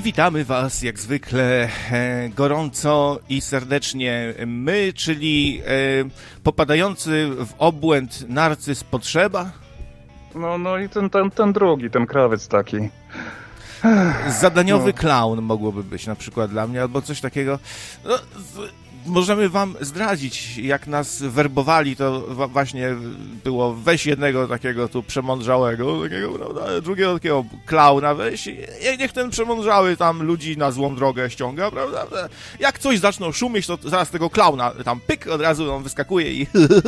I witamy Was jak zwykle e, gorąco i serdecznie. My, czyli e, popadający w obłęd narcyz potrzeba. No, no i ten, ten, ten drugi, ten krawiec taki. Zadaniowy no. clown mogłoby być na przykład dla mnie, albo coś takiego. No, możemy wam zdradzić, jak nas werbowali, to właśnie było weź jednego takiego tu przemądrzałego, takiego, prawda, drugiego takiego klauna weź, niech ten przemądrzały tam ludzi na złą drogę ściąga, prawda, jak coś zaczną szumieć, to zaraz tego klauna tam pyk, od razu on wyskakuje i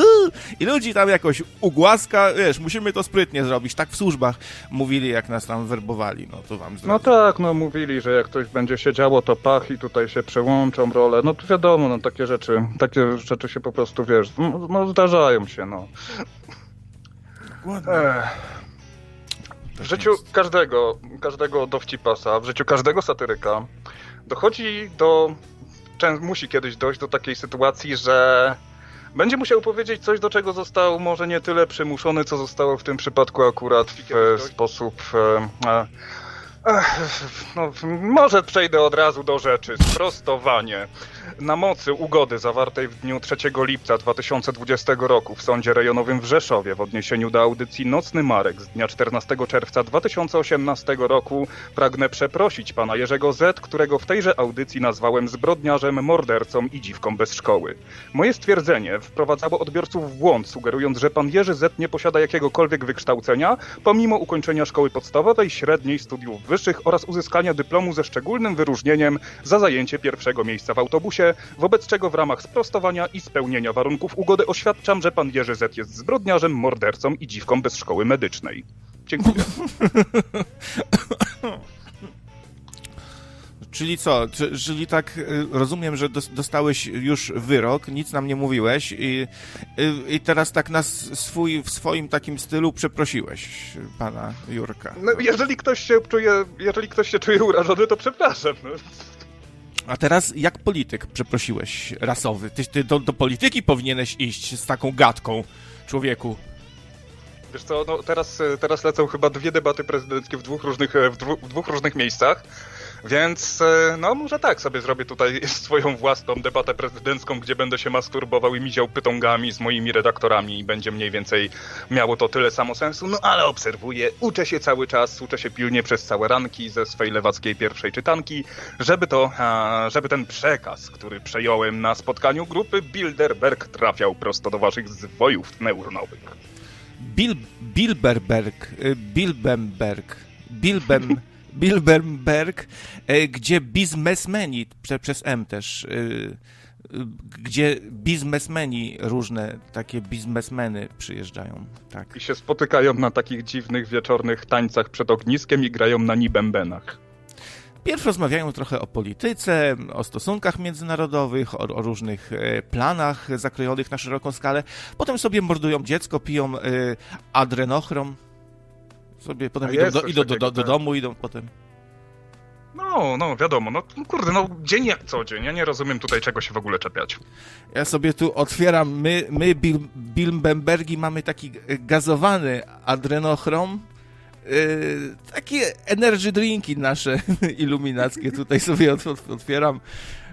i ludzi tam jakoś ugłaska, wiesz, musimy to sprytnie zrobić, tak w służbach mówili, jak nas tam werbowali, no to wam zdradzę. No tak, no mówili, że jak ktoś będzie się działo, to pach i tutaj się przełączą role, no to wiadomo, no takie rzeczy, takie rzeczy się po prostu, wiesz, no, no zdarzają się, no. W życiu każdego, każdego dowcipasa, w życiu każdego satyryka dochodzi do, musi kiedyś dojść do takiej sytuacji, że będzie musiał powiedzieć coś, do czego został może nie tyle przymuszony, co zostało w tym przypadku akurat w sposób e, no, może przejdę od razu do rzeczy. Sprostowanie. Na mocy ugody zawartej w dniu 3 lipca 2020 roku w Sądzie Rejonowym w Rzeszowie w odniesieniu do audycji Nocny Marek z dnia 14 czerwca 2018 roku pragnę przeprosić pana Jerzego Z, którego w tejże audycji nazwałem zbrodniarzem, mordercą i dziwką bez szkoły. Moje stwierdzenie wprowadzało odbiorców w błąd, sugerując, że pan Jerzy Z nie posiada jakiegokolwiek wykształcenia, pomimo ukończenia szkoły podstawowej, średniej, studiów wyższych oraz uzyskania dyplomu ze szczególnym wyróżnieniem za zajęcie pierwszego miejsca w autobusie, wobec czego w ramach sprostowania i spełnienia warunków ugody oświadczam, że pan Jerzy Z jest zbrodniarzem, mordercą i dziwką bez szkoły medycznej. Dziękuję. Czyli co? Czyli tak y, rozumiem, że dostałeś już wyrok, nic nam nie mówiłeś i, i, i teraz tak nas swój, w swoim takim stylu przeprosiłeś pana Jurka. No, jeżeli ktoś się czuje, jeżeli ktoś się czuje urażony, to przepraszam. No. A teraz jak polityk przeprosiłeś rasowy? Ty, ty do, do polityki powinieneś iść z taką gadką, człowieku. Wiesz co, no teraz, teraz lecą chyba dwie debaty prezydenckie w dwóch różnych, w, dwu, w dwóch różnych miejscach. Więc e, no może tak sobie zrobię tutaj swoją własną debatę prezydencką, gdzie będę się masturbował i miział pytągami z moimi redaktorami i będzie mniej więcej miało to tyle samo sensu, no ale obserwuję, uczę się cały czas, uczę się pilnie przez całe ranki ze swej lewackiej pierwszej czytanki, żeby to, żeby ten przekaz, który przejąłem na spotkaniu grupy Bilderberg trafiał prosto do waszych zwojów neuronowych. Bil, Bilberberg, y, Bilbemberg, Bilbem... Bilderberg, e, gdzie biznesmeni, przez M też, e, gdzie biznesmeni, różne takie biznesmeny przyjeżdżają. Tak. I się spotykają na takich dziwnych wieczornych tańcach przed ogniskiem i grają na nibembenach. Pierw rozmawiają trochę o polityce, o stosunkach międzynarodowych, o, o, różnych e, planach zakrojonych na szeroką skalę. Potem sobie mordują dziecko, piją adrenochrom, sobie potem idą, do, idą do, do, do, domu, idą potem. No, no, wiadomo, no kurde, no dzień jak co dzień, ja nie rozumiem tutaj czego się w ogóle czepiać. Ja sobie tu otwieram, my, my Bil, Bilbenbergi mamy taki gazowany adrenochrom, yy, takie energy drinki nasze iluminackie tutaj sobie otwieram.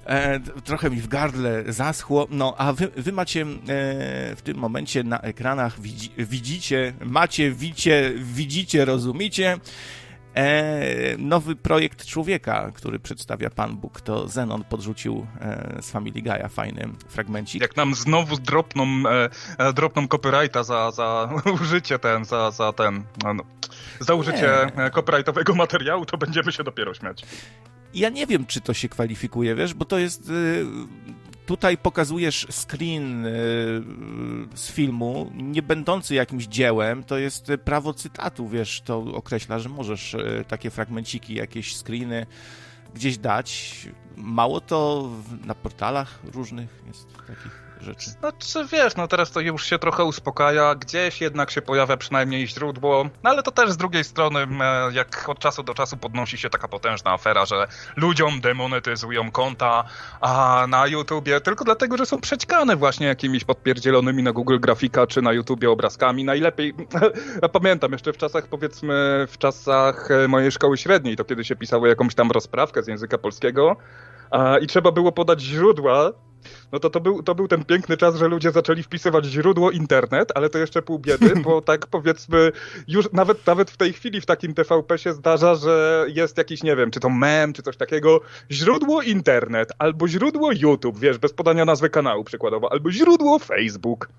E, trochę mi w gardle zaschło. No, a wy, wy macie e, w tym momencie na ekranach, widzi, widzicie, macie, widzicie, widzicie, rozumiecie. E, nowy projekt człowieka, który przedstawia Pan Bóg, to Zenon podrzucił e, z Family Guy'a fajny fragmencik. Jak nam znowu dropną, e, e dropną copyrighta za, za użycie ten, za, za ten, no, no, za użycie nie. copyrightowego materiału, to będziemy się dopiero śmiać ja nie wiem, czy to się kwalifikuje, wiesz, bo to jest... Y, tutaj pokazujesz screen y, z filmu, nie będący jakimś dziełem, to jest prawo cytatu, wiesz, to określa, że możesz y, takie fragmenciki, jakieś screeny gdzieś dać. Mało to na portalach różnych jest takich rzeczy. Znaczy wiesz, no teraz to już się trochę uspokaja, gdzieś jednak się pojawia przynajmniej źródło, no ale to też z drugiej strony, e, jak od czasu do czasu podnosi się taka potężna afera, że ludziom demonetyzują konta a na YouTubie tylko dlatego, że są przećkane właśnie jakimiś podpierdzielonymi na Google Grafika czy na YouTubie obrazkami. Najlepiej, pamiętam jeszcze w czasach powiedzmy, w czasach e, mojej szkoły średniej, to kiedy się pisało jakąś tam rozprawkę z języka polskiego, i trzeba było podać źródła, no to to był, to był ten piękny czas, że ludzie zaczęli wpisywać źródło internet, ale to jeszcze pół biedy, bo tak powiedzmy, już nawet, nawet w tej chwili w takim TVP się zdarza, że jest jakiś, nie wiem, czy to mem, czy coś takiego, źródło internet, albo źródło YouTube, wiesz, bez podania nazwy kanału przykładowo, albo źródło Facebook.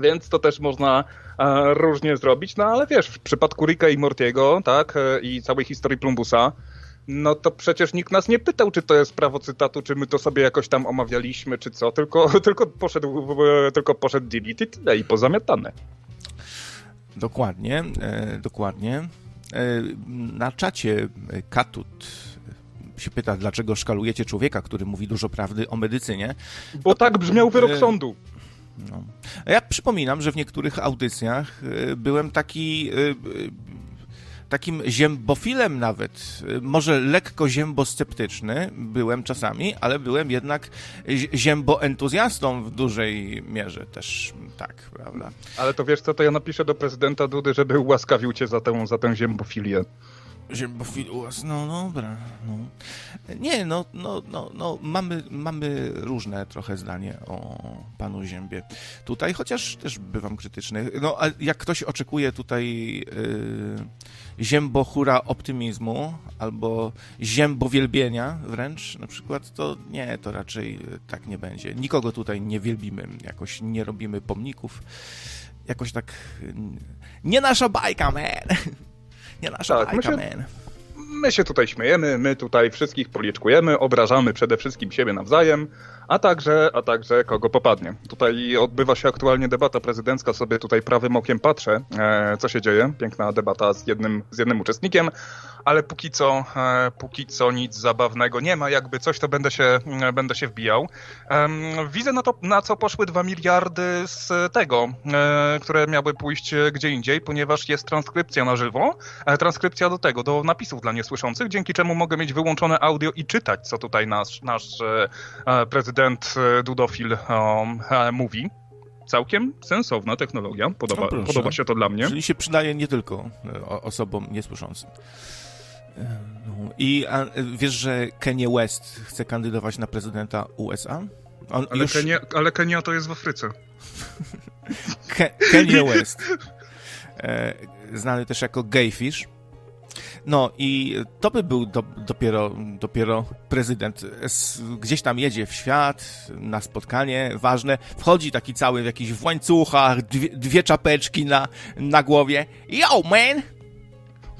Więc to też można e, różnie zrobić, no ale wiesz, w przypadku Ricka i Mortiego, tak, e, i całej historii Plumbusa, no to przecież nikt nas nie pytał, czy to jest prawo cytatu, czy my to sobie jakoś tam omawialiśmy, czy co, tylko, tylko poszedł, tylko poszedł delete i tyle, i pozamiatane. Dokładnie, e, dokładnie. E, na czacie Katut się pyta, dlaczego szkalujecie człowieka, który mówi dużo prawdy o medycynie. Bo tak brzmiał wyrok sądu. No. Ja przypominam, że w niektórych audycjach e, byłem taki takim ziembofilem nawet, może lekko ziembosceptyczny byłem czasami, ale byłem jednak ziemboentuzjastą w dużej mierze też, tak, prawda. Ale to wiesz co, to ja napiszę do prezydenta Dudy, żeby ułaskawił cię za tę, za tę ziembofilię. Ziembofiluas, no dobra. No. Nie, no, no, no, no mamy, mamy różne trochę zdanie o panu Ziębie tutaj, chociaż też bywam krytyczny. No, a jak ktoś oczekuje tutaj yy, ziembohura optymizmu albo ziembowielbienia wręcz na przykład, to nie, to raczej tak nie będzie. Nikogo tutaj nie wielbimy, jakoś nie robimy pomników. Jakoś tak nie nasza bajka, man! Nie nasza tak, bajka, my się, man. My się tutaj śmiejemy, my tutaj wszystkich policzkujemy, obrażamy przede wszystkim siebie nawzajem, a także, a także kogo popadnie. Tutaj odbywa się aktualnie debata prezydencka, sobie tutaj prawym okiem patrzę, e, co się dzieje. Piękna debata z jednym, z jednym uczestnikiem, ale póki co, e, póki co nic zabawnego nie ma. Jakby coś, to będę się, e, będę się wbijał. E, widzę na to, na co poszły dwa miliardy z tego, e, które miały pójść gdzie indziej, ponieważ jest transkrypcja na żywo. E, transkrypcja do tego, do napisów dla niesłyszących, dzięki czemu mogę mieć wyłączone audio i czytać, co tutaj nasz, nasz prezydent prezydent e, Dudofil um, mówi. Całkiem sensowna technologia, podoba, no podoba się to dla mnie. Czyli się przydaje nie tylko e, osobom niesłyszącym. No. I a, wiesz, że Kanye West chce kandydować na prezydenta USA? On ale, już... Kenia, ale Kenia to jest w Afryce. Ke Kanye West. E, znany też jako Gayfish no i to by był do, dopiero, dopiero prezydent. Gdzieś tam jedzie w świat na spotkanie ważne, wchodzi taki cały w jakichś łańcuchach, dwie, dwie czapeczki na, na głowie. Yo, man!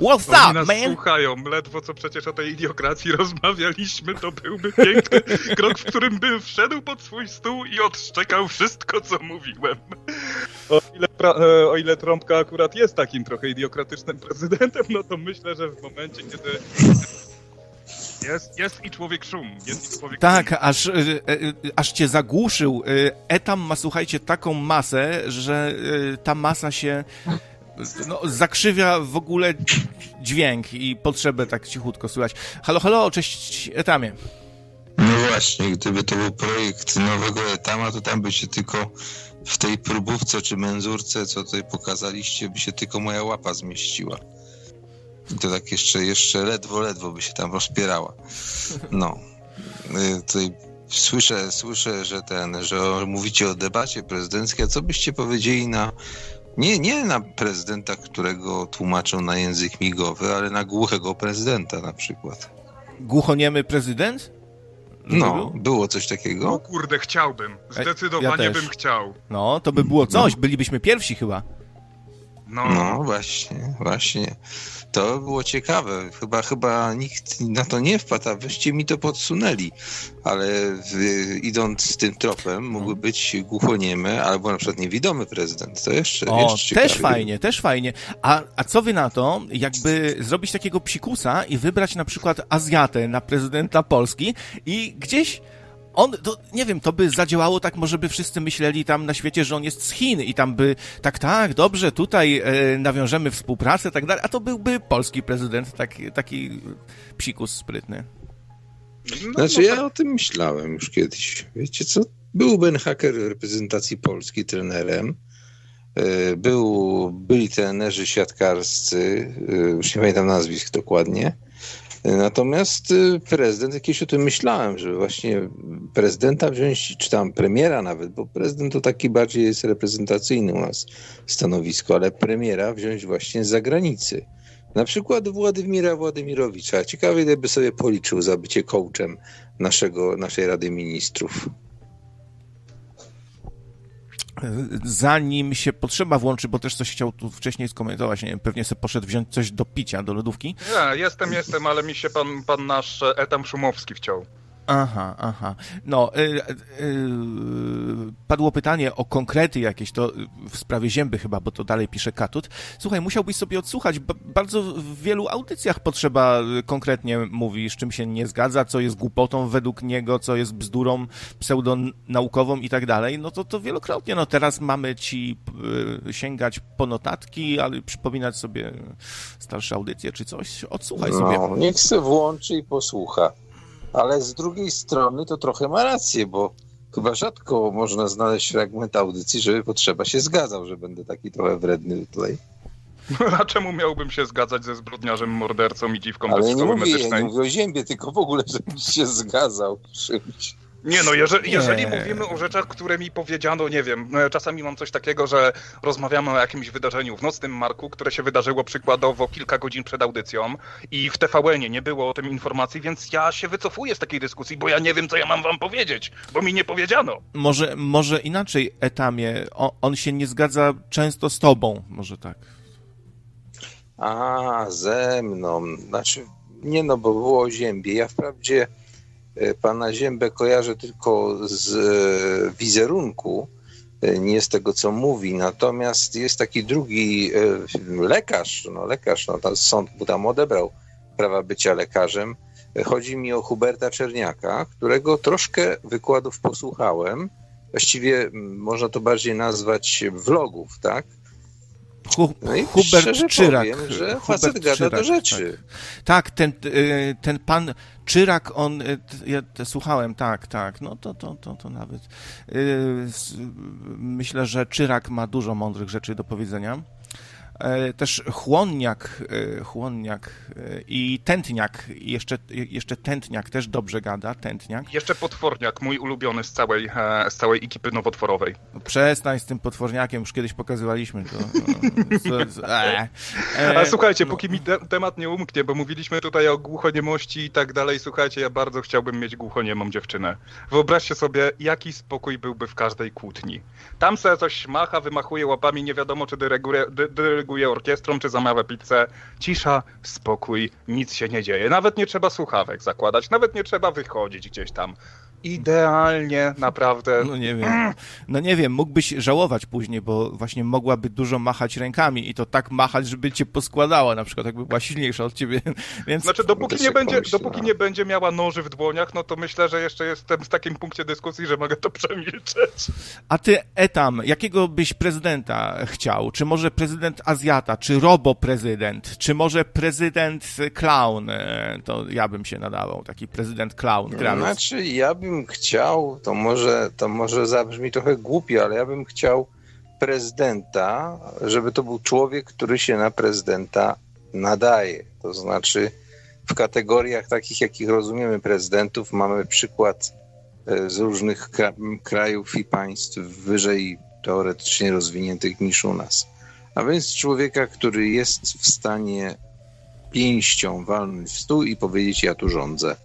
What's Oni up, nas man? słuchają, ledwo co przecież o tej idiokracji rozmawialiśmy, to byłby piękny krok, w którym bym wszedł pod swój stół i odszczekał wszystko, co mówiłem. O ile, e, o ile Trąbka akurat jest takim trochę idiokratycznym prezydentem, no to myślę, że w momencie, kiedy jest, jest i człowiek szum. Jest i człowiek tak, szum. Aż, e, e, aż cię zagłuszył. Etam ma, słuchajcie, taką masę, że ta masa się no, zakrzywia w ogóle dźwięk i potrzebę tak cichutko słychać. Halo, halo, cześć Etamie. No właśnie, gdyby to był projekt nowego Etama, to tam by się tylko w tej próbówce czy menzurce, co tutaj pokazaliście, by się tylko moja łapa zmieściła. I to tak jeszcze, jeszcze ledwo, ledwo by się tam rozpierała. No. Y, tutaj słyszę, słyszę, że ten, że mówicie o debacie prezydenckiej, a co byście powiedzieli na nie, nie na prezydenta, którego tłumaczą na język migowy, ale na głuchego prezydenta na przykład. Głuchoniemy prezydent? No, było coś takiego. No kurde, chciałbym. Zdecydowanie ja bym chciał. No, to by było coś. Bylibyśmy pierwsi chyba. No. no właśnie, właśnie. To było ciekawe. Chyba, chyba nikt na to nie wpadł, a wyście mi to podsunęli. Ale w, idąc tym tropem, mógłby być głuchoniemy albo na przykład niewidomy prezydent. To jeszcze, o, jeszcze też fajnie, też fajnie. A, a co wy na to, jakby zrobić takiego psikusa i wybrać na przykład Azjatę na prezydenta Polski i gdzieś on, to, nie wiem, to by zadziałało tak, może by wszyscy myśleli tam na świecie, że on jest z Chin i tam by, tak, tak, dobrze, tutaj e, nawiążemy współpracę, tak dalej, a to byłby polski prezydent, taki, taki psikus sprytny. No, znaczy, ja o tym myślałem już kiedyś. Wiecie co? Był Ben Hacker reprezentacji Polski trenerem. E, był, byli trenerzy siatkarscy, e, już nie pamiętam nazwisk dokładnie. Natomiast y, prezydent, jakieś o tym myślałem, że właśnie prezydenta wziąć, czy tam premiera nawet, bo prezydent to taki bardziej jest reprezentacyjny u nas stanowisko, ale premiera wziąć właśnie z zagranicy. Na przykład Władimira Władimirowicza. Ciekawe, ile by sobie policzył za bycie coachem naszego, naszej Rady Ministrów zanim się potrzeba włączy, bo też coś chciał tu wcześniej skomentować, nie wiem, pewnie sobie poszedł wziąć coś do picia, do lodówki. Nie, jestem, jestem, ale mi się pan, pan nasz Etam Szumowski wciął. Aha, aha. No, y, y, y, padło pytanie o konkrety jakieś, to w sprawie zięby chyba, bo to dalej pisze Katut. Słuchaj, musiałbyś sobie odsłuchać, bardzo w wielu audycjach potrzeba y, konkretnie mówi, z czym się nie zgadza, co jest głupotą według niego, co jest bzdurą pseudonaukową i tak dalej, no to to wielokrotnie, no teraz mamy ci y, sięgać po notatki, ale przypominać sobie starsze audycje czy coś, odsłuchaj no, sobie. Niech se włączy i posłucha ale z drugiej strony to trochę ma rację, bo chyba rzadko można znaleźć fragment audycji, żeby potrzeba się zgadzał, że będę taki trochę wredny tutaj. A czemu miałbym się zgadzać ze zbrodniarzem, mordercą i dziwką Ale bez szkoły nie mówię, medycznej? nie mówię o ziębie, tylko w ogóle, żebyś się zgadzał czymś. Nie no, jeżeli, jeżeli mówimy o rzeczach, które mi powiedziano, nie wiem, no, czasami mam coś takiego, że rozmawiamy o jakimś wydarzeniu w Nocnym Marku, które się wydarzyło przykładowo kilka godzin przed audycją i w TVN-ie nie było o tym informacji, więc ja się wycofuję z takiej dyskusji, bo ja nie wiem, co ja mam wam powiedzieć, bo mi nie powiedziano. Może, może inaczej, Etamie, on, on się nie zgadza często z tobą, może tak. A, ze mną. Znaczy, nie no, bo było o ziębie. Ja wprawdzie E, pana Ziębę kojarzę tylko z e, wizerunku, e, nie z tego, co mówi. Natomiast jest taki drugi lekarz, no lekarz, no sąd mu tam odebrał prawa bycia lekarzem. Chodzi mi o Huberta Czerniaka, którego troszkę wykładów posłuchałem. Właściwie można to bardziej nazwać vlogów, tak? Hu no Hubert Czyrak. Powiem, że facet gada Czyrak, do rzeczy. Tak, tak ten, y, ten pan Czyrak, on, y, ja słuchałem, tak, tak, no to, to, to, to nawet. Y, myślę, że Czyrak ma dużo mądrych rzeczy do powiedzenia. E, też chłonniak, e, chłonniak e, i tętniak, jeszcze, jeszcze tętniak też dobrze gada, tętniak. Jeszcze potworniak, mój ulubiony z całej, z całej ekipy nowotworowej. No przestań z tym potworniakiem, już kiedyś pokazywaliśmy to. No, e, e, Ale słuchajcie, no. póki mi te, temat nie umknie, bo mówiliśmy tutaj o głuchoniemości i tak dalej, słuchajcie, ja bardzo chciałbym mieć głuchoniemą dziewczynę. Wyobraźcie sobie, jaki spokój byłby w każdej kłótni. Tam se coś macha, wymachuje łapami, nie wiadomo czy dyryguje, dy, dyryguje orkiestrą czy zamawia pizzę. Cisza, spokój, nic się nie dzieje. Nawet nie trzeba słuchawek zakładać, nawet nie trzeba wychodzić gdzieś tam idealnie, naprawdę. No nie wiem. No nie wiem, mógłbyś żałować później, bo właśnie mogłaby dużo machać rękami i to tak machać, żeby cię poskładała, na przykład jakby była silniejsza od ciebie, więc... Znaczy, dopóki nie, będzie, dopóki nie będzie miała noży w dłoniach, no to myślę, że jeszcze jestem w takim punkcie dyskusji, że mogę to przemilczeć. A ty, Etam, jakiego byś prezydenta chciał? Czy może prezydent Azjata, czy robo-prezydent, czy może prezydent clown? E, to ja bym się nadawał, taki prezydent clown. Znaczy, ja bym bym chciał, to może, to może zabrzmi trochę głupio, ale ja bym chciał prezydenta, żeby to był człowiek, który się na prezydenta nadaje. To znaczy, w kategoriach takich, jakich rozumiemy prezydentów, mamy przykład e, z różnych krajów i państw wyżej teoretycznie rozwiniętych niż u nas. A więc człowieka, który jest w stanie pięścią walnąć w stół i powiedzieć: Ja tu rządzę.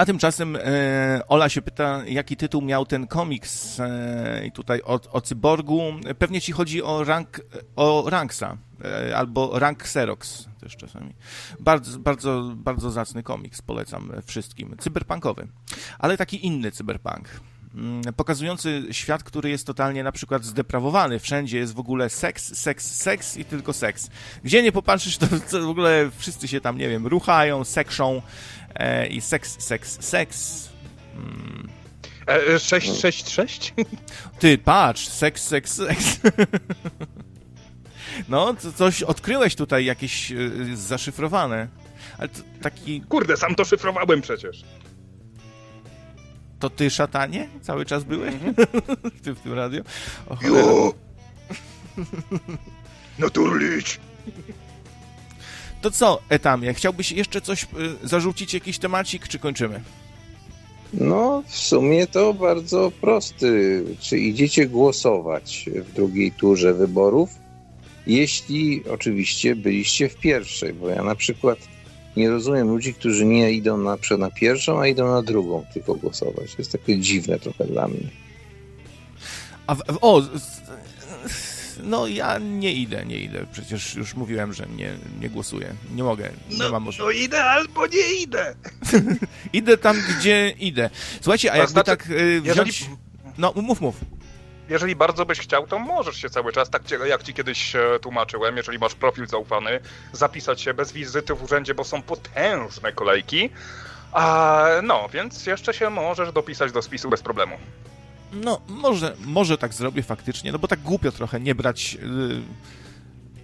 A tymczasem e, Ola się pyta, jaki tytuł miał ten komiks e, i tutaj o, o cyborgu. Pewnie ci chodzi o, rank, o Ranksa e, albo Rank Xerox też czasami. Bardzo, bardzo, bardzo zacny komiks, polecam wszystkim. Cyberpunkowy, ale taki inny cyberpunk mm, pokazujący świat, który jest totalnie na przykład zdeprawowany. Wszędzie jest w ogóle seks, seks, seks i tylko seks. Gdzie nie popatrzysz, to w ogóle wszyscy się tam, nie wiem, ruchają, sekszą, E, i seks, seks, seks. Hmm. E, 666? Ty, patrz, seks, seks, seks. No, coś odkryłeś tutaj jakieś y, zaszyfrowane. Ale to taki... Kurde, sam to szyfrowałem przecież. To ty, szatanie? Cały czas byłeś? Mm -hmm. ty w tym radio? O, jo! Naturlić! To co, Etamie, chciałbyś jeszcze coś y, zarzucić, jakiś temacik, czy kończymy? No, w sumie to bardzo prosty. Czy idziecie głosować w drugiej turze wyborów? Jeśli oczywiście byliście w pierwszej, bo ja na przykład nie rozumiem ludzi, którzy nie idą na, na pierwszą, a idą na drugą tylko głosować. To jest takie dziwne trochę dla mnie. A w, o, no ja nie idę, nie idę. Przecież już mówiłem, że nie, nie głosuję. Nie mogę, nie no, mam możliwości. No idę albo nie idę. idę tam, gdzie idę. Słuchajcie, a jakby znaczy, tak y, wziąć... Jeżeli... No, mów, mów jeżeli bardzo byś chciał, to możesz się cały czas, tak jak ci kiedyś e, tłumaczyłem, jeżeli masz profil zaufany, zapisać się bez wizyty w urzędzie, bo są potężne kolejki. A, no, więc jeszcze się możesz dopisać do spisu bez problemu. No, może, może tak zrobię faktycznie, no bo tak głupio trochę nie brać y,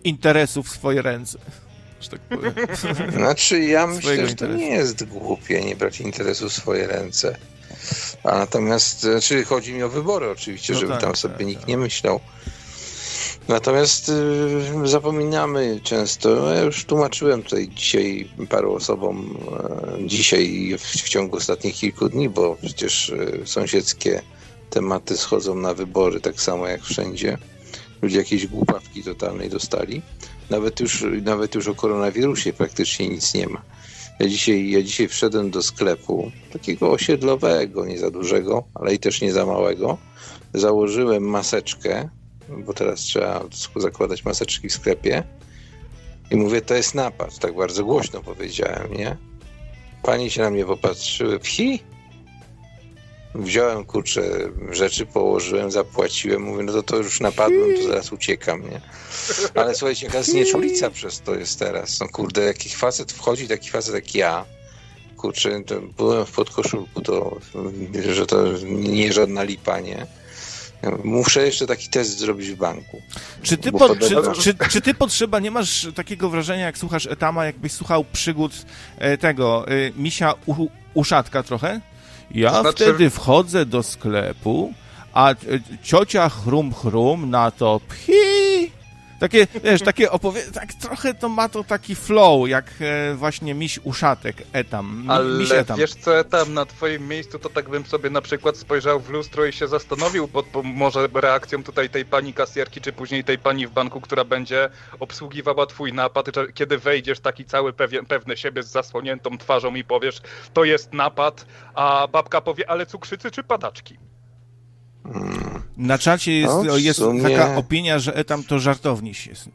interesów w swoje ręce. Że tak powiem. Znaczy, ja myślę, że to nie jest głupie nie brać interesów w swoje ręce. A natomiast, znaczy chodzi mi o wybory oczywiście, no żeby tak, tam sobie tak, nikt tak. nie myślał. Natomiast y, zapominamy często, ja już tłumaczyłem tutaj dzisiaj paru osobom, y, dzisiaj w, w ciągu ostatnich kilku dni, bo przecież y, sąsiedzkie tematy schodzą na wybory, tak samo jak wszędzie. Ludzie jakieś głupawki totalnej dostali. Nawet już, nawet już o koronawirusie praktycznie nic nie ma. Ja dzisiaj, ja dzisiaj wszedłem do sklepu, takiego osiedlowego, nie za dużego, ale i też nie za małego. Założyłem maseczkę, bo teraz trzeba zakładać maseczki w sklepie. I mówię, to jest napad. Tak bardzo głośno powiedziałem, nie? Pani się na mnie popatrzyły. Phi? Wziąłem kurczę rzeczy, położyłem, zapłaciłem, mówię, no to to już napadłem, to zaraz uciekam, nie? Ale słuchajcie, jaka znieczulica przez to jest teraz. No kurde, jaki facet wchodzi, taki facet jak ja, kurczę, byłem w podkoszulku, to, że to nie żadna lipa, nie? Muszę jeszcze taki test zrobić w banku. Czy ty, po, czy, czy, czy, ty potrzeba, nie masz takiego wrażenia, jak słuchasz Etama, jakbyś słuchał przygód e, tego e, misia u, uszatka trochę? Ja to znaczy... wtedy wchodzę do sklepu, a ciocia chrum chrum na to phi. Takie, wiesz, takie opowie... tak trochę to ma to taki flow, jak e, właśnie miś uszatek etam. Mi, Ale miś etam. wiesz co, etam, na twoim miejscu to tak bym sobie na przykład spojrzał w lustro i się zastanowił pod może reakcją tutaj tej pani kasjerki, czy później tej pani w banku, która będzie obsługiwała twój napad, kiedy wejdziesz taki cały pewien, pewny siebie z zasłoniętą twarzą i powiesz, to jest napad, a babka powie, ale cukrzycy czy padaczki? Na czacie jest, no, jest sumie... taka opinia, że etam to żartowniś jest.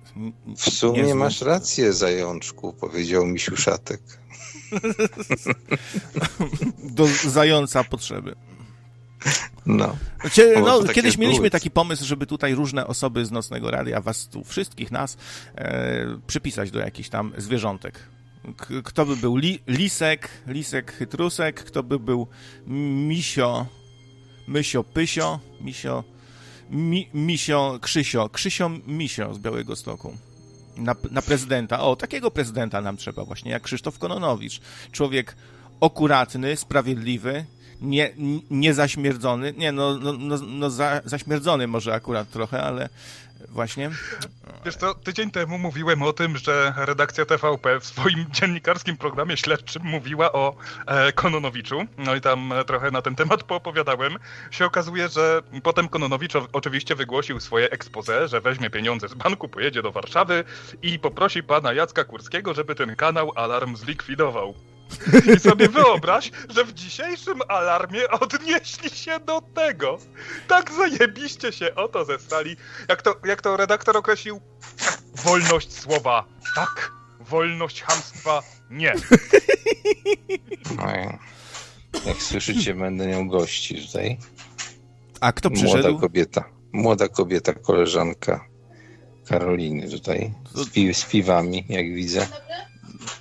W sumie masz rację, zajączku, powiedział mi Siuszatek. Do zająca potrzeby. No. Cie, no kiedyś mieliśmy taki pomysł, żeby tutaj różne osoby z Nocnego Radia, was tu, wszystkich nas, e, przypisać do jakichś tam zwierzątek. K kto by był li lisek, lisek chytrusek, kto by był misio, Mysio Pysio, Misio, Mi, Misio Krzysio, Krzysio Misio z Białego Stoku. Na, na prezydenta. O, takiego prezydenta nam trzeba właśnie, jak Krzysztof Kononowicz. Człowiek akuratny, sprawiedliwy, nie, nie zaśmierdzony. Nie, no, no, no, no za, zaśmierdzony może akurat trochę, ale właśnie. Wiesz to tydzień temu mówiłem o tym, że redakcja TVP w swoim dziennikarskim programie śledczym mówiła o e, Kononowiczu. No i tam e, trochę na ten temat poopowiadałem. Się okazuje, że potem Kononowicz oczywiście wygłosił swoje expose, że weźmie pieniądze z banku, pojedzie do Warszawy i poprosi pana Jacka Kurskiego, żeby ten kanał Alarm zlikwidował. I sobie wyobraź, że w dzisiejszym alarmie odnieśli się do tego. Tak zajebiście się o to zestali. Jak to, jak to redaktor określił? Wolność słowa tak, wolność hamstwa nie. No, jak słyszycie, będę miał gości tutaj. A kto przyszedł? Młoda kobieta. Młoda kobieta, koleżanka Karoliny tutaj. Z, pi z piwami, jak widzę.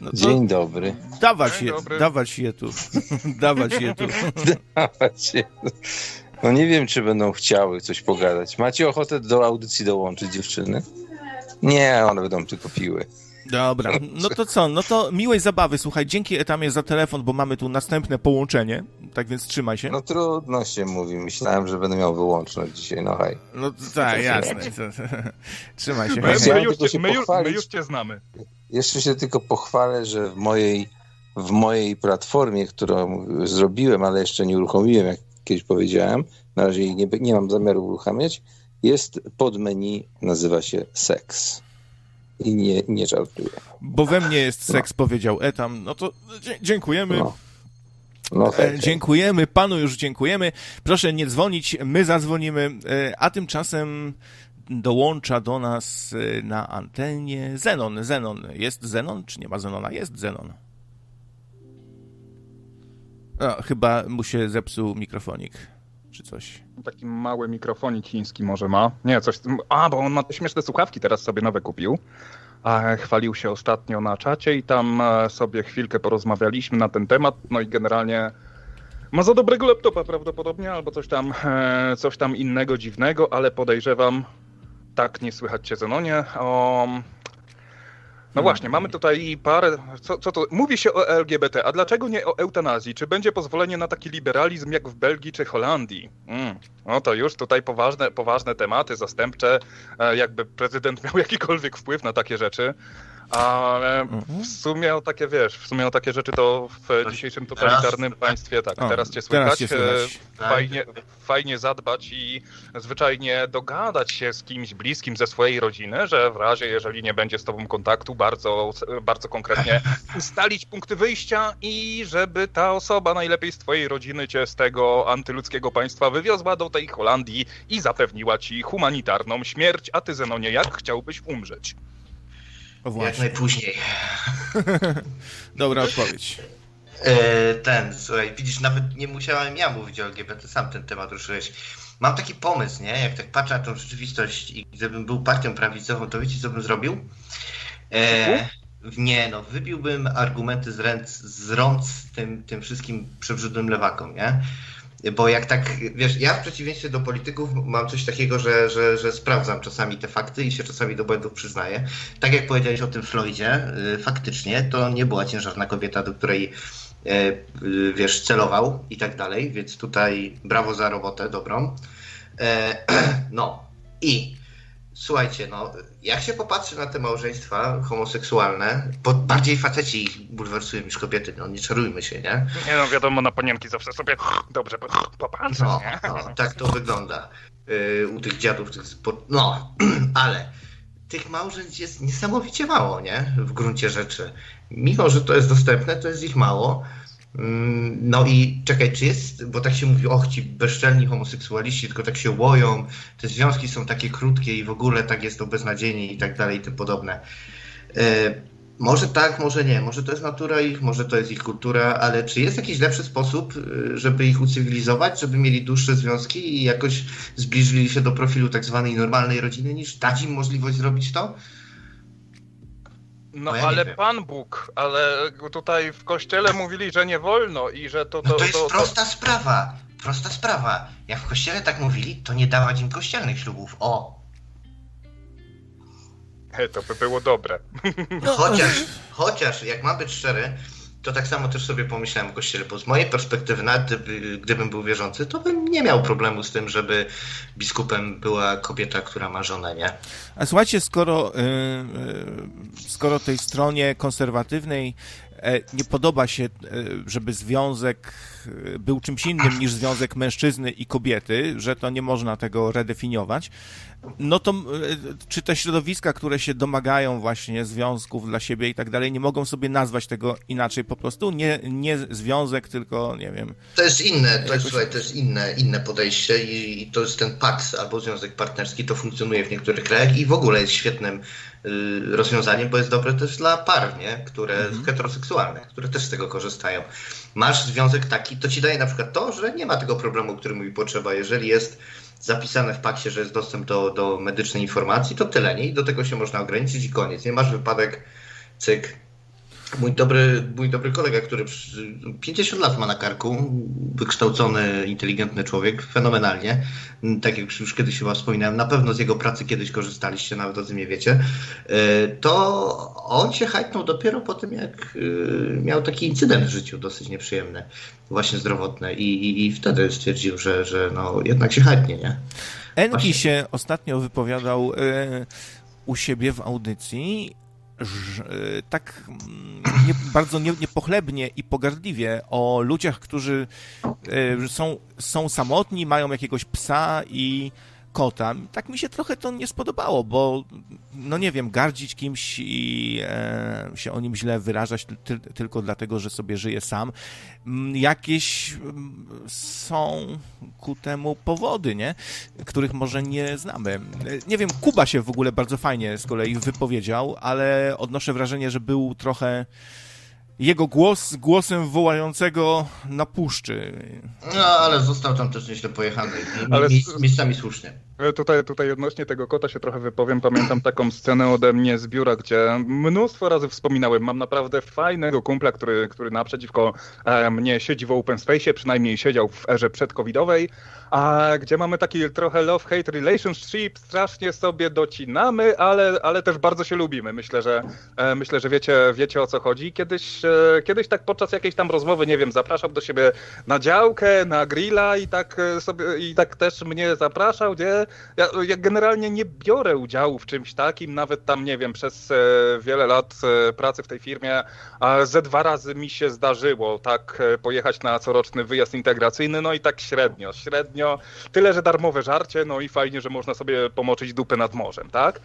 No Dzień dobry. Dawać Dzień je, dobry. dawać je tu. dawać je tu. dawać je. No nie wiem, czy będą chciały coś pogadać. Macie ochotę do audycji dołączyć dziewczyny? Nie, one będą tylko piły. Dobra, no to co? No to miłej zabawy. Słuchaj, dzięki Etamie za telefon, bo mamy tu następne połączenie, tak więc trzymaj się. No trudno się mówi. Myślałem, że będę miał wyłączność dzisiaj, no hej. No tak, jasne. trzymaj się. My, my, już, cię, my, już, my już cię znamy. Jeszcze się tylko pochwalę, że w mojej, w mojej platformie, którą zrobiłem, ale jeszcze nie uruchomiłem, jak kiedyś powiedziałem, na razie nie, nie mam zamiaru uruchamiać, jest pod menu, nazywa się Seks. I nie, nie żartuję. Bo we mnie jest seks, no. powiedział Etam. No to dziękujemy. No. No, e, dziękujemy, panu już dziękujemy. Proszę nie dzwonić, my zadzwonimy, e, a tymczasem dołącza do nas e, na antenie Zenon. Zenon. Jest Zenon, czy nie ma Zenona? Jest Zenon. Chyba mu się zepsuł mikrofonik, czy coś. Taki mały mikrofonik chiński może ma. Nie, coś... A, bo on ma te śmieszne słuchawki, teraz sobie nowe kupił. A chwalił się ostatnio na czacie i tam e, sobie chwilkę porozmawialiśmy na ten temat, no i generalnie ma za dobrego laptopa prawdopodobnie, albo coś tam, e, coś tam innego dziwnego, ale podejrzewam, tak nie słychać cię Zenonie, o no właśnie, mamy tutaj parę. Co, co to? Mówi się o LGBT, a dlaczego nie o eutanazji? Czy będzie pozwolenie na taki liberalizm jak w Belgii czy Holandii? Mm. No to już tutaj poważne, poważne tematy zastępcze, e, jakby prezydent miał jakikolwiek wpływ na takie rzeczy. Ale w sumie o takie, wiesz, w sumie o takie rzeczy to w dzisiejszym totalitarnym państwie, tak, o, teraz cię słychać. Teraz słychać. Fajnie, fajnie zadbać i zwyczajnie dogadać się z kimś bliskim ze swojej rodziny, że w razie, jeżeli nie będzie z tobą kontaktu, bardzo, bardzo konkretnie ustalić punkty wyjścia i żeby ta osoba najlepiej z twojej rodziny cię z tego antyludzkiego państwa wywiozła do tej Holandii i zapewniła ci humanitarną śmierć, a ty Zenonie, jak chciałbyś umrzeć? Jak najpóźniej. Dobra odpowiedź. E, ten, słuchaj, widzisz, nawet nie musiałem ja mówić o LGBT, sam ten temat ruszyłeś. Mam taki pomysł, nie? Jak tak patrzę na tą rzeczywistość i gdybym był partią prawicową, to wiecie, co bym zrobił? E, nie, no, wybiłbym argumenty z, ręc, z rąk tym, tym wszystkim przebrzydłym lewakom, nie? Bo jak tak, wiesz, ja w przeciwieństwie do polityków mam coś takiego, że, że, że sprawdzam czasami te fakty i się czasami do błędów przyznaję. Tak jak powiedziałeś o tym Floydzie, y, faktycznie to nie była ciężarna kobieta, do której y, y, wiesz, celował i tak dalej, więc tutaj brawo za robotę dobrą. E, no i Słuchajcie, no, jak się popatrzy na te małżeństwa homoseksualne, bo bardziej faceci ich bulwersują niż kobiety, no nie czarujmy się, nie? Nie no, wiadomo, na panienki zawsze sobie dobrze popatrzeć, no, nie? No, tak to wygląda yy, u tych dziadów, tych no, ale tych małżeństw jest niesamowicie mało, nie? W gruncie rzeczy. Mimo, że to jest dostępne, to jest ich mało. No i czekaj, czy jest, bo tak się mówi, och, ci bezczelni homoseksualiści tylko tak się łoją, te związki są takie krótkie i w ogóle tak jest to beznadziejnie i tak dalej i tym podobne. E, może tak, może nie, może to jest natura ich, może to jest ich kultura, ale czy jest jakiś lepszy sposób, e, żeby ich ucywilizować, żeby mieli dłuższe związki i jakoś zbliżyli się do profilu tak zwanej normalnej rodziny, niż dać im możliwość zrobić to? No, no ale Pan Bóg, ale tutaj w kościele mówili, że nie wolno i że to... to no to jest to, to, prosta sprawa, prosta sprawa. Jak w kościele tak mówili, to nie dawać im kościelnych ślubów. O! He, to by było dobre. Chociaż, chociaż, jak mam być szczery, to tak samo też sobie pomyślałem o Kościele, bo z mojej perspektywy, nawet gdyby, gdybym był wierzący, to bym nie miał problemu z tym, żeby biskupem była kobieta, która ma żonę, nie? A słuchajcie, skoro, yy, skoro tej stronie konserwatywnej e, nie podoba się, żeby związek był czymś innym niż związek mężczyzny i kobiety, że to nie można tego redefiniować, no to e, czy te środowiska, które się domagają właśnie związków dla siebie i tak dalej, nie mogą sobie nazwać tego inaczej po prostu? Nie, nie związek, tylko nie wiem. To jest inne, to jest, słuchaj, to jest inne, inne podejście i, i to jest ten pakt albo związek partnerski, to funkcjonuje w niektórych krajach i w ogóle jest świetnym y, rozwiązaniem, bo jest dobre też dla par, nie? które mhm. heteroseksualne, które też z tego korzystają. Masz związek taki, to ci daje na przykład to, że nie ma tego problemu, który mówi potrzeba. Jeżeli jest zapisane w pakcie, że jest dostęp do, do medycznej informacji, to tyle, nie? I do tego się można ograniczyć i koniec. Nie masz wypadek, cyk. Mój dobry, mój dobry kolega, który 50 lat ma na karku, wykształcony, inteligentny człowiek, fenomenalnie. Tak jak już kiedyś chyba wspominałem, na pewno z jego pracy kiedyś korzystaliście, nawet o tym nie wiecie. E, to on się hajtnął dopiero po tym, jak e, miał taki incydent w życiu dosyć nieprzyjemny, właśnie zdrowotny. I, i, i wtedy stwierdził, że, że no, jednak się hajtnie, nie? Enki właśnie. się ostatnio wypowiadał y, u siebie w audycji tak mm, nie, bardzo nie, niepochlebnie i pogardliwie o ludziach, którzy e, są, są samotni, mają jakiegoś psa i kota. Tak mi się trochę to nie spodobało, bo no nie wiem, gardzić kimś i e, się o nim źle wyrażać ty, tylko dlatego, że sobie żyje sam. Mm, jakieś mm, są ku temu powody, nie? Których może nie znamy. Nie wiem, Kuba się w ogóle bardzo fajnie z kolei wypowiedział, ale odnoszę wrażenie, że był trochę jego głos głosem wołającego na puszczy. No, ale został tam też nieźle pojechany. Ale miejscami słusznie. E, tutaj, tutaj odnośnie tego kota się trochę wypowiem. Pamiętam taką scenę ode mnie z biura, gdzie mnóstwo razy wspominałem. Mam naprawdę fajnego kumpla, który, który naprzeciwko e, mnie siedzi w open space, przynajmniej siedział w erze przedcovidowej, a gdzie mamy taki trochę love-hate relationship, strasznie sobie docinamy, ale, ale też bardzo się lubimy. Myślę, że e, myślę, że wiecie, wiecie o co chodzi. Kiedyś, kiedyś tak podczas jakiejś tam rozmowy, nie wiem, zapraszał do siebie na działkę, na grilla i tak sobie i tak też mnie zapraszał, gdzie ja, ja, generalnie nie biorę udziału w czymś takim, nawet tam, nie wiem, przez e, wiele lat e, pracy w tej firmie, a ze dwa razy mi się zdarzyło tak e, pojechać na coroczny wyjazd integracyjny, no i tak średnio, średnio, tyle, że darmowe żarcie, no i fajnie, że można sobie pomoczyć dupę nad morzem, tak?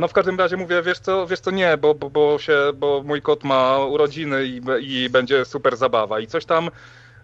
No w każdym razie mówię, wiesz co, wiesz co, nie, bo, bo, bo, się, bo mój kot ma urodziny i, i będzie super zabawa i coś tam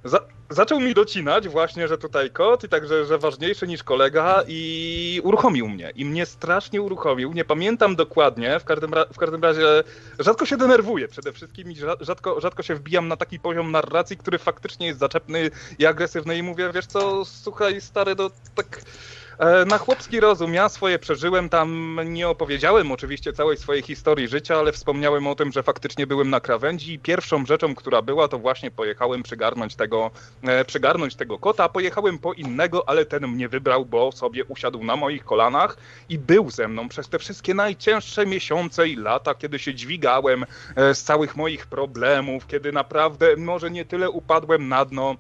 za, zaczął mi docinać właśnie, że tutaj kot i także, że ważniejszy niż kolega i uruchomił mnie. I mnie strasznie uruchomił. Nie pamiętam dokładnie, w każdym, w każdym razie rzadko się denerwuję przede wszystkim i rzadko, rzadko się wbijam na taki poziom narracji, który faktycznie jest zaczepny i agresywny i mówię, wiesz co, słuchaj stary, to tak E, na chłopski rozum, ja swoje przeżyłem, tam nie opowiedziałem oczywiście całej swojej historii życia, ale wspomniałem o tym, że faktycznie byłem na krawędzi i pierwszą rzeczą, która była, to właśnie pojechałem przygarnąć tego, e, przygarnąć tego kota, pojechałem po innego, ale ten mnie wybrał, bo sobie usiadł na moich kolanach i był ze mną przez te wszystkie najcięższe miesiące i lata, kiedy się dźwigałem e, z całych moich problemów, kiedy naprawdę może nie tyle upadłem na dno,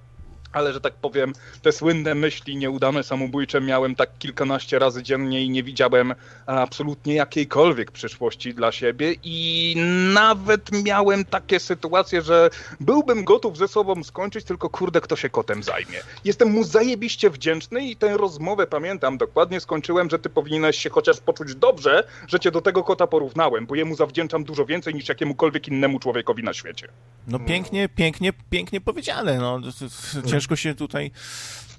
ale że tak powiem, te słynne myśli nieudane samobójcze miałem tak kilkanaście razy dziennie i nie widziałem absolutnie jakiejkolwiek przyszłości dla siebie i nawet miałem takie sytuacje, że byłbym gotów ze sobą skończyć, tylko kurde, kto się kotem zajmie. Jestem mu zajebiście wdzięczny i tę rozmowę pamiętam dokładnie skończyłem, że ty powinieneś się chociaż poczuć dobrze, że cię do tego kota porównałem, bo jemu zawdzięczam dużo więcej niż jakiemukolwiek innemu człowiekowi na świecie. No pięknie, pięknie, pięknie powiedziane. No, ciężko się tutaj...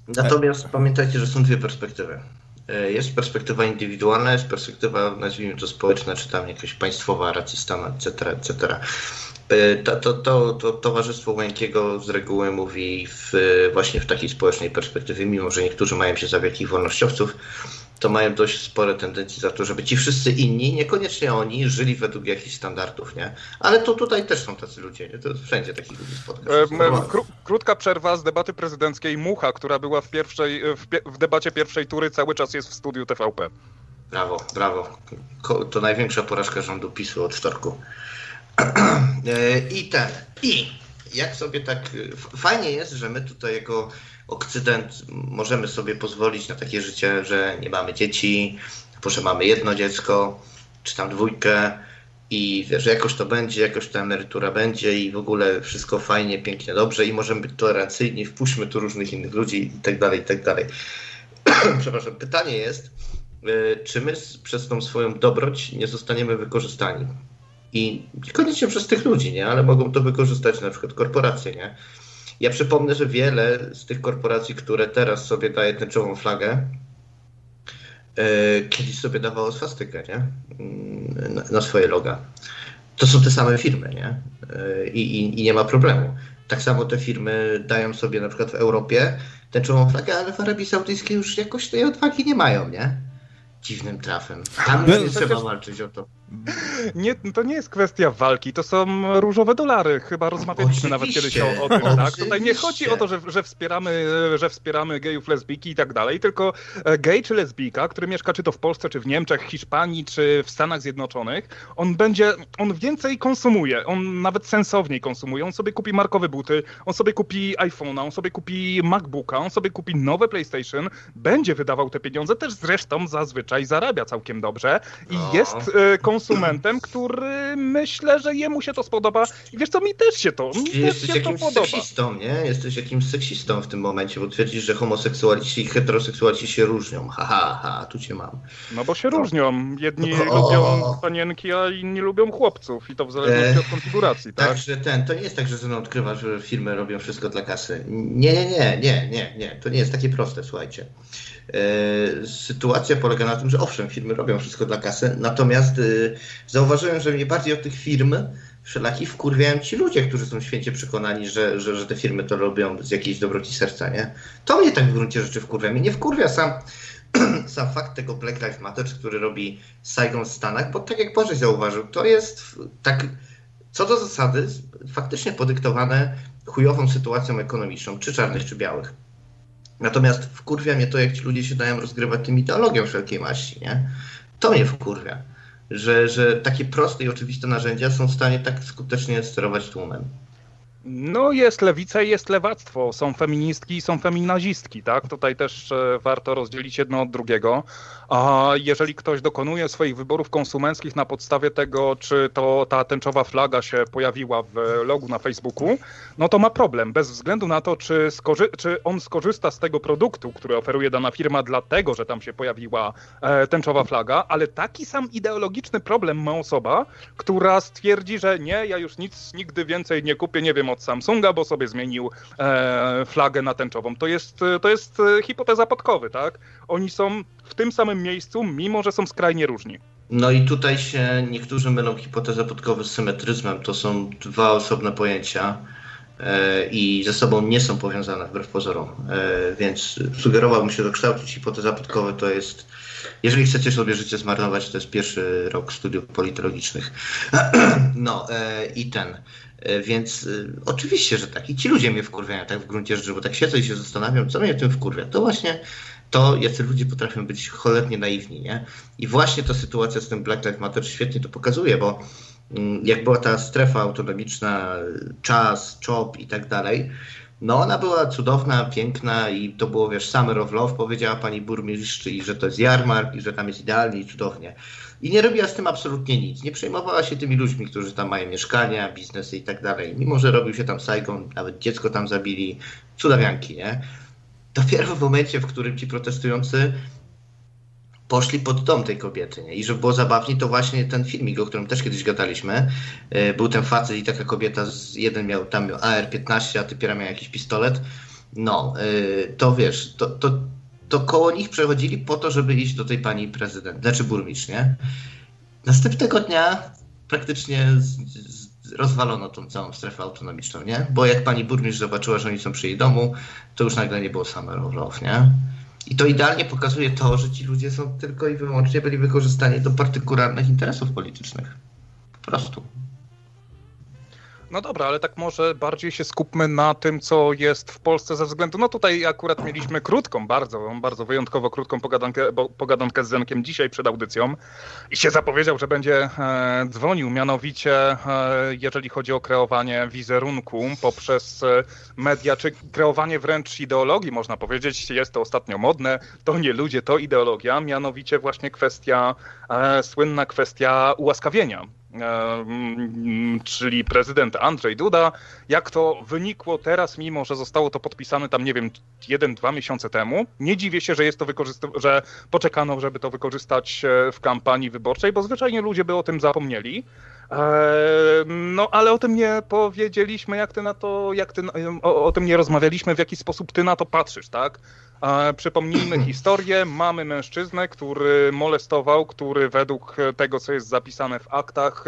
Natomiast pamiętajcie, że są dwie perspektywy. E, jest perspektywa indywidualna, jest perspektywa, nazwijmy to społeczna, czy tam jakaś państwowa, racji stanu, etc., etc. E, to, to, to, to Towarzystwo Łękiego z reguły mówi w, właśnie w takiej społecznej perspektywie, mimo że niektórzy mają się za wielkich wolnościowców, to mają dość spore tendencje za to, żeby ci wszyscy inni, niekoniecznie oni, żyli według jakichś standardów, nie? Ale to tutaj też są tacy ludzie, nie? To wszędzie takich ludzi spotka. Kró krótka przerwa z debaty prezydenckiej. Mucha, która była w, pierwszej, w, w debacie pierwszej tury, cały czas jest w studiu TVP. Brawo, brawo. To największa porażka rządu PiSu od wtorku. I ten. I jak sobie tak. Fajnie jest, że my tutaj jako Okcydent możemy sobie pozwolić na takie życie, że nie mamy dzieci, że mamy jedno dziecko, czy tam dwójkę i wiesz, jakoś to będzie, jakoś ta emerytura będzie i w ogóle wszystko fajnie, pięknie, dobrze i możemy być tolerancyjni, wpuśćmy tu różnych innych ludzi i tak dalej, i tak dalej. Przepraszam, pytanie jest, y, czy my przez tą swoją dobroć nie zostaniemy wykorzystani? I niekoniecznie przez tych ludzi, nie? Ale mogą to wykorzystać na przykład korporacje, nie? Ja przypomnę, że wiele z tych korporacji, które teraz sobie daje tęczową flagę, e, kiedyś sobie dawało swastykę, nie? Na, na swoje loga. To są te same firmy, nie? E, I, i, I nie ma problemu. Tak samo te firmy dają sobie na przykład w Europie tęczową flagę, ale w Arabii Saudyjskiej już jakoś tej odwagi nie mają, nie? Dziwnym trafem. Tam nie trzeba walczyć o to. Nie, to nie jest kwestia walki, to są różowe dolary. Chyba rozmawialiśmy nawet kiedyś o, o tym, tak? Tutaj nie chodzi o to, że, że, wspieramy, że wspieramy gejów, lesbijki i tak dalej, tylko e, gej czy lesbijka, który mieszka czy to w Polsce, czy w Niemczech, Hiszpanii, czy w Stanach Zjednoczonych, on będzie, on więcej konsumuje, on nawet sensowniej konsumuje, on sobie kupi markowe buty, on sobie kupi iPhone'a, on sobie kupi MacBooka, on sobie kupi nowe PlayStation, będzie wydawał te pieniądze, też zresztą zazwyczaj zarabia całkiem dobrze i no. jest e, konsumentem, który myślę, że jemu się to spodoba. I wiesz co, mi też się to, mi Jesteś też się jakimś to podoba. seksistą, nie? Jesteś jakimś seksistą w tym momencie, bo twierdzisz, że homoseksualiści i heteroseksualiści się różnią. Ha, ha, ha, tu cię mam. No bo się no. różnią. Jedni no, lubią panienki, a inni lubią chłopców i to w zależności e, od konfiguracji, tak? Także ten, to nie jest tak, że ze odkrywasz, że firmy robią wszystko dla kasy. Nie, nie, nie, nie, nie, nie. To nie jest takie proste, słuchajcie. E, sytuacja polega na tym, że owszem, firmy robią wszystko dla kasy, natomiast e, zauważyłem, że mnie bardziej od tych firm wszelakich wkurwiają ci ludzie, którzy są święcie przekonani, że, że, że te firmy to robią z jakiejś dobroci serca, nie? To mnie tak w gruncie rzeczy wkurwia. Mnie nie wkurwia sam, sam fakt tego Black Lives Matter, który robi Saigon w Stanach, bo tak jak Boże zauważył, to jest tak co do zasady faktycznie podyktowane chujową sytuacją ekonomiczną, czy czarnych, czy białych. Natomiast wkurwia mnie to, jak ci ludzie się dają rozgrywać tym ideologią wszelkiej maści, nie? To mnie wkurwia, że, że takie proste i oczywiste narzędzia są w stanie tak skutecznie sterować tłumem. No jest lewica i jest lewactwo. Są feministki i są feminazistki, tak? Tutaj też e, warto rozdzielić jedno od drugiego. A jeżeli ktoś dokonuje swoich wyborów konsumenckich na podstawie tego, czy to ta tęczowa flaga się pojawiła w logu na Facebooku, no to ma problem. Bez względu na to, czy, czy on skorzysta z tego produktu, który oferuje dana firma, dlatego, że tam się pojawiła e, tęczowa flaga, ale taki sam ideologiczny problem ma osoba, która stwierdzi, że nie, ja już nic nigdy więcej nie kupię, nie wiem, od Samsunga, bo sobie zmienił e, flagę na tęczową. To jest, to jest e, hipoteza podkowy, tak? Oni są w tym samym miejscu, mimo że są skrajnie różni. No i tutaj się niektórzy mylą hipotezę podkowy z symetryzmem. To są dwa osobne pojęcia i ze sobą nie są powiązane wbrew pozorom. E, więc sugerowałbym się dokształcić hipoteza podkowy to jest jeżeli chcecie sobie życie zmarnować, to jest pierwszy rok studiów politologicznych. No e, i ten. E, więc e, oczywiście, że tak. I ci ludzie mnie wkurwiają tak w gruncie rzeczy, bo tak siedzę i się zastanawiam, co mnie tym wkurwia. To właśnie to, jacy ludzie potrafią być cholernie naiwni, nie? I właśnie ta sytuacja z tym Black Lives Matter świetnie to pokazuje, bo jak była ta strefa autonomiczna, czas, CHOP i tak dalej, no ona była cudowna, piękna i to było, wiesz, summer of love, powiedziała pani burmistrz i że to jest jarmark i że tam jest idealnie i cudownie. I nie robiła z tym absolutnie nic. Nie przejmowała się tymi ludźmi, którzy tam mają mieszkania, biznesy i tak dalej. Mimo, że robił się tam Saigon, nawet dziecko tam zabili, cudawianki, nie? Dopiero w momencie, w którym ci protestujący poszli pod dom tej kobiety. Nie? I żeby było zabawniej, to właśnie ten filmik, o którym też kiedyś gadaliśmy, yy, był ten facet i taka kobieta, z, jeden miał tam AR-15, a typiera miał jakiś pistolet. No, yy, to wiesz, to, to, to koło nich przechodzili po to, żeby iść do tej pani prezydent, znaczy burmistrz, nie? Następnego dnia praktycznie z, z, rozwalono tą całą strefę autonomiczną, nie? Bo jak pani burmistrz zobaczyła, że oni są przy jej domu, to już nagle nie było summer nie? I to idealnie pokazuje to, że ci ludzie są tylko i wyłącznie byli wykorzystani do partykularnych interesów politycznych. Po prostu. No dobra, ale tak może bardziej się skupmy na tym, co jest w Polsce ze względu, no tutaj akurat mieliśmy krótką, bardzo, bardzo wyjątkowo krótką pogadankę, pogadankę z Zenkiem dzisiaj przed audycją. I się zapowiedział, że będzie e, dzwonił, mianowicie e, jeżeli chodzi o kreowanie wizerunku poprzez e, media, czy kreowanie wręcz ideologii, można powiedzieć, jest to ostatnio modne, to nie ludzie, to ideologia, mianowicie właśnie kwestia, e, słynna kwestia ułaskawienia czyli prezydent Andrzej Duda. Jak to wynikło teraz, mimo że zostało to podpisane tam, nie wiem, jeden, dwa miesiące temu, nie dziwię się, że jest to że poczekano, żeby to wykorzystać e, w kampanii wyborczej, bo zwyczajnie ludzie by o tym zapomnieli. No, ale o tym nie powiedzieliśmy, jak ty na to, jak ty, o, o tym nie rozmawialiśmy, w jaki sposób ty na to patrzysz, tak? Przypomnijmy historię. Mamy mężczyznę, który molestował, który według tego, co jest zapisane w aktach,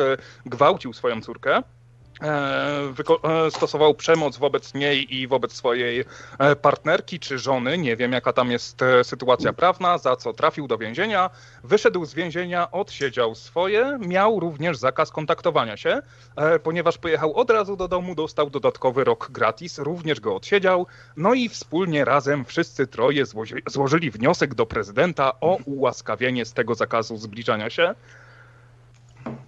gwałcił swoją córkę. E, stosował przemoc wobec niej i wobec swojej partnerki czy żony. Nie wiem, jaka tam jest sytuacja prawna, za co trafił do więzienia. Wyszedł z więzienia, odsiedział swoje, miał również zakaz kontaktowania się, ponieważ pojechał od razu do domu, dostał dodatkowy rok gratis, również go odsiedział. No i wspólnie razem wszyscy troje złożyli wniosek do prezydenta o ułaskawienie z tego zakazu zbliżania się.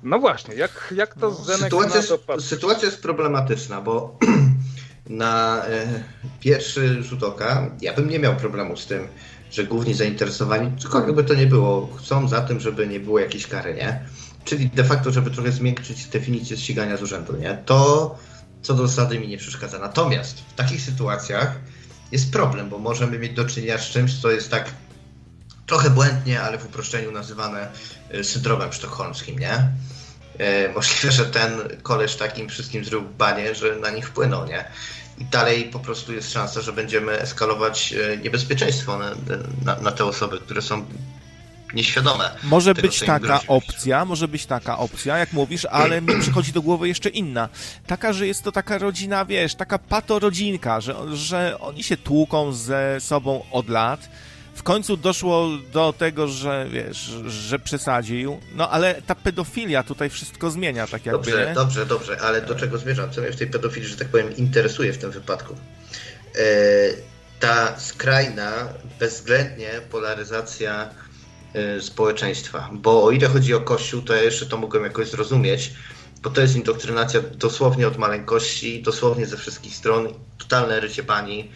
No właśnie, jak, jak to no, Zenek sytuacja, na to Sytuacja jest problematyczna, bo na e, pierwszy rzut oka ja bym nie miał problemu z tym, że główni zainteresowani, cokolwiek by to nie było, chcą za tym, żeby nie było jakiejś kary, nie? Czyli de facto, żeby trochę zmiękczyć definicję ścigania z urzędu, nie? To co do zasady mi nie przeszkadza. Natomiast w takich sytuacjach jest problem, bo możemy mieć do czynienia z czymś, co jest tak trochę błędnie, ale w uproszczeniu nazywane y, syndromem sztokholmskim, nie? Y, możliwe, że ten koleż takim wszystkim zrobił banie, że na nich wpłynął, nie? I dalej po prostu jest szansa, że będziemy eskalować y, niebezpieczeństwo na, na, na te osoby, które są nieświadome. Może tego, być taka opcja, może być taka opcja, jak mówisz, ale mi przychodzi do głowy jeszcze inna. Taka, że jest to taka rodzina, wiesz, taka patorodzinka, że, że oni się tłuką ze sobą od lat, w końcu doszło do tego, że wiesz, że przesadził, no ale ta pedofilia tutaj wszystko zmienia, tak jakby. Dobrze, nie? dobrze, dobrze, ale do czego zmierzam? Co mnie w tej pedofilii, że tak powiem, interesuje w tym wypadku? E, ta skrajna, bezwzględnie polaryzacja e, społeczeństwa, bo o ile chodzi o Kościół, to ja jeszcze to mogłem jakoś zrozumieć, bo to jest indoktrynacja dosłownie od maleńkości, dosłownie ze wszystkich stron, totalne rycie pani,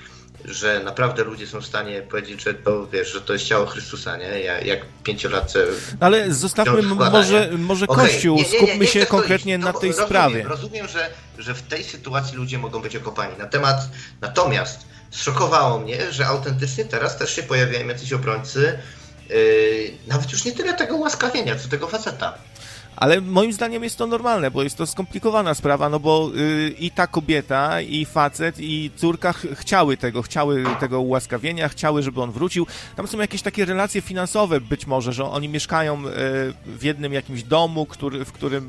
że naprawdę ludzie są w stanie powiedzieć, że to wiesz, że to jest ciało Chrystusa, nie? Jak, jak pięciolatce. No ale zostawmy może, może okay. Kościół, nie, nie, nie, skupmy się konkretnie na no, tej rozumiem, sprawie. Rozumiem, że, że w tej sytuacji ludzie mogą być okopani. Na temat, natomiast zszokowało mnie, że autentycznie teraz też się pojawiają jacyś obrońcy, yy, nawet już nie tyle tego łaskawienia, co tego faceta. Ale moim zdaniem jest to normalne, bo jest to skomplikowana sprawa, no bo y, i ta kobieta, i facet, i córka ch chciały tego, chciały tego ułaskawienia, chciały, żeby on wrócił. Tam są jakieś takie relacje finansowe być może, że oni mieszkają y, w jednym jakimś domu, który, w którym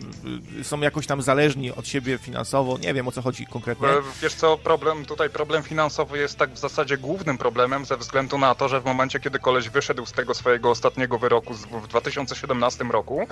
y, są jakoś tam zależni od siebie finansowo. Nie wiem, o co chodzi konkretnie. E, wiesz co, problem, tutaj problem finansowy jest tak w zasadzie głównym problemem ze względu na to, że w momencie, kiedy koleś wyszedł z tego swojego ostatniego wyroku w 2017 roku,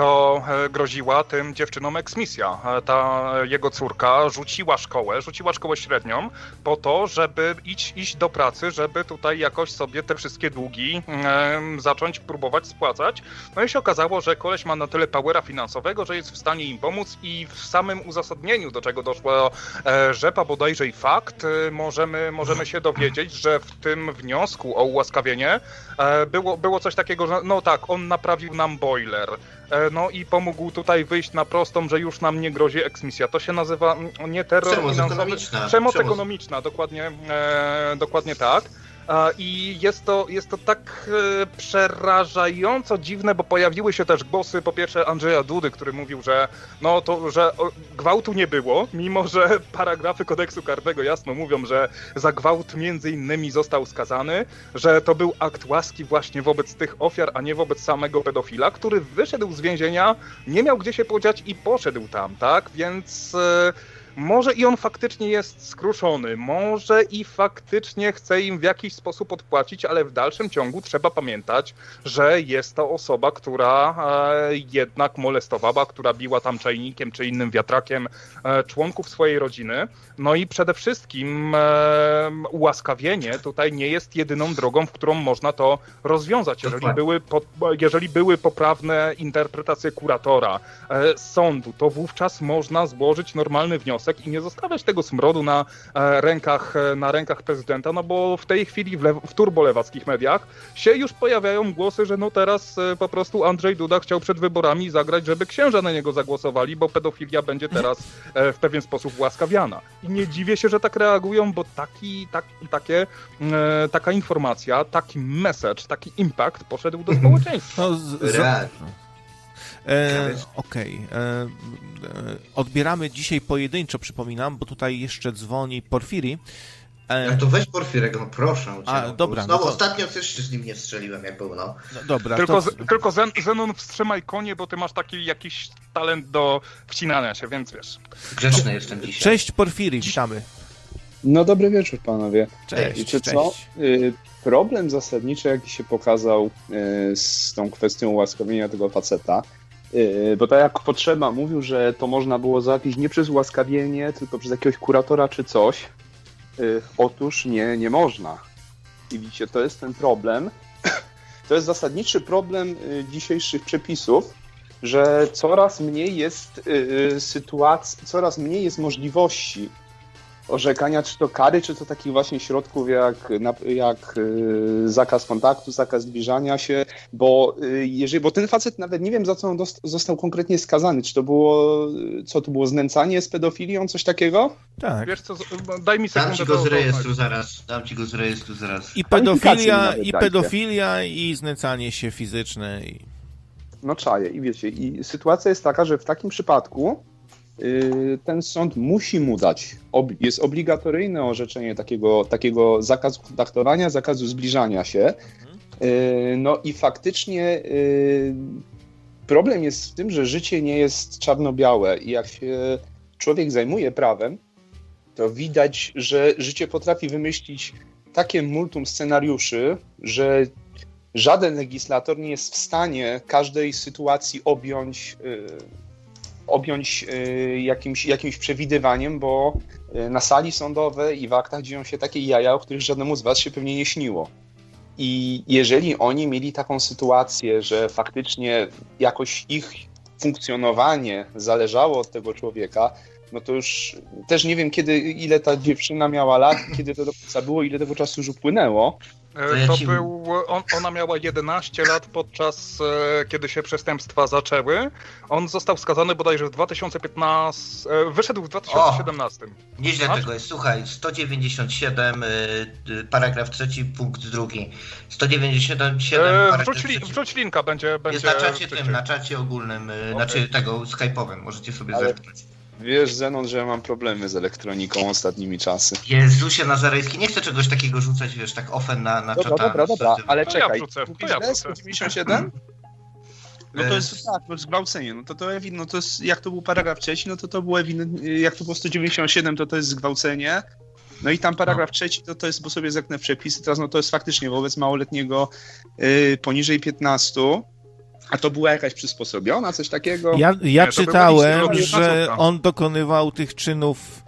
to E, groziła tym dziewczynom eksmisja. E, ta jego córka rzuciła szkołę, rzuciła szkołę średnią po to, żeby iść, iść do pracy, żeby tutaj jakoś sobie te wszystkie długi e, zacząć próbować spłacać. No i się okazało, że koleś ma na tyle powera finansowego, że jest w stanie im pomóc i w samym uzasadnieniu, do czego doszło e, rzepa bodajże i fakt, e, możemy, możemy się dowiedzieć, że w tym wniosku o ułaskawienie e, było, było coś takiego, że no tak, on naprawił nam boiler. E, no i pomógł tutaj wyjść na prostą, że już nam nie grozi eksmisja. To się nazywa nie terror Przemoc finansowy, ekonomiczna. przemoc, przemoc. ekonomiczna, dokładnie, e, dokładnie tak. I jest to, jest to tak e, przerażająco dziwne, bo pojawiły się też głosy, po pierwsze Andrzeja Dudy, który mówił, że no to, że gwałtu nie było, mimo że paragrafy kodeksu karnego jasno mówią, że za gwałt między innymi został skazany, że to był akt łaski właśnie wobec tych ofiar, a nie wobec samego pedofila, który wyszedł z więzienia, nie miał gdzie się podziać i poszedł tam, tak? Więc... Yy może i on faktycznie jest skruszony, może i faktycznie chce im w jakiś sposób odpłacić, ale w dalszym ciągu trzeba pamiętać, że jest to osoba, która e, jednak molestowała, która biła tam czajnikiem czy innym wiatrakiem e, członków swojej rodziny. No i przede wszystkim e, ułaskawienie tutaj nie jest jedyną drogą, w którą można to rozwiązać. Jeżeli były, po, jeżeli były poprawne interpretacje kuratora, sądu, to wówczas można złożyć normalny wniosek i nie zostawiać tego smrodu na e, rękach, e, na rękach prezydenta, no bo w tej chwili w, w turbolewackich mediach się już pojawiają głosy, że no teraz e, po prostu Andrzej Duda chciał przed wyborami zagrać, żeby księża na niego zagłosowali, bo pedofilia będzie teraz w pewien sposób łaskawiana. I nie dziwię się, że tak reagują, bo taki, tak, takie, taka informacja, taki message, taki impact poszedł do mhm. społeczeństwa. No, z, z... E, Okej. Okay. E, e, odbieramy dzisiaj pojedynczo, przypominam, bo tutaj jeszcze dzwoni Porfiri. E, No to weź Porfirego, no proszę. cię, A, no. dobra, Znowu no to- ostatnio też się z nim nie strzeliłem, jak był, no. no dobra, Tylko, to... z, tylko Zen, Zenon wstrzymaj konie, bo ty masz taki jakiś talent do wcinania się, więc wiesz. Grzeczny jestem dzisiaj. Cześć Porfiry, witamy. No dobry wieczór panowie. Cześć, Wiecie cześć. co? Y, Problem zasadniczy, jaki się pokazał y, z tą kwestią ułaskawienia tego faceta, bo tak jak Potrzeba mówił, że to można było załatwić nie przez ułaskawienie, tylko przez jakiegoś kuratora czy coś. Y, Otóż nie, nie można. I widzicie, to jest ten problem. To jest zasadniczy problem y, dzisiejszych przepisów, że coraz mniej jest y, sytuacji, coraz mniej jest możliwości orzekania, czy to kary, czy to takich właśnie środków jak, jak y, zakaz kontaktu, zakaz zbliżania się, bo y, jeżeli, bo ten facet nawet nie wiem za co on został konkretnie skazany, czy to było, y, co to było, znęcanie z pedofilią, coś takiego? Tak. Wiesz co, daj mi Dam sekundę. ci go z rejestru zaraz, dam ci go z rejestru zaraz. I pedofilia, i pedofilia, i znęcanie się fizyczne. I... No czaję i wiecie, i sytuacja jest taka, że w takim przypadku ten sąd musi mu dać, jest obligatoryjne orzeczenie takiego, takiego zakazu kontaktowania, zakazu zbliżania się. Y, No i faktycznie y, problem jest w tym, że życie nie jest czarno-białe i jak się człowiek zajmuje prawem, to widać, że życie potrafi wymyślić takie multum scenariuszy, że żaden legislator nie jest w stanie każdej sytuacji objąć, y, objąć y, jakimś, jakimś przewidywaniem, bo y, na sali sądowej i w aktach dzieją się takie jaja, o których żadnemu z was się pewnie nie śniło. I jeżeli oni mieli taką sytuację, że faktycznie jakoś ich funkcjonowanie zależało od tego człowieka, no to już też nie wiem, kiedy, ile ta dziewczyna miała lat, kiedy to do końca było, ile tego czasu już upłynęło. E, To ja To ci- był, on, ona miała 11 lat podczas, e, kiedy się przestępstwa zaczęły. On został skazany bodajże w 2015, e, wyszedł w 2017. Nieźle Masz? tego jest. Słuchaj, 197, y, y, paragraf trzeci, punkt drugi. 197, E, paragraf Wrzuć, li, trzeci. wrzuć linka, będzie, będzie Jest na czacie tym, na czacie ogólnym, y, znaczy tego skype'owym, możecie sobie Ale- zerknąć. Wiesz, Zenon, że ja mam problemy z elektroniką ostatnimi czasy. Jezusie Nazarejski, nie chcę czegoś takiego rzucać, wiesz, tak offen na, na Dobra, czata. dobra, dobra, ale To ja czekaj. wrzucę, to ja. 197? No to jest tak, to jest zgwałcenie. No to, to, no to jest, jak to był paragraf trzeci, no to to było ewidentnie, jak to było 197, to to jest zgwałcenie. No i tam paragraf trzeci, to to jest, bo sobie zerknę przepisy, teraz no to jest faktycznie wobec małoletniego y, poniżej 15, a to była jakaś przysposobiona, coś takiego? Ja, ja Nie, to czytałem, że on dokonywał tych czynów,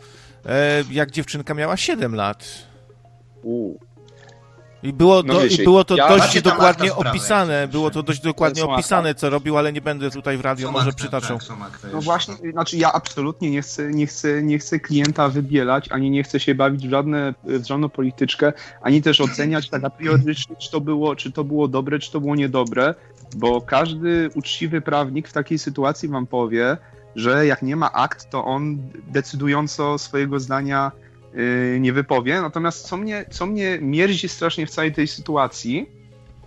e, jak dziewczynka miała 7 lat. U. I było, No do, wiecie, i było to ja- dość dokładnie akta sprawy, opisane, było to dość dokładnie akta? opisane, co robił, ale nie będę tutaj w radio Są może przytaczał. tak, No właśnie, znaczy ja absolutnie nie chcę, nie chcę, nie chcę klienta wybielać, ani nie chcę się bawić w, żadne, w żadną polityczkę, ani też oceniać tak a priori, czy to, było, czy to było dobre, czy to było niedobre, bo każdy uczciwy prawnik w takiej sytuacji wam powie, że jak nie ma akt, to on decydująco swojego zdania yy, nie wypowie. Natomiast co mnie, co mnie mierzi strasznie w całej tej sytuacji,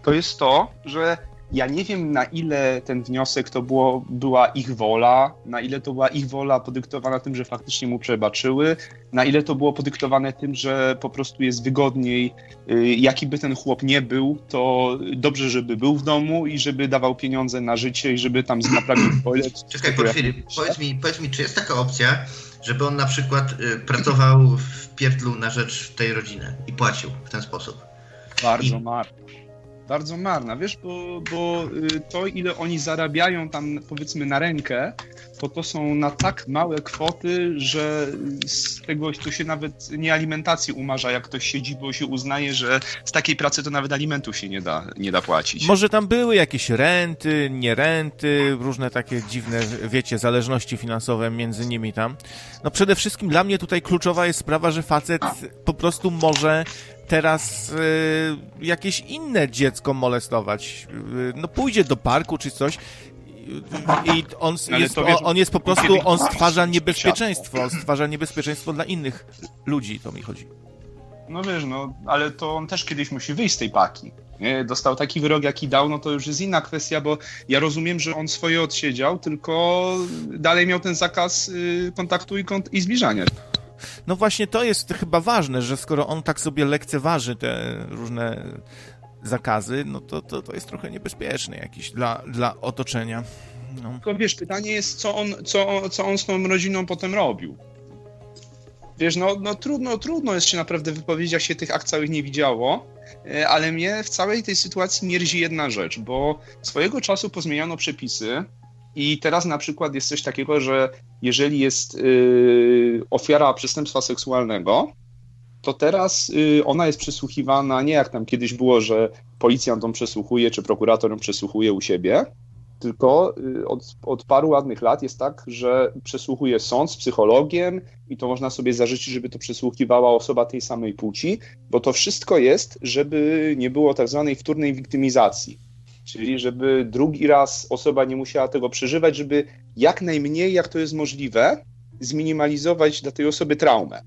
to jest to, że ja nie wiem, na ile ten wniosek to było, była ich wola, na ile to była ich wola podyktowana tym, że faktycznie mu przebaczyły, na ile to było podyktowane tym, że po prostu jest wygodniej, y, jaki by ten chłop nie był, to dobrze, żeby był w domu i żeby dawał pieniądze na życie i żeby tam naprawił toilet. Czekaj, ja- Porfiry, powiedz mi, powiedz mi, czy jest taka opcja, żeby on na przykład y, pracował w pierdlu na rzecz tej rodziny i płacił w ten sposób? Bardzo marna. Bardzo marna, wiesz, bo, bo y, to, ile oni zarabiają tam, powiedzmy, na rękę, to to są na tak małe kwoty, że z tego to się nawet nie alimentacji umarza, jak ktoś siedzi, bo się uznaje, że z takiej pracy to nawet alimentów się nie da, nie da płacić. Może tam były jakieś renty, nie renty, różne takie dziwne, wiecie, zależności finansowe między nimi tam. No przede wszystkim dla mnie tutaj kluczowa jest sprawa, że facet po prostu może teraz y, jakieś inne dziecko molestować. Y, no pójdzie do parku czy coś i on jest, wiesz, on jest po prostu, on stwarza niebezpieczeństwo, on stwarza niebezpieczeństwo dla innych ludzi, to mi chodzi. No wiesz, no, ale to on też kiedyś musi wyjść z tej paki. Nie? Dostał taki wyrok, jaki dał, no to już jest inna kwestia, bo ja rozumiem, że on swoje odsiedział, tylko dalej miał ten zakaz y, kontaktu i, kont- i zbliżania. No właśnie to jest chyba ważne, że skoro on tak sobie lekceważy te różne zakazy, no to, to, to jest trochę niebezpieczne jakiś dla, dla otoczenia. No. Tylko wiesz, pytanie jest, co on, co, co on z tą rodziną potem robił. Wiesz, no, no trudno, trudno jest się naprawdę wypowiedzieć, jak się tych akt całych nie widziało, e, ale mnie w całej tej sytuacji mierzi jedna rzecz, bo swojego czasu pozmieniano przepisy i teraz na przykład jest coś takiego, że jeżeli jest yy, ofiara przestępstwa seksualnego, to teraz yy, ona jest przesłuchiwana nie jak tam kiedyś było, że policjant ją przesłuchuje, czy prokurator ją przesłuchuje u siebie, tylko y, od, od, paru ładnych lat jest tak, że przesłuchuje sąd z psychologiem i to można sobie zażyczyć, żeby to przesłuchiwała osoba tej samej płci, bo to wszystko jest, żeby nie było tak zwanej wtórnej wiktymizacji. Czyli żeby drugi raz osoba nie musiała tego przeżywać, żeby jak najmniej, jak to jest możliwe, zminimalizować dla tej osoby traumę.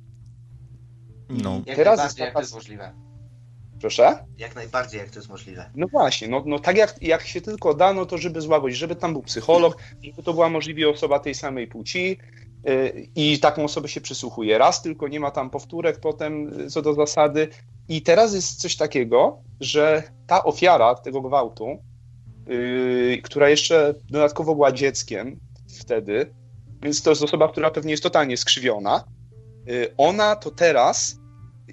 No. Jak teraz jest taka... jak to jest możliwe. Proszę? Jak najbardziej, jak to jest możliwe. No właśnie, no, no tak jak, jak się tylko da, no to żeby złagodzić, żeby tam był psycholog, żeby to była możliwie osoba tej samej płci yy, i taką osobę się przysłuchuje raz, tylko nie ma tam powtórek potem y, co do zasady. I teraz jest coś takiego, że ta ofiara tego gwałtu, yy, która jeszcze dodatkowo była dzieckiem wtedy, więc to jest osoba, która pewnie jest totalnie skrzywiona, yy, ona to teraz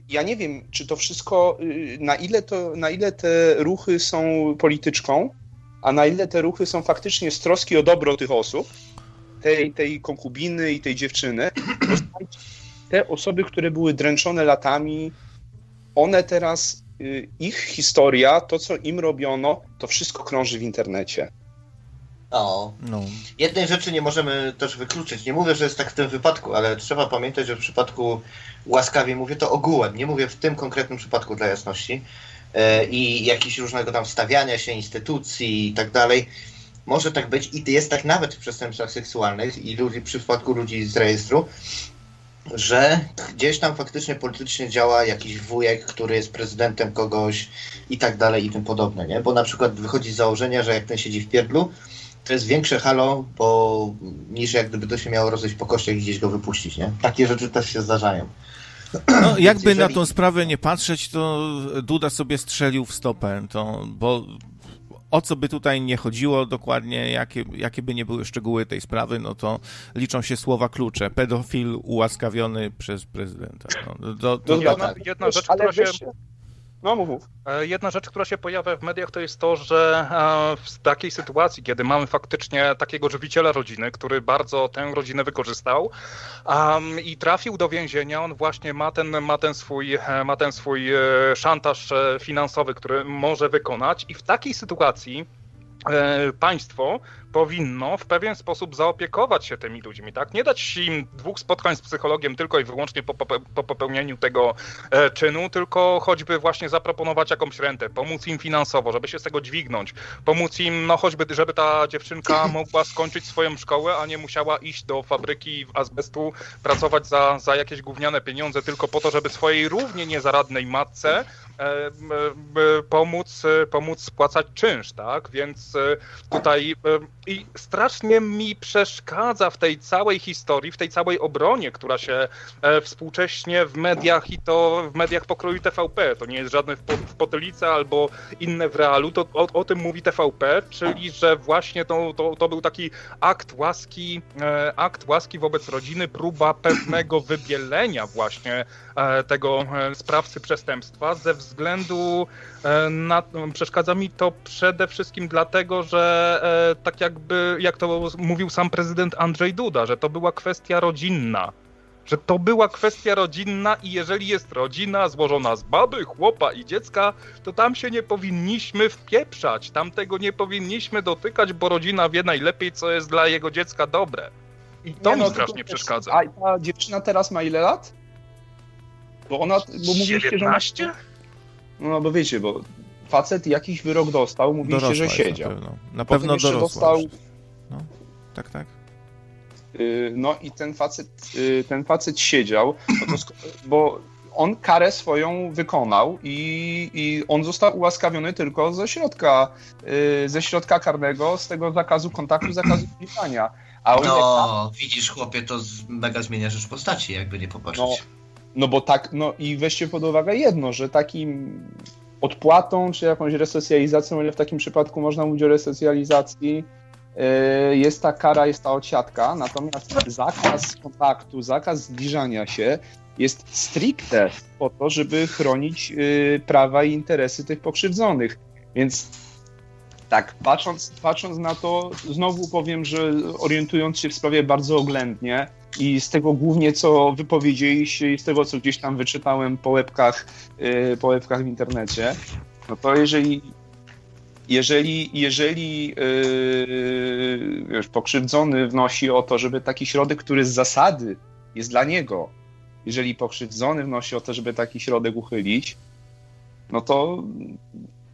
ja nie wiem, czy to wszystko, y, na ile, to, na ile te ruchy są polityczką, a na ile te ruchy są faktycznie z troski o dobro tych osób, tej, tej konkubiny i tej dziewczyny. Te osoby, które były dręczone latami, one teraz, ich historia, to co im robiono, to wszystko krąży w internecie. No. no. Jednej rzeczy nie możemy też wykluczyć. Nie mówię, że jest tak w tym wypadku, ale trzeba pamiętać, że w przypadku łaskawie mówię to ogółem, nie mówię w tym konkretnym przypadku dla jasności e, i jakiś różnego tam wstawiania się instytucji i tak dalej. Może tak być i jest tak nawet w przestępstwach seksualnych i ludzi, w przypadku ludzi z rejestru, że gdzieś tam faktycznie politycznie działa jakiś wujek, który jest prezydentem kogoś i tak dalej i tym podobne, nie? Bo na przykład wychodzi z założenia, że jak ten siedzi w pierdlu, to jest większe halo, bo niż jak gdyby to się miało rozejść po kościach i gdzieś go wypuścić, nie? Takie rzeczy też się zdarzają. No, jakby jeżeli... na tą sprawę nie patrzeć, to Duda sobie strzelił w stopę, to, bo o co by tutaj nie chodziło dokładnie, jakie, jakie by nie były szczegóły tej sprawy, no to liczą się słowa klucze. Pedofil ułaskawiony przez prezydenta. No, to, to, jedna, jedna rzecz, która się... No, mów, mów. E, jedna rzecz, która się pojawia w mediach, to jest to, że e, w takiej sytuacji, kiedy mamy faktycznie takiego żywiciela rodziny, który bardzo tę rodzinę wykorzystał um, i trafił do więzienia, on właśnie ma ten, ma ten, swój, e, ma ten swój szantaż finansowy, który może wykonać i w takiej sytuacji państwo powinno w pewien sposób zaopiekować się tymi ludźmi, tak? Nie dać im dwóch spotkań z psychologiem tylko i wyłącznie po, po, po popełnieniu tego e, czynu, tylko choćby właśnie zaproponować jakąś rentę, pomóc im finansowo, żeby się z tego dźwignąć, pomóc im, no choćby, żeby ta dziewczynka mogła skończyć swoją szkołę, a nie musiała iść do fabryki azbestu, pracować za, za jakieś gówniane pieniądze tylko po to, żeby swojej równie niezaradnej matce e, e, pomóc, pomóc spłacać czynsz, tak? Więc tutaj i strasznie mi przeszkadza w tej całej historii, w tej całej obronie, która się e, współcześnie w mediach i to w mediach pokroju TVP, to nie jest żadne w, Potylice albo inne w realu, to o, o, tym mówi TVP, czyli że właśnie to, to, to był taki akt łaski, e, akt łaski wobec rodziny, próba pewnego wybielenia właśnie tego sprawcy przestępstwa ze względu na, przeszkadza mi to przede wszystkim dlatego, że tak jak jakby, jak to mówił sam prezydent Andrzej Duda, że to była kwestia rodzinna. Że to była kwestia rodzinna i jeżeli jest rodzina złożona z baby, chłopa i dziecka, to tam się nie powinniśmy wpieprzać, tam tego nie powinniśmy dotykać, bo rodzina wie najlepiej, co jest dla jego dziecka dobre. I to nie, mi no, strasznie przeszkadza. A ta dziewczyna teraz ma ile lat? Bo ona, bo mówiliście, że ona... No bo wiecie, bo facet jakiś wyrok dostał, mówiliście, że siedział. Na pewno, na pewno dorosła. Dostał... No, tak, tak. Y, no i ten facet, y, ten facet siedział, no bo on karę swoją wykonał i, i on został ułaskawiony tylko ze środka, y, ze środka karnego, z tego zakazu kontaktu, zakazu zbliżania. A o ile No, widzisz chłopie, to mega zmienia rzecz postaci, jakby nie popatrzeć. No, no bo tak, no i weźcie pod uwagę jedno, że takim odpłatą, czy jakąś resocjalizacją, ile w takim przypadku można mówić o resocjalizacji, yy, jest ta kara, jest ta odsiadka, natomiast zakaz kontaktu, zakaz zbliżania się jest stricte po to, żeby chronić yy, prawa i interesy tych pokrzywdzonych. Więc tak, patrząc, patrząc na to, znowu powiem, że orientując się w sprawie bardzo oględnie i z tego głównie, co wypowiedzieliście i z tego, co gdzieś tam wyczytałem po łebkach, yy, po łebkach w internecie, no to jeżeli jeżeli, jeżeli yy, wiesz, pokrzywdzony wnosi o to, żeby taki środek, który z zasady jest dla niego, jeżeli pokrzywdzony wnosi o to, żeby taki środek uchylić, no to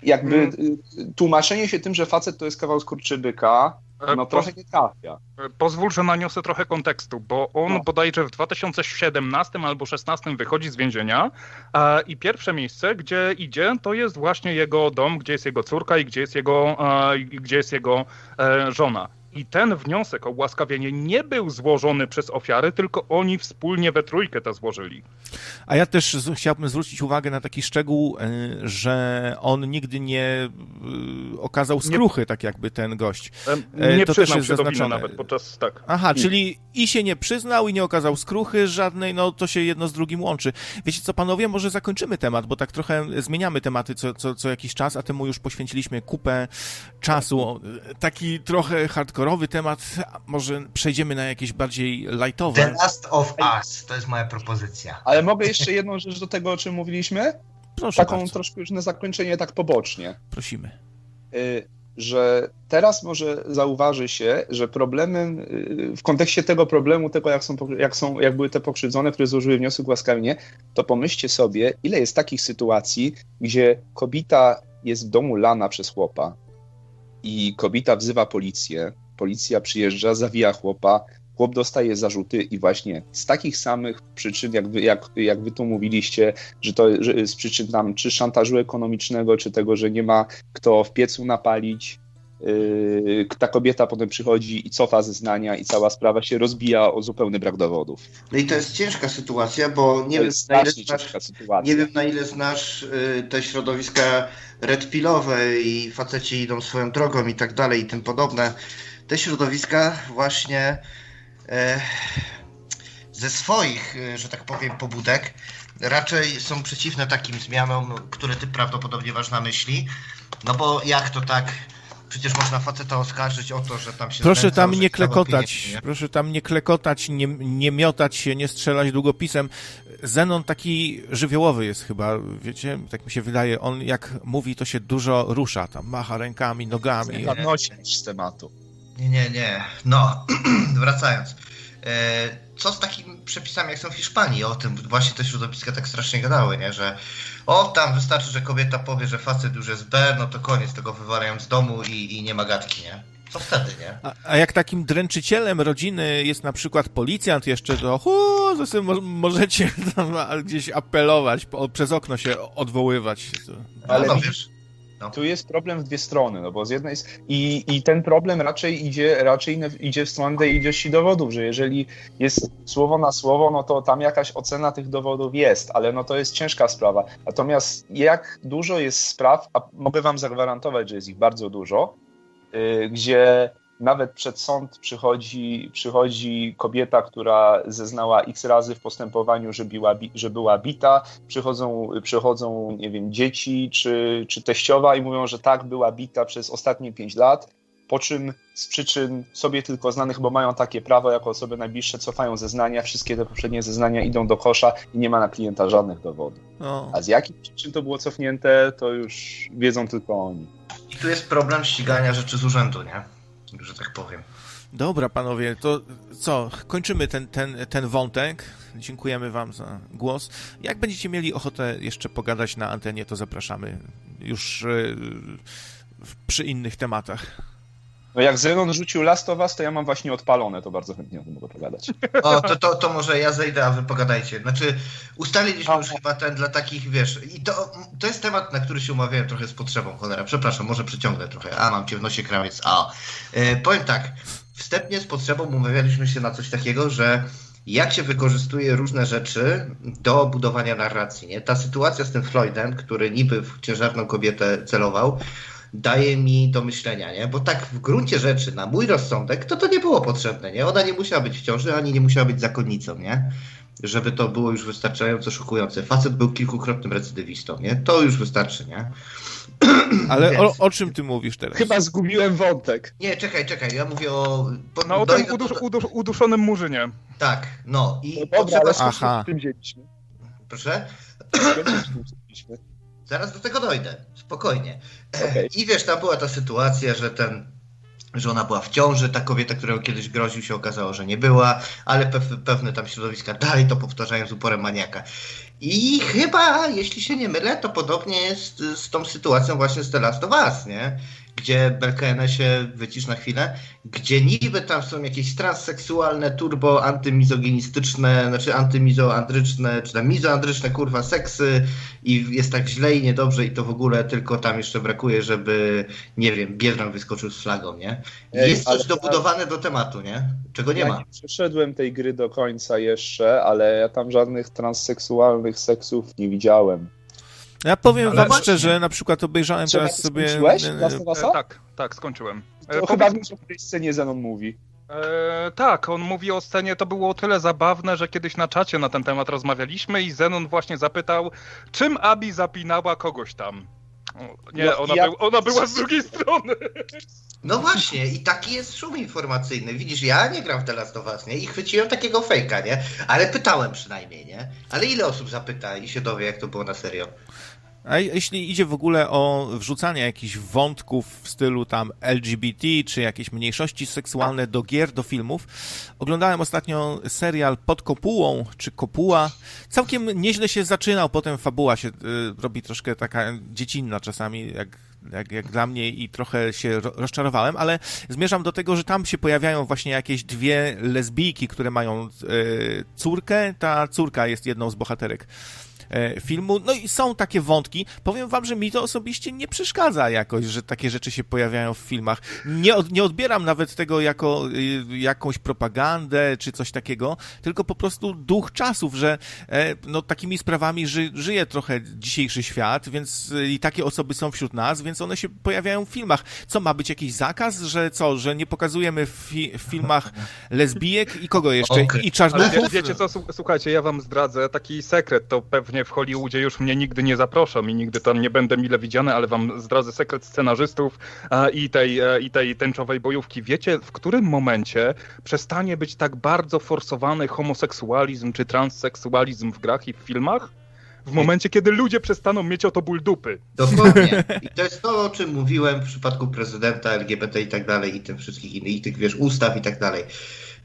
jakby Mm. y, tłumaczenie się tym, że facet to jest kawał skurczybyka, E, no trochę nie trafia. E, Pozwól, że naniosę trochę kontekstu, bo on No. bodajże w 2017 albo 2016 wychodzi z więzienia e, i pierwsze miejsce, gdzie idzie, to jest właśnie jego dom, gdzie jest jego córka i gdzie jest jego, e, gdzie jest jego e, żona. I ten wniosek o ułaskawienie nie był złożony przez ofiary, tylko oni wspólnie we trójkę to złożyli. A ja też chciałbym zwrócić uwagę na taki szczegół, y, że on nigdy nie y, okazał skruchy, tak jakby ten gość. E, E, Nie to też przyznał jest się zaznaczone. nawet podczas, tak. Aha, czyli i się nie przyznał, i nie okazał skruchy żadnej, no to się jedno z drugim łączy. Wiecie co, panowie, może zakończymy temat, bo tak trochę zmieniamy tematy co, co, co jakiś czas, a temu już poświęciliśmy kupę czasu. Taki trochę hardkorowy temat, a może przejdziemy na jakieś bardziej The lightowe. Last of Us, to jest moja propozycja. Ale mogę jeszcze jedną rzecz do tego, o czym mówiliśmy? Proszę Taką bardzo, troszkę już na zakończenie, tak pobocznie. prosimy. y, że teraz może zauważy się, że problemem y, w kontekście tego problemu, tego jak są, jak są, jak były te pokrzywdzone, które złożyły wniosek łaskawienie, to pomyślcie sobie, ile jest takich sytuacji, gdzie kobieta jest w domu lana przez chłopa i kobieta wzywa policję, policja przyjeżdża, zawija chłopa, chłop dostaje zarzuty i właśnie z takich samych przyczyn, jak wy, jak, jak wy tu mówiliście, że to że z przyczyn tam czy szantażu ekonomicznego, czy tego, że nie ma kto w piecu napalić. Yy, ta kobieta potem przychodzi i cofa zeznania i cała sprawa się rozbija o zupełny brak dowodów. No i to jest ciężka sytuacja, bo nie to wiem, na ile znasz, nie wiem na ile znasz y, te środowiska redpilowe i faceci idą swoją drogą i tak dalej i tym podobne. Te środowiska właśnie e, ze swoich, y, że tak powiem, pobudek raczej są przeciwne takim zmianom, które ty prawdopodobnie masz na myśli. No bo jak to tak? Przecież można faceta oskarżyć o to, że tam się Proszę znęcał, tam nie klekotać, nie? proszę tam nie klekotać, nie, nie miotać się, nie strzelać długopisem. Zenon taki żywiołowy jest chyba, wiecie, tak mi się wydaje, on jak mówi, to się dużo rusza, tam macha rękami, nogami. Zadnosi z tematu. Nie, nie, nie. No, wracając. E, co z takimi przepisami, jak są w Hiszpanii? O tym właśnie te środowiska tak strasznie gadały, nie? Że o, tam wystarczy, że kobieta powie, że facet już jest B, no to koniec, tego wywalają z domu i, i nie ma gadki, nie? Co wtedy, nie? A, a jak takim dręczycielem rodziny jest na przykład policjant jeszcze, to hu, to sobie mo- możecie tam gdzieś apelować, po, przez okno się odwoływać. To- Ale no, no widzisz- wiesz. Tu jest problem w dwie strony, no bo z jednej i, i ten problem raczej idzie, raczej idzie w stronę tej ilości dowodów, że jeżeli jest słowo na słowo, no to tam jakaś ocena tych dowodów jest, ale no to jest ciężka sprawa. Natomiast jak dużo jest spraw, a mogę wam zagwarantować, że jest ich bardzo dużo, y, gdzie nawet przed sąd przychodzi, przychodzi kobieta, która zeznała x razy w postępowaniu, że była, bi- że była bita, przychodzą, przychodzą, nie wiem, dzieci czy, czy teściowa i mówią, że tak, była bita przez ostatnie 5 lat, po czym z przyczyn sobie tylko znanych, bo mają takie prawo jako osoby najbliższe, cofają zeznania, wszystkie te poprzednie zeznania idą do kosza i nie ma na klienta żadnych dowodów. No. A z jakich przyczyn to było cofnięte, to już wiedzą tylko oni. I tu jest problem ścigania rzeczy z urzędu, nie? Że tak powiem. Dobra, panowie, to co? Kończymy ten, ten, ten wątek. Dziękujemy Wam za głos. Jak będziecie mieli ochotę jeszcze pogadać na antenie, to zapraszamy już yy, przy innych tematach. No jak Zenon rzucił Last of Us, to ja mam właśnie odpalone, to bardzo chętnie o tym mogę pogadać. O, to, to, to może ja zejdę, a wy pogadajcie. Znaczy, ustaliliśmy już chyba ten dla takich, wiesz, i to, to jest temat, na który się umawiałem trochę z potrzebą, cholera. Przepraszam, może przyciągnę trochę. A, mam cię w nosie krawiec. A, e, powiem tak, wstępnie z potrzebą umawialiśmy się na coś takiego, że jak się wykorzystuje różne rzeczy do budowania narracji. Nie? Ta sytuacja z tym Floydem, który niby w ciężarną kobietę celował, daje mi do myślenia, nie? Bo tak w gruncie rzeczy, na mój rozsądek, to to nie było potrzebne, nie? Ona nie musiała być w ciąży, ani nie musiała być zakonnicą, nie? Żeby to było już wystarczająco szokujące. Facet był kilkukrotnym recydywistą, nie? To już wystarczy, nie? Ale o, o, czym ty mówisz teraz? Chyba zgubiłem wątek. Nie, czekaj, czekaj, ja mówię o... Po, no o tym udusz, udusz, uduszonym murzynie. Tak, no i... No dobra, potrzeba... ale tym. Proszę? Zaraz do tego dojdę, spokojnie. Okay. I wiesz, tam była ta sytuacja, że ten że ona była w ciąży, ta kobieta, którą kiedyś groził się okazało, że nie była, ale pewne tam środowiska dalej to powtarzają z uporem maniaka. I chyba, jeśli się nie mylę, to podobnie jest z tą sytuacją właśnie z The Last of Us, nie? Gdzie Belkene się wycisz na chwilę, gdzie niby tam są jakieś transseksualne, turbo antymizoginistyczne, znaczy antymizoandryczne, czy tam mizoandryczne kurwa seksy i jest tak źle i niedobrze i to w ogóle tylko tam jeszcze brakuje, żeby nie wiem, Biedron wyskoczył z flagą, nie? Jest coś dobudowane do tematu, nie? Czego nie ja ma. nie przeszedłem tej gry do końca jeszcze, ale ja tam żadnych transseksualnych seksów nie widziałem. Ja powiem Ale wam właśnie. szczerze, na przykład obejrzałem Czy teraz sobie... Skończyłeś e, tak, tak, skończyłem. E, to chyba wiesz, o której scenie Zenon mówi. E, tak, on mówi o scenie, to było o tyle zabawne, że kiedyś na czacie na ten temat rozmawialiśmy i Zenon właśnie zapytał, czym Abi zapinała kogoś tam. nie, no, ona, ja... był, ona była z drugiej strony. No właśnie, i taki jest szum informacyjny. Widzisz, ja nie gram w The Last of Us, nie? I chwyciłem takiego fejka, nie? Ale pytałem przynajmniej, nie? Ale ile osób zapyta i się dowie, jak to było na serio? A jeśli idzie w ogóle o wrzucanie jakichś wątków w stylu tam LGBT, czy jakieś mniejszości seksualne do gier, do filmów, oglądałem ostatnio serial Pod Kopułą, czy Kopuła. Całkiem nieźle się zaczynał, potem fabuła się y, robi troszkę taka dziecinna czasami, jak jak, jak dla mnie i trochę się rozczarowałem, ale zmierzam do tego, że tam się pojawiają właśnie jakieś dwie lesbijki, które mają y, córkę. Ta córka jest jedną z bohaterek filmu. No i są takie wątki. Powiem wam, że mi to osobiście nie przeszkadza jakoś, że takie rzeczy się pojawiają w filmach. Nie, od, nie odbieram nawet tego jako y, jakąś propagandę czy coś takiego, tylko po prostu duch czasów, że e, no, takimi sprawami ży, żyje trochę dzisiejszy świat, więc y, i takie osoby są wśród nas, więc one się pojawiają w filmach. Co, ma być jakiś zakaz, że co, że nie pokazujemy w, fi, w filmach lesbijek i kogo jeszcze? Okay. I czarnuchów? Ale wiecie co, słuchajcie, ja wam zdradzę taki sekret, to pewnie w Hollywoodzie już mnie nigdy nie zaproszą i nigdy tam nie będę mile widziany, ale wam zdradzę sekret scenarzystów i tej, e, i tej tęczowej bojówki. Wiecie, w którym momencie przestanie być tak bardzo forsowany homoseksualizm czy transseksualizm w grach i w filmach? W momencie, kiedy ludzie przestaną mieć o to ból dupy. Dokładnie. I to jest to, o czym mówiłem w przypadku prezydenta LGBT i tak dalej, i tym wszystkich innych, i tych, wiesz, ustaw i tak dalej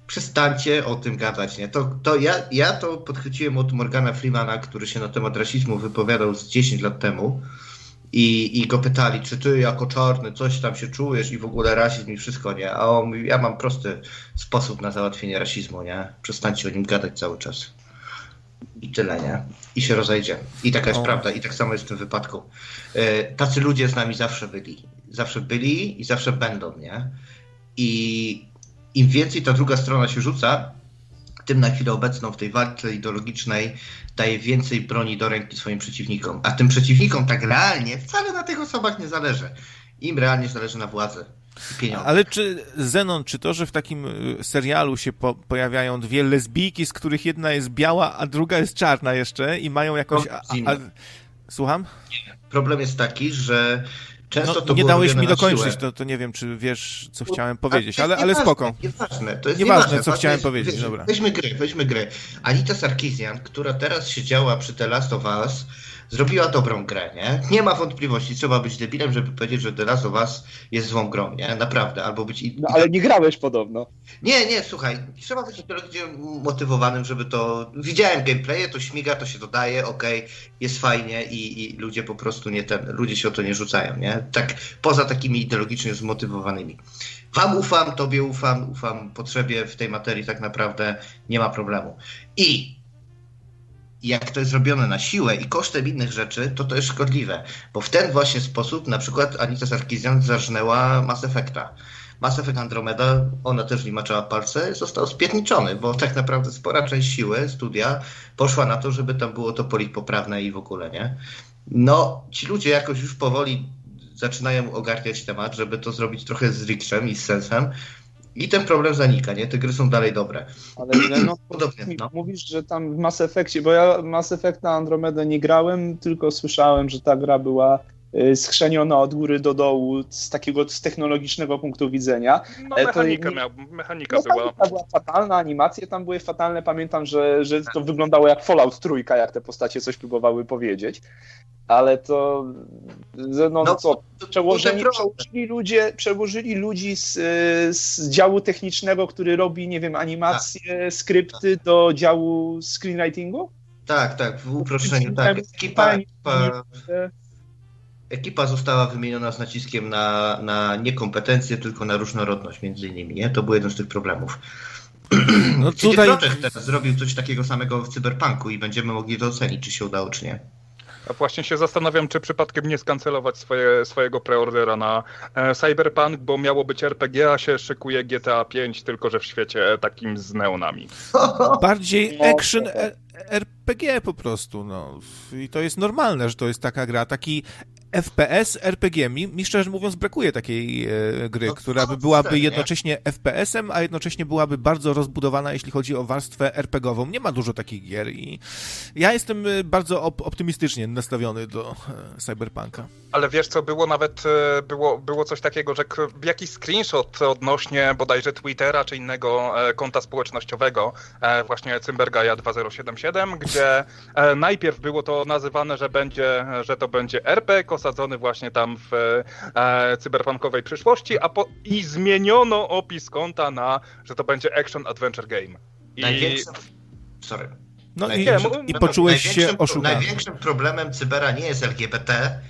przestańcie o tym gadać. Nie? To, to ja, ja to podchwyciłem od Morgana Freemana, który się na temat rasizmu wypowiadał z 10 lat temu. I, I go pytali, czy ty jako czarny coś tam się czujesz i w ogóle rasizm i wszystko, nie? A on mówi, ja mam prosty sposób na załatwienie rasizmu, nie? Przestańcie o nim gadać cały czas. I tyle, nie? I się rozejdzie. I taka jest o. prawda. I tak samo jest w tym wypadku. Yy, tacy ludzie z nami zawsze byli. Zawsze byli i zawsze będą, nie? I im więcej ta druga strona się rzuca, tym na chwilę obecną w tej walce ideologicznej daje więcej broni do ręki swoim przeciwnikom. A tym przeciwnikom tak realnie wcale na tych osobach nie zależy. Im realnie zależy na władzy. Pieniądze. Ale czy Zenon, czy to, że w takim y, serialu się po, pojawiają dwie lesbijki, z których jedna jest biała, a druga jest czarna jeszcze i mają jakąś... A, a, słucham? Problem jest taki, że Często no, to nie dałeś mi dokończyć, to, to nie wiem, czy wiesz, co chciałem powiedzieć, ale, ale spoko. Nieważne, to jest nieważne, nieważne co chciałem powiedzieć, weź, dobra. Weźmy grę, weźmy grę. Anita Sarkisian, która teraz siedziała przy The Last of Us, zrobiła dobrą grę, nie? Nie ma wątpliwości, trzeba być debilem, żeby powiedzieć, że The Last of Us jest złą grą, nie? Naprawdę, albo być... No ale nie grałeś podobno. Nie, nie, słuchaj, trzeba być motywowanym, żeby to... Widziałem gameplaye, to śmiga, to się dodaje, okej, okay, jest fajnie i, i, ludzie po prostu nie ten... Ludzie się o to nie rzucają, nie? Tak, poza takimi ideologicznie zmotywowanymi. Wam ufam, tobie ufam, ufam potrzebie w tej materii tak naprawdę nie ma problemu. I jak to jest zrobione na siłę i kosztem innych rzeczy, to to jest szkodliwe. Bo w ten właśnie sposób na przykład Anita Sarkisian zarżnęła Mass Effecta. Mass Effect Andromeda, ona też nie maczała palce, został spietniczony, bo tak naprawdę spora część siły studia poszła na to, żeby tam było to politpoprawne i w ogóle, nie? No, ci ludzie jakoś już powoli zaczynają ogarniać temat, żeby to zrobić trochę z riksem i z sensem. I ten problem zanika, nie? Te gry są dalej dobre. Ale no, Podobnie, no. mówisz, że tam w Mass Effectie, bo ja Mass Effecta Andromedę nie grałem, tylko słyszałem, że ta gra była schrzeniona od góry do dołu z takiego z technologicznego punktu widzenia. No E, to mechanika, nie- miał, mechanika No, była. mechanika była fatalna, animacje tam były fatalne. Pamiętam, że, że to wyglądało jak Fallout trójka, jak te postacie coś próbowały powiedzieć. Ale to, że no, No, co, To- to problem. przełożyli, ludzie, przełożyli ludzi z, y, z działu technicznego, który robi, nie wiem, animacje, skrypty do działu screenwritingu? Tak, tak, w uproszczeniu, tak. Ekipa, ekipa, ekipa została wymieniona z naciskiem na, na niekompetencje, tylko na różnorodność między innymi, nie? To był jeden z tych problemów. No CD tutaj Projekt teraz zrobił coś takiego samego w Cyberpunku i będziemy mogli to ocenić, czy się udało, czy nie. A właśnie się zastanawiam, czy przypadkiem nie skancelować swoje, swojego preordera na e, Cyberpunk, bo miało być RPG, a się szykuje GTA 5, tylko że w świecie takim z neonami. bardziej No, action e- RPG po prostu, no. I to jest normalne, że to jest taka gra, taki FPS, RPG. Mi, mi szczerze mówiąc brakuje takiej e, gry, No, która by byłaby nie? jednocześnie FPS-em, a jednocześnie byłaby bardzo rozbudowana, jeśli chodzi o warstwę RPG-ową. Nie ma dużo takich gier i ja jestem e, bardzo op- optymistycznie nastawiony do e, Cyberpunka. Ale wiesz co, było nawet, e, było, było coś takiego, że jakiś screenshot odnośnie bodajże Twittera czy innego e, konta społecznościowego, e, właśnie Cymbergaja 2077, gdzie e, najpierw było to nazywane, że będzie, że to będzie RPG osadzony właśnie tam w e, cyberpunkowej przyszłości, a po, i zmieniono opis konta na, że to będzie Action Adventure Game. I Największym... Sorry. No i, i poczułeś się oszukany. Największym problemem Cybera nie jest LGBT.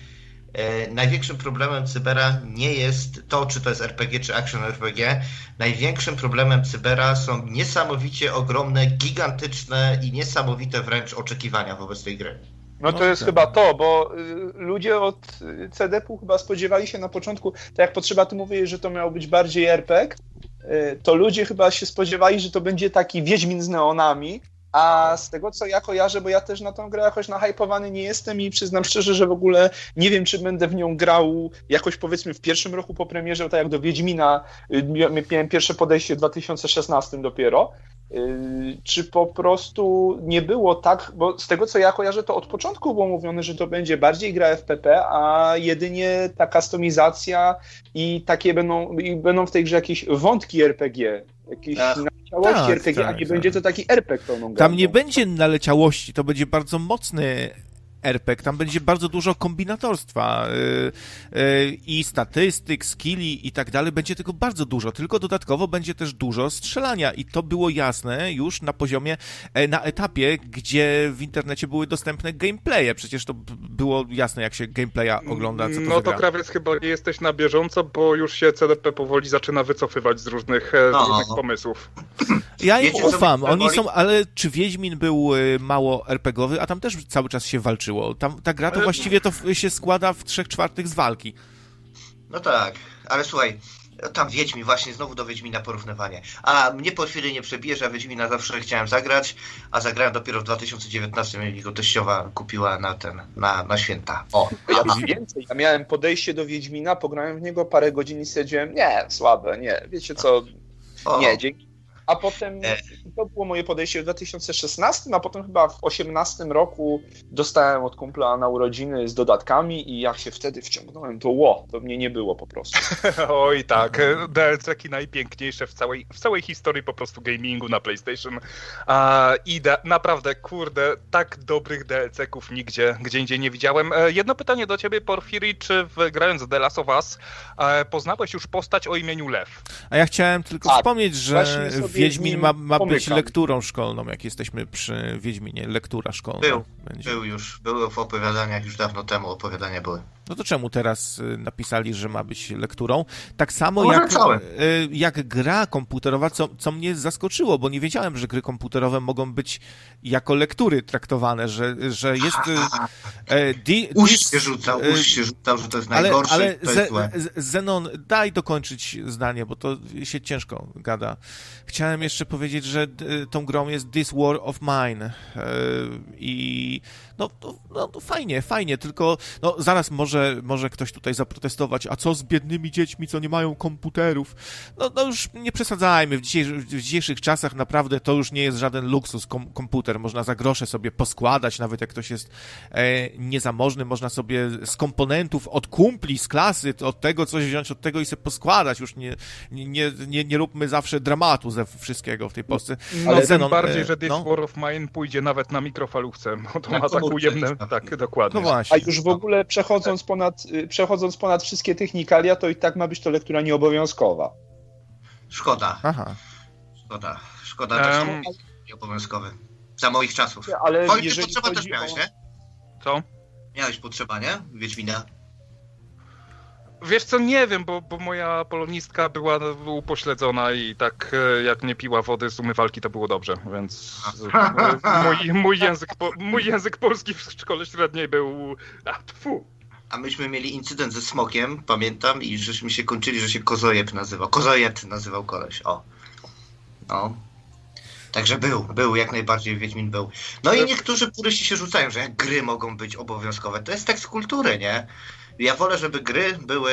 E, największym problemem Cybera nie jest to, czy to jest RPG, czy Action RPG. Największym problemem Cybera są niesamowicie ogromne, gigantyczne i niesamowite wręcz oczekiwania wobec tej gry. No to No jest tak. chyba to, bo y, ludzie od CDP-u chyba spodziewali się na początku, tak jak potrzeba, ty mówisz, że to miało być bardziej RPG, y, to ludzie chyba się spodziewali, że to będzie taki Wiedźmin z neonami, a z tego co ja kojarzę, bo ja też na tą grę jakoś nahypowany nie jestem i przyznam szczerze, że w ogóle nie wiem, czy będę w nią grał jakoś powiedzmy w pierwszym roku po premierze, tak jak do Wiedźmina y, mia- miałem pierwsze podejście w 2016 dopiero, Yy, czy po prostu nie było tak, bo z tego co ja kojarzę, to od początku było mówione, że to będzie bardziej gra FPP, a jedynie ta kustomizacja i takie będą, i będą w tej grze jakieś wątki RPG, jakieś Ach. Naleciałości Tak, RPG, a tak, nie tak. będzie to taki RPG pełną grą. Tam nie będzie naleciałości, to będzie bardzo mocny RPG, tam będzie bardzo dużo kombinatorstwa yy, yy, i statystyk, skilli i tak dalej, będzie tego bardzo dużo, tylko dodatkowo będzie też dużo strzelania i to było jasne już na poziomie, e, na etapie, gdzie w internecie były dostępne gameplaye, przecież to było jasne, jak się gameplaya ogląda, co to No to krawiec chyba nie jesteś na bieżąco, bo już się CDP powoli zaczyna wycofywać z różnych, e, z No. różnych pomysłów. Ja im Wiecie, ufam, oni są, ale czy Wiedźmin był y, mało RPGowy, a tam też cały czas się walczyło. Tam, ta gra to właściwie to się składa w trzech czwartych z walki. No tak, ale słuchaj, tam Wiedźmin, właśnie znowu do Wiedźmina porównywanie. A mnie po chwili nie przebijesz, a Wiedźmina zawsze chciałem zagrać, a zagrałem dopiero w 2019, jak go teściowa kupiła na ten, na, na święta. O, Ja więcej. Ja miałem podejście do Wiedźmina, pograłem w niego parę godzin i stwierdziłem, nie, słabe, nie, wiecie co, o. nie, dzięki. A potem E. to było moje podejście w 2016, a potem chyba w 2018 roku dostałem od kumpla na urodziny z dodatkami i jak się wtedy wciągnąłem, to ło, to mnie nie było po prostu. Oj tak, DLC-ki najpiękniejsze w całej, w całej historii po prostu gamingu na PlayStation. A, I da, naprawdę, kurde, tak dobrych DLC-ków nigdzie, gdzie indziej nie widziałem. E, Jedno pytanie do ciebie, Porfiri, czy w, grając w The Last of Us e, poznałeś już postać o imieniu Lew? A ja chciałem tylko Tak, wspomnieć, że Wiedźmin ma, ma być lekturą szkolną, jak jesteśmy przy Wiedźminie. Lektura szkolna Był, będzie. Był już, były w opowiadaniach już dawno temu, opowiadania były. No to czemu teraz y, napisali, że ma być lekturą? Tak samo No, jak, y, jak gra komputerowa, co, co mnie zaskoczyło, bo nie wiedziałem, że gry komputerowe mogą być jako lektury traktowane, że, że jest... y, e, di- Uś się rzucał, uś się rzucał, że to jest ale, najgorsze, ale to jest złe. Zenon, daj dokończyć zdanie, bo to się ciężko gada. Chciałem jeszcze powiedzieć, że tą grą jest This War of Mine y, i no, no, no, no fajnie, fajnie, tylko no zaraz może, może ktoś tutaj zaprotestować, a co z biednymi dziećmi, co nie mają komputerów? No, no już nie przesadzajmy, w, dzisiejszych, w dzisiejszych czasach naprawdę to już nie jest żaden luksus kom komputer, można za grosze sobie poskładać, nawet jak ktoś jest e, niezamożny, można sobie z komponentów od kumpli, z klasy, od tego coś wziąć, od tego i sobie poskładać, już nie, nie, nie, nie róbmy zawsze dramatu ze wszystkiego w tej Polsce. No, Ale tym Zenon, bardziej, e, że This no. War of Mine pójdzie nawet na mikrofalówce, bo to Na ma tak ujemne... Tak, dokładnie. No właśnie. A już w ogóle przechodząc ponad, y, przechodząc ponad wszystkie technikalia, to i tak ma być to lektura nieobowiązkowa. Szkoda, Aha. szkoda, szkoda, to nieobowiązkowy. Za moich czasów. Ale Wojtek, jeżeli potrzeba też miałeś, o... nie? Co? Miałeś potrzeba, nie? Wiedźmina. Wiesz co, nie wiem, bo, bo moja polonistka była upośledzona i tak e, jak nie piła wody z umywalki, to było dobrze, więc mój, mój, język, mój język polski w szkole średniej był... A, tfu. A myśmy mieli incydent ze smokiem, pamiętam, i żeśmy się kończyli, że się Kozojeb nazywał. Kozojeb nazywał koleś, o. No. Także był, był, jak najbardziej Wiedźmin był. No i niektórzy puryści się rzucają, że jak gry mogą być obowiązkowe. To jest tekst kultury, nie? Ja wolę, żeby gry były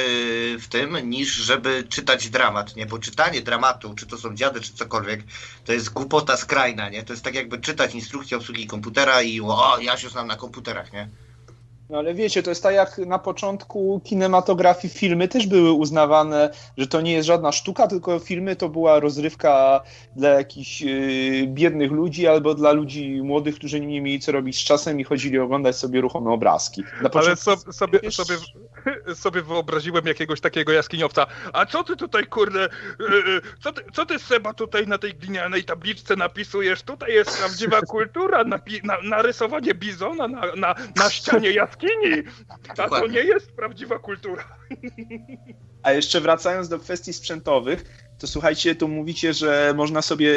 w tym, niż żeby czytać dramat, nie? Bo czytanie dramatu, czy to są dziady, czy cokolwiek, to jest głupota skrajna, nie? To jest tak jakby czytać instrukcję obsługi komputera i o, ja się znam na komputerach, nie? No ale wiecie, to jest tak jak na początku kinematografii filmy też były uznawane, że to nie jest żadna sztuka, tylko filmy to była rozrywka dla jakichś yy, biednych ludzi albo dla ludzi młodych, którzy nie mieli co robić z czasem i chodzili oglądać sobie ruchome obrazki. Ale so, sobie, wiesz- sobie, sobie wyobraziłem jakiegoś takiego jaskiniowca. A co ty tutaj, kurde, e, co ty, co ty Seba tutaj na tej glinianej tabliczce napisujesz? Tutaj jest prawdziwa kultura, napi- na, narysowanie bizona na, na, na ścianie jaskini. A to nie jest prawdziwa kultura. A jeszcze wracając do kwestii sprzętowych, to słuchajcie, tu mówicie, że można sobie,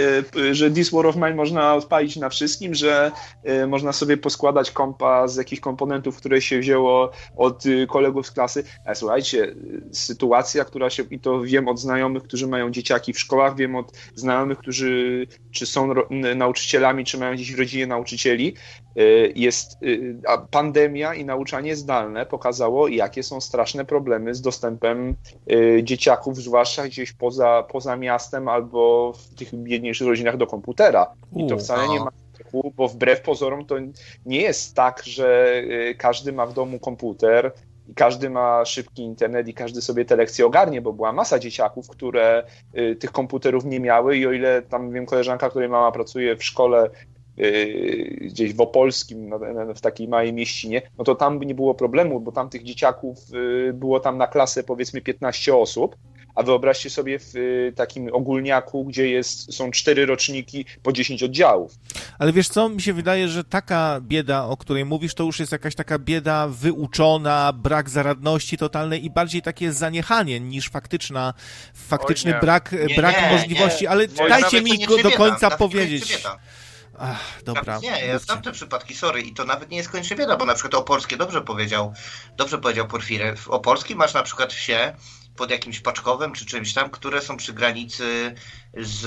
że This War of Mine można odpalić na wszystkim, że y, można sobie poskładać kompa z jakichś komponentów, które się wzięło od y, kolegów z klasy. Ale słuchajcie, sytuacja, która się, i to wiem od znajomych, którzy mają dzieciaki w szkołach, wiem od znajomych, którzy czy są nauczycielami, czy mają gdzieś w rodzinie nauczycieli, jest y, a pandemia i nauczanie zdalne pokazało, jakie są straszne problemy z dostępem y, dzieciaków, zwłaszcza gdzieś poza, poza miastem albo w tych biedniejszych rodzinach do komputera. I to wcale nie no. ma bo wbrew pozorom to nie jest tak, że y, każdy ma w domu komputer i każdy ma szybki internet i każdy sobie te lekcje ogarnie, bo była masa dzieciaków, które y, tych komputerów nie miały i o ile tam wiem koleżanka, której mama pracuje w szkole y, gdzieś w Opolskim, w takiej małej mieścinie, no to tam nie było problemu, bo tam tych dzieciaków y, było tam na klasę powiedzmy 15 osób, a wyobraźcie sobie w y, takim ogólniaku, gdzie jest, są cztery roczniki po 10 oddziałów. Ale wiesz co, mi się wydaje, że taka bieda, o której mówisz, to już jest jakaś taka bieda wyuczona, brak zaradności totalnej i bardziej takie zaniechanie niż faktyczna, faktyczny nie. brak, Nie, brak nie, możliwości, nie. ale Oj, dajcie mi go do końca powiedzieć. Ach, dobra. Nie, ja znam te przypadki, sorry, i to nawet nie jest kończy bieda, bo na przykład Opolskie dobrze powiedział, dobrze powiedział Porfirę. W Opolskim masz na przykład wsie pod jakimś Paczkowem czy czymś tam, które są przy granicy z,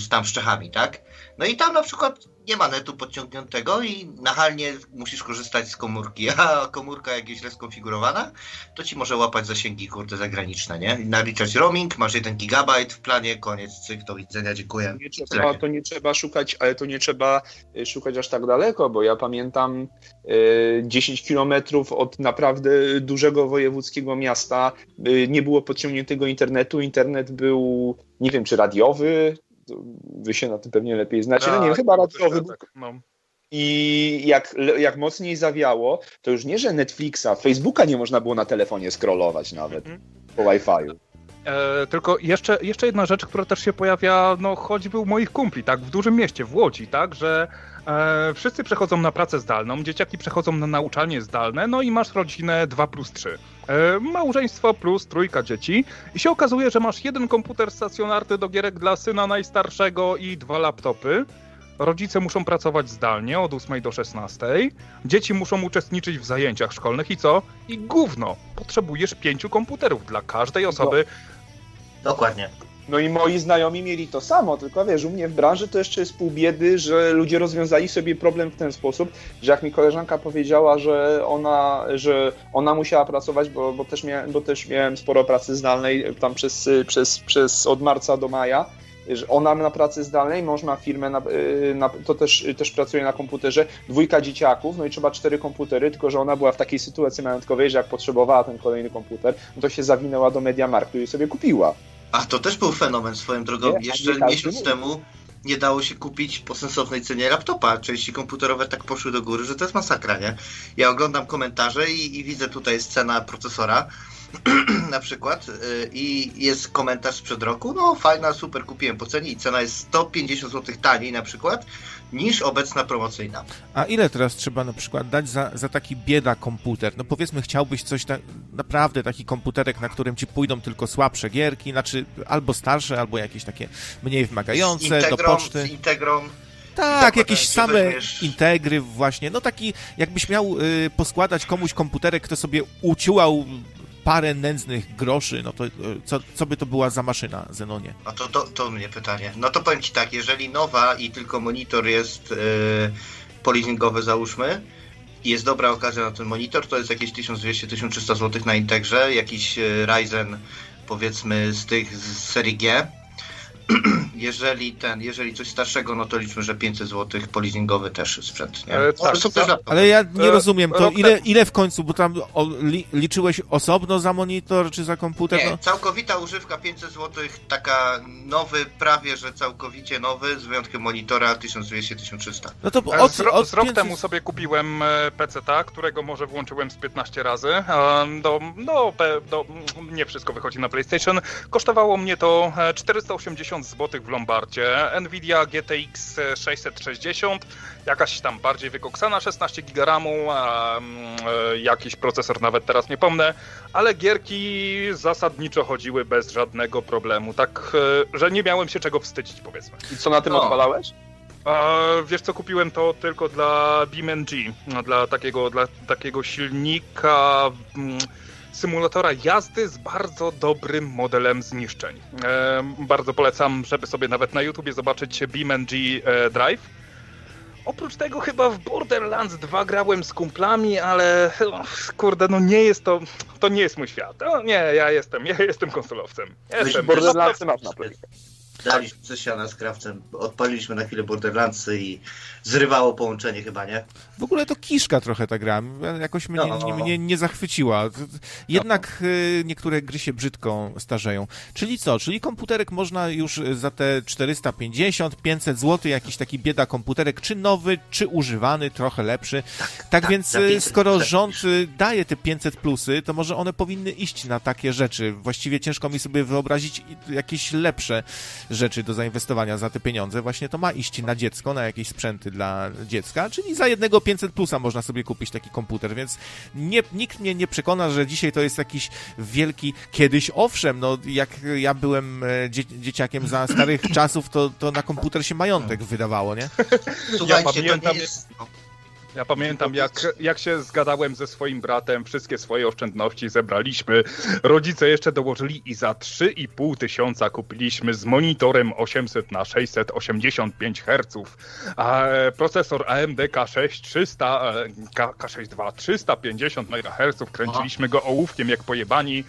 z tam z Czechami, tak? No i tam na przykład nie ma netu podciągniętego i nachalnie musisz korzystać z komórki, a komórka jak jest źle skonfigurowana, to ci może łapać zasięgi, kurde, zagraniczne, nie? Naliczać roaming, masz 1 gigabajt w planie, koniec, cyk, do widzenia, dziękuję. Nie trzeba, to nie trzeba szukać, ale to nie trzeba y, szukać aż tak daleko, bo ja pamiętam y, 10 kilometrów od naprawdę dużego wojewódzkiego miasta y, nie było podciągniętego internetu. Internet był, nie wiem, czy radiowy, wy się na tym pewnie lepiej znacie, no nie wiem, chyba radiowy. był. Tak, no. I jak, jak mocniej zawiało, to już nie, że Netflixa, Facebooka nie można było na telefonie scrollować nawet Mhm. po Wi-Fiu. E, tylko jeszcze, jeszcze jedna rzecz, która też się pojawia, no choćby u moich kumpli, tak, w dużym mieście, w Łodzi, tak, że e, wszyscy przechodzą na pracę zdalną, dzieciaki przechodzą na nauczanie zdalne, no i masz rodzinę 2 plus 3. E, małżeństwo plus trójka dzieci i się okazuje, że masz jeden komputer stacjonarny do gierek dla syna najstarszego i dwa laptopy. Rodzice muszą pracować zdalnie od 8 do 16. Dzieci muszą uczestniczyć w zajęciach szkolnych i co? I gówno! Potrzebujesz pięciu komputerów dla każdej osoby. Dokładnie. No i moi znajomi mieli to samo, tylko wiesz, u mnie w branży to jeszcze jest pół biedy, że ludzie rozwiązali sobie problem w ten sposób, że jak mi koleżanka powiedziała, że ona, że ona musiała pracować, bo, bo, też, miałem, bo też miałem sporo pracy zdalnej tam przez, przez, przez od marca do maja, że ona na pracy zdalnej, mąż ma firmę, na, na, to też, też pracuje na komputerze, dwójka dzieciaków, no i trzeba cztery komputery, tylko że ona była w takiej sytuacji majątkowej, że jak potrzebowała ten kolejny komputer, no to się zawinęła do Mediamarktu i sobie kupiła. A to też był fenomen swoją drogą. Nie, Jeszcze nie każdy miesiąc mówi. temu nie dało się kupić po sensownej cenie laptopa. Części komputerowe tak poszły do góry, że to jest masakra, nie? Ja oglądam komentarze i, i widzę tutaj scena procesora na przykład y, i jest komentarz sprzed roku, no fajna, super, kupiłem po cenie i cena jest 150 zł taniej na przykład niż obecna promocyjna. A ile teraz trzeba na przykład dać za, za taki bieda komputer? No powiedzmy, chciałbyś coś ta, naprawdę taki komputerek, na którym ci pójdą tylko słabsze gierki, znaczy albo starsze, albo jakieś takie mniej wymagające do integrą, poczty. z integrą Tak, tak, jakieś tak, same weźmiesz- integry właśnie. No taki, jakbyś miał y, poskładać komuś komputerek, kto sobie uciułał parę nędznych groszy, no to y, co, co by to była za maszyna, Zenonie? No to, to, to mnie pytanie. No to powiem Ci tak, jeżeli nowa i tylko monitor jest yy, polizingowy załóżmy jest dobra okazja na ten monitor, to jest jakieś 1200-1300 zł na Integrze, jakiś yy, Ryzen powiedzmy z tych z serii G. jeżeli ten, jeżeli coś starszego, no to liczmy, że 500 zł polizingowy też sprzęt. Nie? Tak. Ale ja nie e, rozumiem, to ile, ile w końcu, bo tam o, li, liczyłeś osobno za monitor czy za komputer? Nie, no? całkowita używka 500 zł, taka nowy, prawie że całkowicie nowy, z wyjątkiem monitora 1200-1300. No to od, z, od z rok 500... temu sobie kupiłem e, PC, tak, którego może włączyłem z 15 razy. Do, no, do, do, nie wszystko wychodzi na PlayStation. Kosztowało mnie to e, 480 1000 zł w Lombardzie, Nvidia GTX 660, jakaś tam bardziej wykoksana, 16 GB RAMu, mm, e, jakiś procesor nawet teraz nie pomnę, ale gierki zasadniczo chodziły bez żadnego problemu, tak, e, że nie miałem się czego wstydzić, powiedzmy. I co na tym no. odpalałeś? wiesz co, kupiłem to tylko dla BeamNG, dla takiego, dla takiego silnika... Mm, symulatora jazdy z bardzo dobrym modelem zniszczeń. Bardzo polecam, żeby sobie nawet na YouTubie zobaczyć BeamNG e, Drive. Oprócz tego chyba w Borderlands 2 grałem z kumplami, ale no, kurde, no nie jest to, to nie jest mój świat. No, nie, ja jestem, ja jestem konsolowcem. Jestem. Borderlandsy masz na. Daliśmy coś siana z krawcem, odpaliliśmy na chwilę Borderlandsy i zrywało połączenie chyba, nie? W ogóle to kiszka trochę ta gra. Jakoś mnie, No. nie, mnie nie zachwyciła. Jednak y, niektóre gry się brzydko starzeją. Czyli co? Czyli komputerek można już za te 450, 500 zł, jakiś taki bieda komputerek, czy nowy, czy używany, trochę lepszy. Tak, tak, więc za y, 500 skoro rząd y, daje te 500 plusy, to może one powinny iść na takie rzeczy. Właściwie ciężko mi sobie wyobrazić jakieś lepsze rzeczy do zainwestowania za te pieniądze. Właśnie to ma iść na dziecko, na jakieś sprzęty dla dziecka, czyli za jednego 500 plusa można sobie kupić taki komputer, więc nie, nikt mnie nie przekona, że dzisiaj to jest jakiś wielki, kiedyś owszem, no jak ja byłem e, dzie dzieciakiem za starych czasów, to, to na komputer się majątek wydawało, nie? Słuchajcie, to pamiętam- nie jest... Ja pamiętam, jak, jak się zgadałem ze swoim bratem, wszystkie swoje oszczędności zebraliśmy. Rodzice jeszcze dołożyli i za 3,5 tysiąca kupiliśmy z monitorem 800 na 685 Hz. A procesor AMD K6 300, e, K, K62 350 MHz. Kręciliśmy go ołówkiem jak pojebani.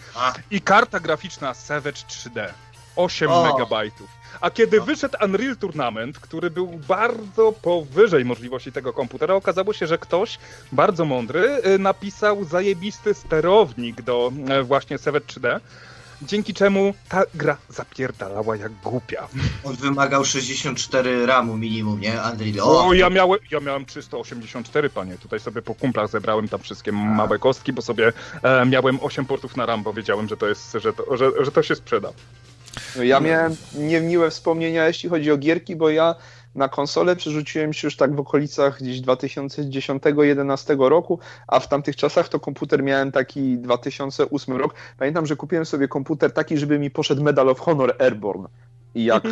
I karta graficzna Savage 3D. 8 O. megabajtów. A kiedy No. wyszedł Unreal Tournament, który był bardzo powyżej możliwości tego komputera, okazało się, że ktoś bardzo mądry y, napisał zajebisty sterownik do e, właśnie Savage 3D. dzięki czemu ta gra zapierdalała jak głupia. On wymagał 64 ramu minimum, nie? Unreal. O, ja miałem, ja miałem 384, panie. Tutaj sobie po kumplach zebrałem tam wszystkie małe kostki, bo sobie e, miałem 8 portów na RAM, bo wiedziałem, że to jest, że to, że, że to się sprzeda. No ja miałem niemiłe wspomnienia, jeśli chodzi o gierki, bo ja na konsolę przerzuciłem się już tak w okolicach gdzieś 2010-2011 roku, a w tamtych czasach to komputer miałem taki 2008 rok. Pamiętam, że kupiłem sobie komputer taki, żeby mi poszedł Medal of Honor Airborne. I jak,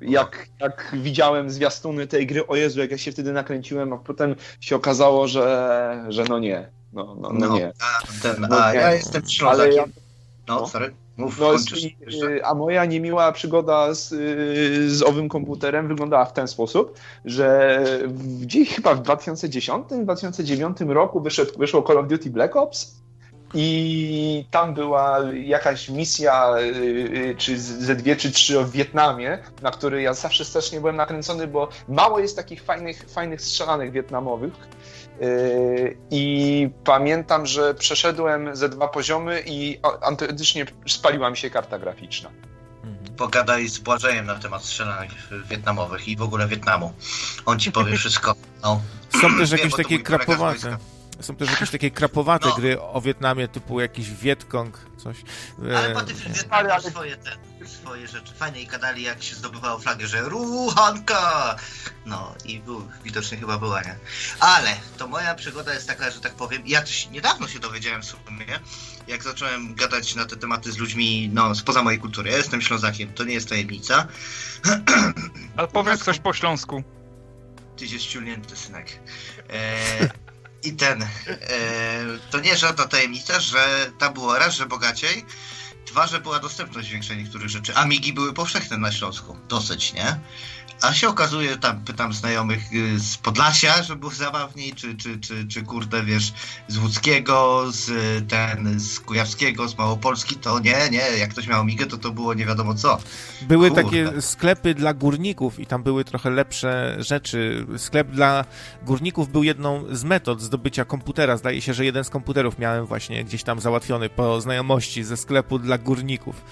jak, jak widziałem zwiastuny tej gry, o Jezu, jak ja się wtedy nakręciłem, a potem się okazało, że, że no nie. No, no, no, nie. A, ten, No a nie. ja jestem Ale Ślązakiem. ja, No, no. sorry. Mów, No, kończysz. i- jeszcze. y, a moja niemiła przygoda z, y, z owym komputerem wyglądała w ten sposób, że gdzieś chyba w 2010-2009 roku wyszedł, wyszło Call of Duty Black Ops i tam była jakaś misja, y, y, czy z- ze dwie, czy trzy w Wietnamie, na który ja zawsze strasznie byłem nakręcony, bo mało jest takich fajnych, fajnych strzelanych wietnamowych. Yy, I pamiętam, że przeszedłem ze dwa poziomy i autentycznie spaliła mi się karta graficzna. Pogadaj z Błażejem na temat strzelanek wietnamowych i w ogóle Wietnamu. On ci powie wszystko. No. Są też jakieś to takie krapowate. Są też jakieś takie krapowate No. gry o Wietnamie, typu jakiś Wietkong, coś. Ale E, po tym Wietnamie masz swoje, te, swoje rzeczy. Fajnie i gadali jak się zdobywało flagę, że Ruchanka! No i był, widocznie chyba była, nie? Ale to moja przygoda jest taka, że tak powiem, ja też niedawno się dowiedziałem w sumie, jak zacząłem gadać na te tematy z ludźmi, no, spoza mojej kultury. Ja jestem Ślązakiem, to nie jest tajemnica. Ale powiedz coś po śląsku. Tyś jest ściulnięty, synek. E, I ten. E, to nie żadna tajemnica, że tam było raz, że bogaciej, dwa, że była dostępność większa niektórych rzeczy. Amigi były powszechne na Śląsku. Dosyć, nie? A się okazuje, tam pytam znajomych y, z Podlasia, że było zabawniej, czy, czy, czy, czy kurde, wiesz, z Łódzkiego, z ten, z Kujawskiego, z Małopolski, to nie, nie, jak ktoś miał Amigę, to to było nie wiadomo co. Były Kurde. takie sklepy dla górników i tam były trochę lepsze rzeczy. Sklep dla górników był jedną z metod zdobycia komputera. Zdaje się, że jeden z komputerów miałem właśnie gdzieś tam załatwiony po znajomości ze sklepu dla górników.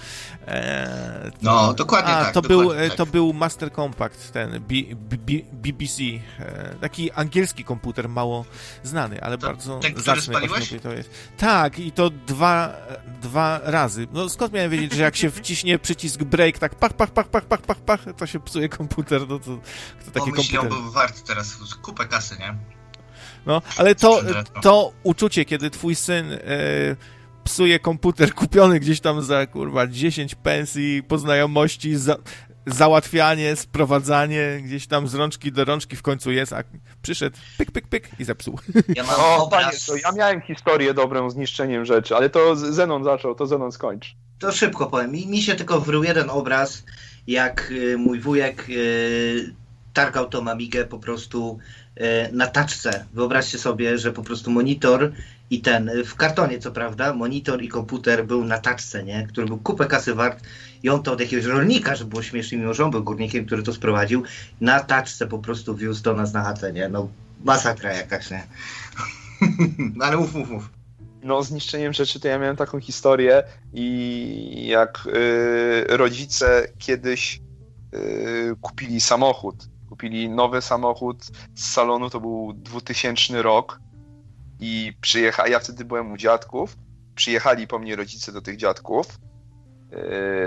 Eee, No, dokładnie A, tak. to, dokładnie był, e, tak. to był Master Compact, ten B, B, BBC. E, taki angielski komputer, mało znany, ale To bardzo ten, zacny. To jest. Tak, i to dwa, dwa razy. No skąd miałem wiedzieć, że jak się wciśnie przycisk break, tak pach, pach, pach, pach, pach, pach, pach, to się psuje komputer, no to, to taki komputer. wart teraz kupę kasy, nie? No, ale to, to uczucie, kiedy twój syn e, psuje komputer kupiony gdzieś tam za, kurwa, 10 pensji po znajomości, za, załatwianie, sprowadzanie gdzieś tam z rączki do rączki w końcu jest, a przyszedł pyk, pyk, pyk i zepsuł. Ja mam O, panie, to ja miałem historię dobrą z niszczeniem rzeczy, ale to Z- Zenon zaczął, to Zenon skończ. To szybko powiem. Mi, mi się tylko wrył jeden obraz, jak y, mój wujek y, targał tą Amigę po prostu y, na taczce. Wyobraźcie sobie, że po prostu monitor i ten, w kartonie co prawda, monitor i komputer był na taczce, nie? Który był kupę kasy wart on to od jakiegoś rolnika, że było śmiesznie, mimo że on był górnikiem, który to sprowadził, na taczce po prostu wiózł do nas na chatę, nie? No masakra jakaś, nie? Ale mów, mów, mów. No, z niszczeniem rzeczy to ja miałem taką historię i jak y, rodzice kiedyś y, kupili samochód, kupili nowy samochód z salonu, to był 2000 rok i przyjechali, ja wtedy byłem u dziadków, przyjechali po mnie rodzice do tych dziadków,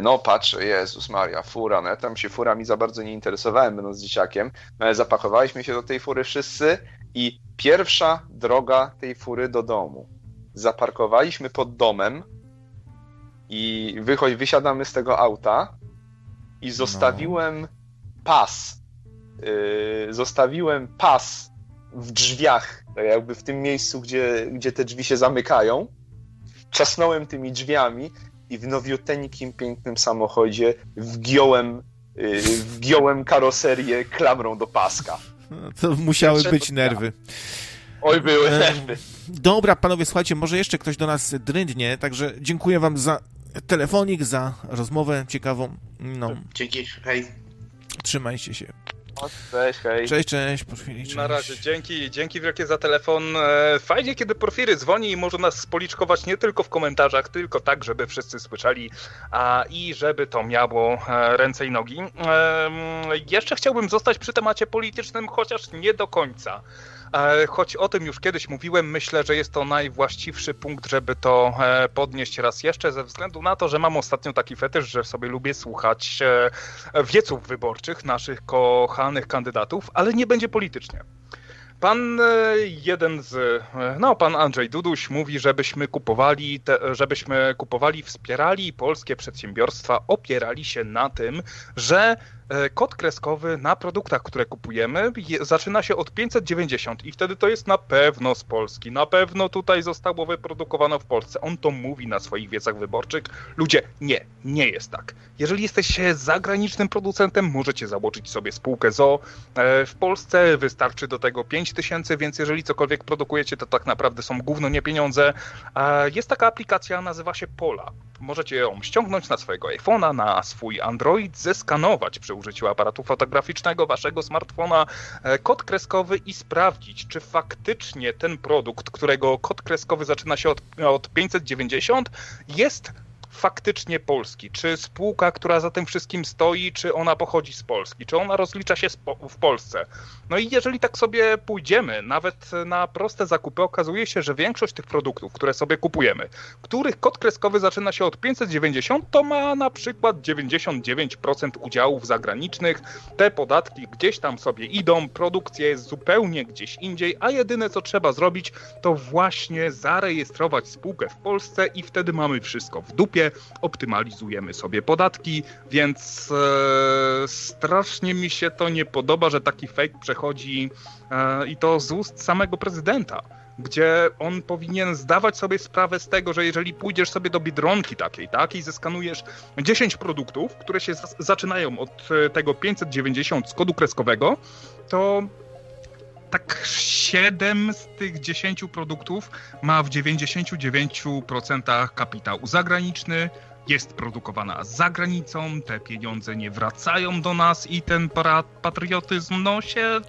no patrzę, Jezus Maria, fura, no ja tam się furami za bardzo nie interesowałem, będąc dzieciakiem, no ale zapakowaliśmy się do tej fury wszyscy i pierwsza droga tej fury do domu zaparkowaliśmy pod domem i wychodź, wysiadamy z tego auta i zostawiłem pas. Yy, zostawiłem pas w drzwiach, tak jakby w tym miejscu, gdzie, gdzie te drzwi się zamykają. Czasnąłem tymi drzwiami i w nowiuteńkim, pięknym samochodzie wgiąłem, yy, wgiąłem karoserię klamrą do paska. No, To musiały być to nerwy. Oj, były Em, nerwy. Dobra, panowie, słuchajcie, może jeszcze ktoś do nas dryndnie, także dziękuję wam za telefonik, za rozmowę ciekawą. No, Dzięki, hej. trzymajcie się. Cześć, hej. Cześć, cześć, cześć. Na razie, dzięki, dzięki wielkie za telefon. E, Fajnie, kiedy Porfiry dzwoni i może nas spoliczkować nie tylko w komentarzach, tylko tak, żeby wszyscy słyszeli a, i żeby to miało e, ręce i nogi. Jeszcze chciałbym zostać przy temacie politycznym, chociaż nie do końca. E, Choć o tym już kiedyś mówiłem, myślę, że jest to najwłaściwszy punkt, żeby to e, podnieść raz jeszcze, ze względu na to, że mam ostatnio taki fetysz, że sobie lubię słuchać e, wieców wyborczych naszych kochanych kandydatów, ale nie będzie politycznie. Pan jeden z, no pan Andrzej Duduś mówi, żebyśmy kupowali, te, żebyśmy kupowali, wspierali polskie przedsiębiorstwa, opierali się na tym, że kod kreskowy na produktach, które kupujemy, je, zaczyna się od 590 i wtedy to jest na pewno z Polski. Na pewno tutaj zostało wyprodukowane w Polsce. On to mówi na swoich wiecach wyborczych. Ludzie, nie, nie jest tak. Jeżeli jesteście zagranicznym producentem, możecie założyć sobie spółkę ZO. E, W Polsce wystarczy do tego 5000, więc jeżeli cokolwiek produkujecie, to tak naprawdę są gówno nie pieniądze. E, Jest taka aplikacja, nazywa się Pola. Możecie ją ściągnąć na swojego iPhone'a, na swój Android, zeskanować przy użyciu aparatu fotograficznego waszego smartfona e, kod kreskowy i sprawdzić, czy faktycznie ten produkt, którego kod kreskowy zaczyna się od, od 590, jest faktycznie polski? Czy spółka, która za tym wszystkim stoi, czy ona pochodzi z Polski? Czy ona rozlicza się w Polsce? No i jeżeli tak sobie pójdziemy, nawet na proste zakupy, okazuje się, że większość tych produktów, które sobie kupujemy, których kod kreskowy zaczyna się od 590, to ma na przykład 99% udziałów zagranicznych. Te podatki gdzieś tam sobie idą, produkcja jest zupełnie gdzieś indziej, a jedyne co trzeba zrobić, to właśnie zarejestrować spółkę w Polsce i wtedy mamy wszystko w dupie, optymalizujemy sobie podatki, więc e, strasznie mi się to nie podoba, że taki fake przechodzi e, i to z ust samego prezydenta gdzie on powinien zdawać sobie sprawę z tego, że jeżeli pójdziesz sobie do Biedronki takiej, tak, i zeskanujesz 10 produktów, które się zaczynają od e, tego 590 z kodu kreskowego, to tak 7 z tych 10 produktów ma w 99% kapitał zagraniczny, jest produkowana za granicą, te pieniądze nie wracają do nas i ten patriotyzm, no się,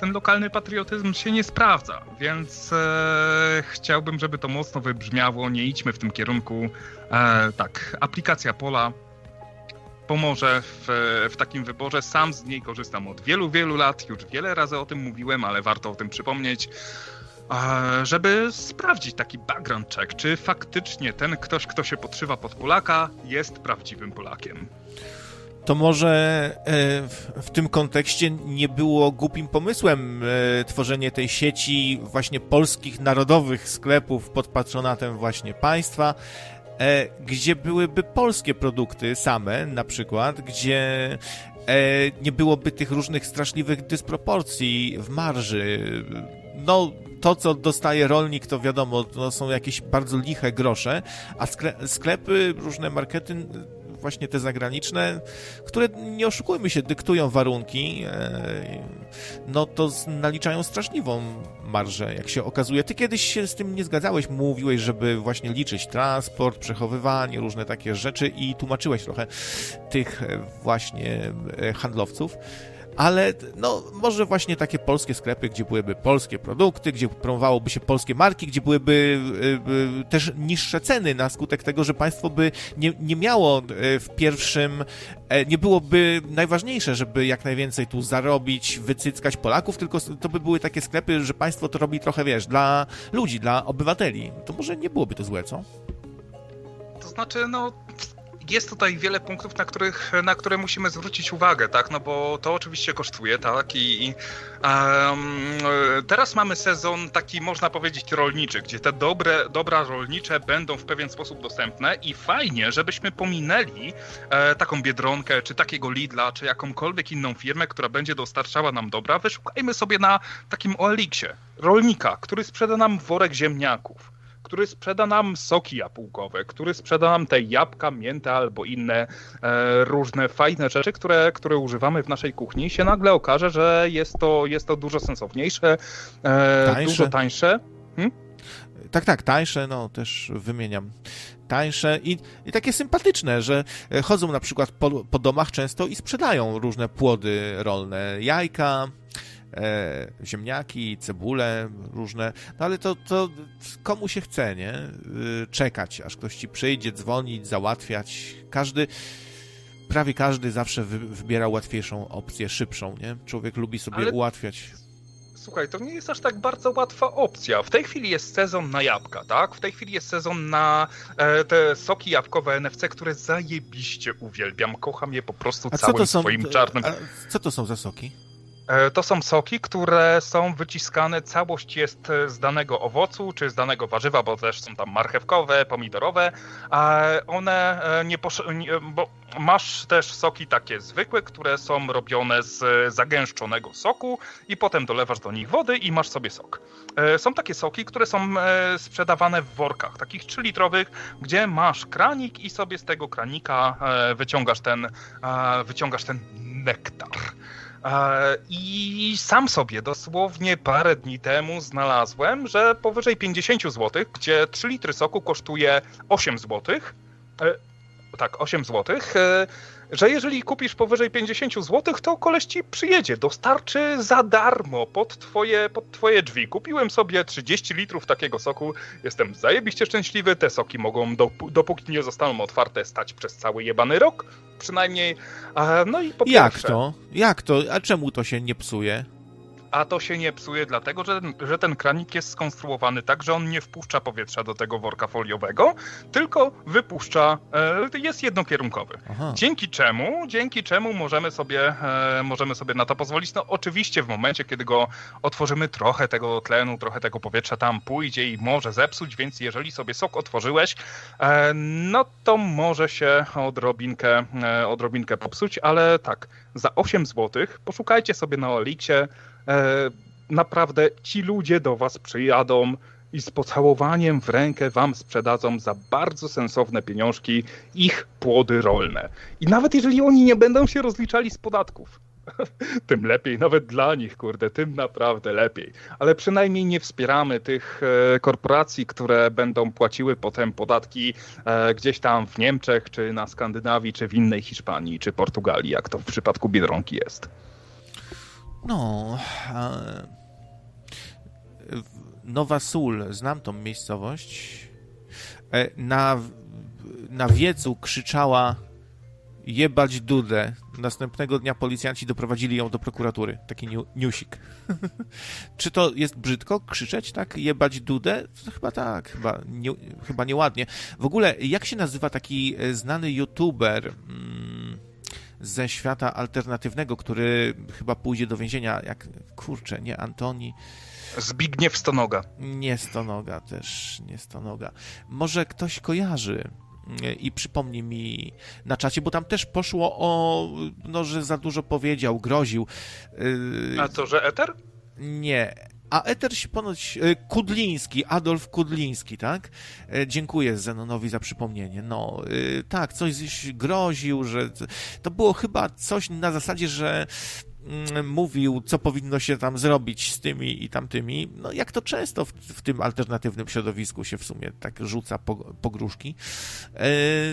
ten lokalny patriotyzm się nie sprawdza, więc e, chciałbym, żeby to mocno wybrzmiało, nie idźmy w tym kierunku. E, tak, aplikacja Pola pomoże w, w takim wyborze. Sam z niej korzystam od wielu, wielu lat. Już wiele razy o tym mówiłem, ale warto o tym przypomnieć. Żeby sprawdzić taki background check, czy faktycznie ten ktoś, kto się podszywa pod Polaka, jest prawdziwym Polakiem. To może e, w, tym kontekście nie było głupim pomysłem e, tworzenie tej sieci właśnie polskich narodowych sklepów pod patronatem właśnie państwa, gdzie byłyby polskie produkty same na przykład, gdzie e, nie byłoby tych różnych straszliwych dysproporcji w marży. No, to, co dostaje rolnik, to wiadomo, to są jakieś bardzo liche grosze, a skle- sklepy, różne markety właśnie te zagraniczne, które, nie oszukujmy się, dyktują warunki, e, no to naliczają straszliwą marżę, jak się okazuje. Ty kiedyś się z tym nie zgadzałeś, mówiłeś, żeby właśnie liczyć transport, przechowywanie, różne takie rzeczy i tłumaczyłeś trochę tych e, właśnie e, handlowców. Ale no, może właśnie takie polskie sklepy, gdzie byłyby polskie produkty, gdzie promowałoby się polskie marki, gdzie byłyby y, y, też niższe ceny na skutek tego, że państwo by nie, nie miało y, w pierwszym, e, nie byłoby najważniejsze, żeby jak najwięcej tu zarobić, wycyckać Polaków, tylko to by były takie sklepy, że państwo to robi trochę, wiesz, dla ludzi, dla obywateli. To może nie byłoby to złe, co? To znaczy, no, jest tutaj wiele punktów, na, których, na które musimy zwrócić uwagę, tak? No bo to oczywiście kosztuje, tak? I, i e, teraz mamy sezon taki, można powiedzieć, rolniczy, gdzie te dobre, dobra rolnicze będą w pewien sposób dostępne i fajnie, żebyśmy pominęli e, taką Biedronkę, czy takiego Lidla, czy jakąkolwiek inną firmę, która będzie dostarczała nam dobra. Wyszukajmy sobie na takim OLX-ie rolnika, który sprzeda nam worek ziemniaków który sprzeda nam soki jabłkowe, który sprzeda nam te jabłka, mięta albo inne e, różne fajne rzeczy, które, które używamy w naszej kuchni, się nagle okaże, że jest to, jest to dużo sensowniejsze, e, Tańsze. dużo tańsze. Tak, tak, tańsze, no też wymieniam. Tańsze i, i takie sympatyczne, że e, chodzą na przykład po, po domach często i sprzedają różne płody rolne, jajka, e, ziemniaki, cebule różne, no ale to, to komu się chce, nie? E, czekać, aż ktoś ci przyjdzie, dzwonić, załatwiać. Każdy, prawie każdy zawsze wy, wybiera łatwiejszą opcję, szybszą, nie? Człowiek lubi sobie Ale- ułatwiać. Słuchaj, to nie jest aż tak bardzo łatwa opcja. W tej chwili jest sezon na jabłka, tak? W tej chwili jest sezon na e, te soki jabłkowe NFC, które zajebiście uwielbiam. Kocham je po prostu A całym swoim czarnym. a co to są za soki? E, To są soki, które są wyciskane, całość jest e, z danego owocu, czy z danego warzywa, bo też są tam marchewkowe, pomidorowe, a one e, nie, posz- nie bo masz też soki takie zwykłe, które są robione z zagęszczonego soku i potem dolewasz do nich wody i masz sobie sok. Są takie soki, które są sprzedawane w workach, takich 3-litrowych, gdzie masz kranik i sobie z tego kranika wyciągasz ten, wyciągasz ten nektar. I sam sobie dosłownie parę dni temu znalazłem, że powyżej 50 zł, gdzie 3 litry soku kosztuje 8 zł, e, tak, 8 zł, że jeżeli kupisz powyżej 50 zł, to koleś ci przyjedzie, dostarczy za darmo pod twoje, pod twoje drzwi. Kupiłem sobie 30 litrów takiego soku, jestem zajebiście szczęśliwy, te soki mogą, dop- dopóki nie zostaną otwarte, stać przez cały jebany rok, przynajmniej. E, No i po Jak pierwsze, to? Jak to? A czemu to się nie psuje? A to się nie psuje, dlatego że, że ten kranik jest skonstruowany tak, że on nie wpuszcza powietrza do tego worka foliowego, tylko wypuszcza, e, jest jednokierunkowy. Aha. Dzięki czemu, dzięki czemu możemy sobie, e, możemy sobie na to pozwolić. No oczywiście w momencie, kiedy go otworzymy, trochę tego tlenu, trochę tego powietrza tam pójdzie i może zepsuć, więc jeżeli sobie sok otworzyłeś, e, no to może się odrobinkę, odrobinkę popsuć, ale tak, za 8 zł poszukajcie sobie na Oliksie, naprawdę ci ludzie do was przyjadą i z pocałowaniem w rękę wam sprzedadzą za bardzo sensowne pieniążki ich płody rolne. I nawet jeżeli oni nie będą się rozliczali z podatków, tym lepiej, nawet dla nich, kurde, tym naprawdę lepiej. Ale przynajmniej nie wspieramy tych e, korporacji, które będą płaciły potem podatki e, gdzieś tam w Niemczech, czy na Skandynawii, czy w innej Hiszpanii, czy Portugalii, jak to w przypadku Biedronki jest. No. Nowa Sól, znam tą miejscowość. E, Na, na wiecu krzyczała jebać dudę. Następnego dnia policjanci doprowadzili ją do prokuratury. Taki niu- newsik. Czy to jest brzydko krzyczeć, tak? Jebać dudę? To chyba tak, chyba, nie, chyba nieładnie. W ogóle, jak się nazywa taki e, znany youtuber mm, ze świata alternatywnego, który chyba pójdzie do więzienia, jak, kurczę, nie Antoni, Zbigniew Stonoga. nie Stonoga też, nie Stonoga. Może ktoś kojarzy mm, i przypomni mi na czacie, bo tam też poszło o, no, że za dużo powiedział, groził. Yy, A to, że Eter? nie. A Eter się ponoć. e, Kudliński, Adolf Kudliński, tak? E, Dziękuję Zenonowi za przypomnienie. No, e, tak, coś groził, że. To było chyba coś na zasadzie, że mówił, co powinno się tam zrobić z tymi i tamtymi. No, jak to często w, w tym alternatywnym środowisku się w sumie tak rzuca po, pogróżki. E,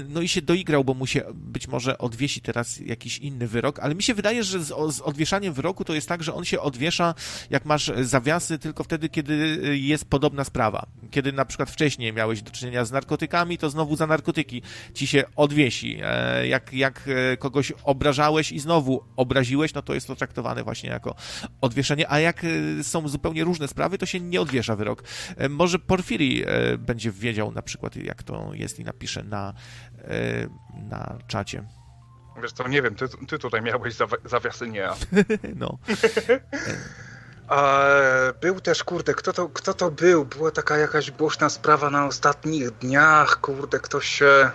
No i się doigrał, bo mu się być może odwiesi teraz jakiś inny wyrok, ale mi się wydaje, że z, z odwieszaniem wyroku to jest tak, że on się odwiesza, jak masz zawiasy, tylko wtedy, kiedy jest podobna sprawa. Kiedy na przykład wcześniej miałeś do czynienia z narkotykami, to znowu za narkotyki ci się odwiesi. E, Jak, jak e, kogoś obrażałeś i znowu obraziłeś, no to jest to traktowane właśnie jako odwieszenie, a jak e, są zupełnie różne sprawy, to się nie odwiesza wyrok. E, Może Porfiri e, będzie wiedział na przykład, jak to jest i napisze na, na czacie. Wiesz co, nie wiem, ty, ty tutaj miałeś zawi- zawiasy, nie ja. No. A, był też, kurde, kto to, kto to był? Była taka jakaś głośna sprawa na ostatnich dniach, kurde, ktoś się...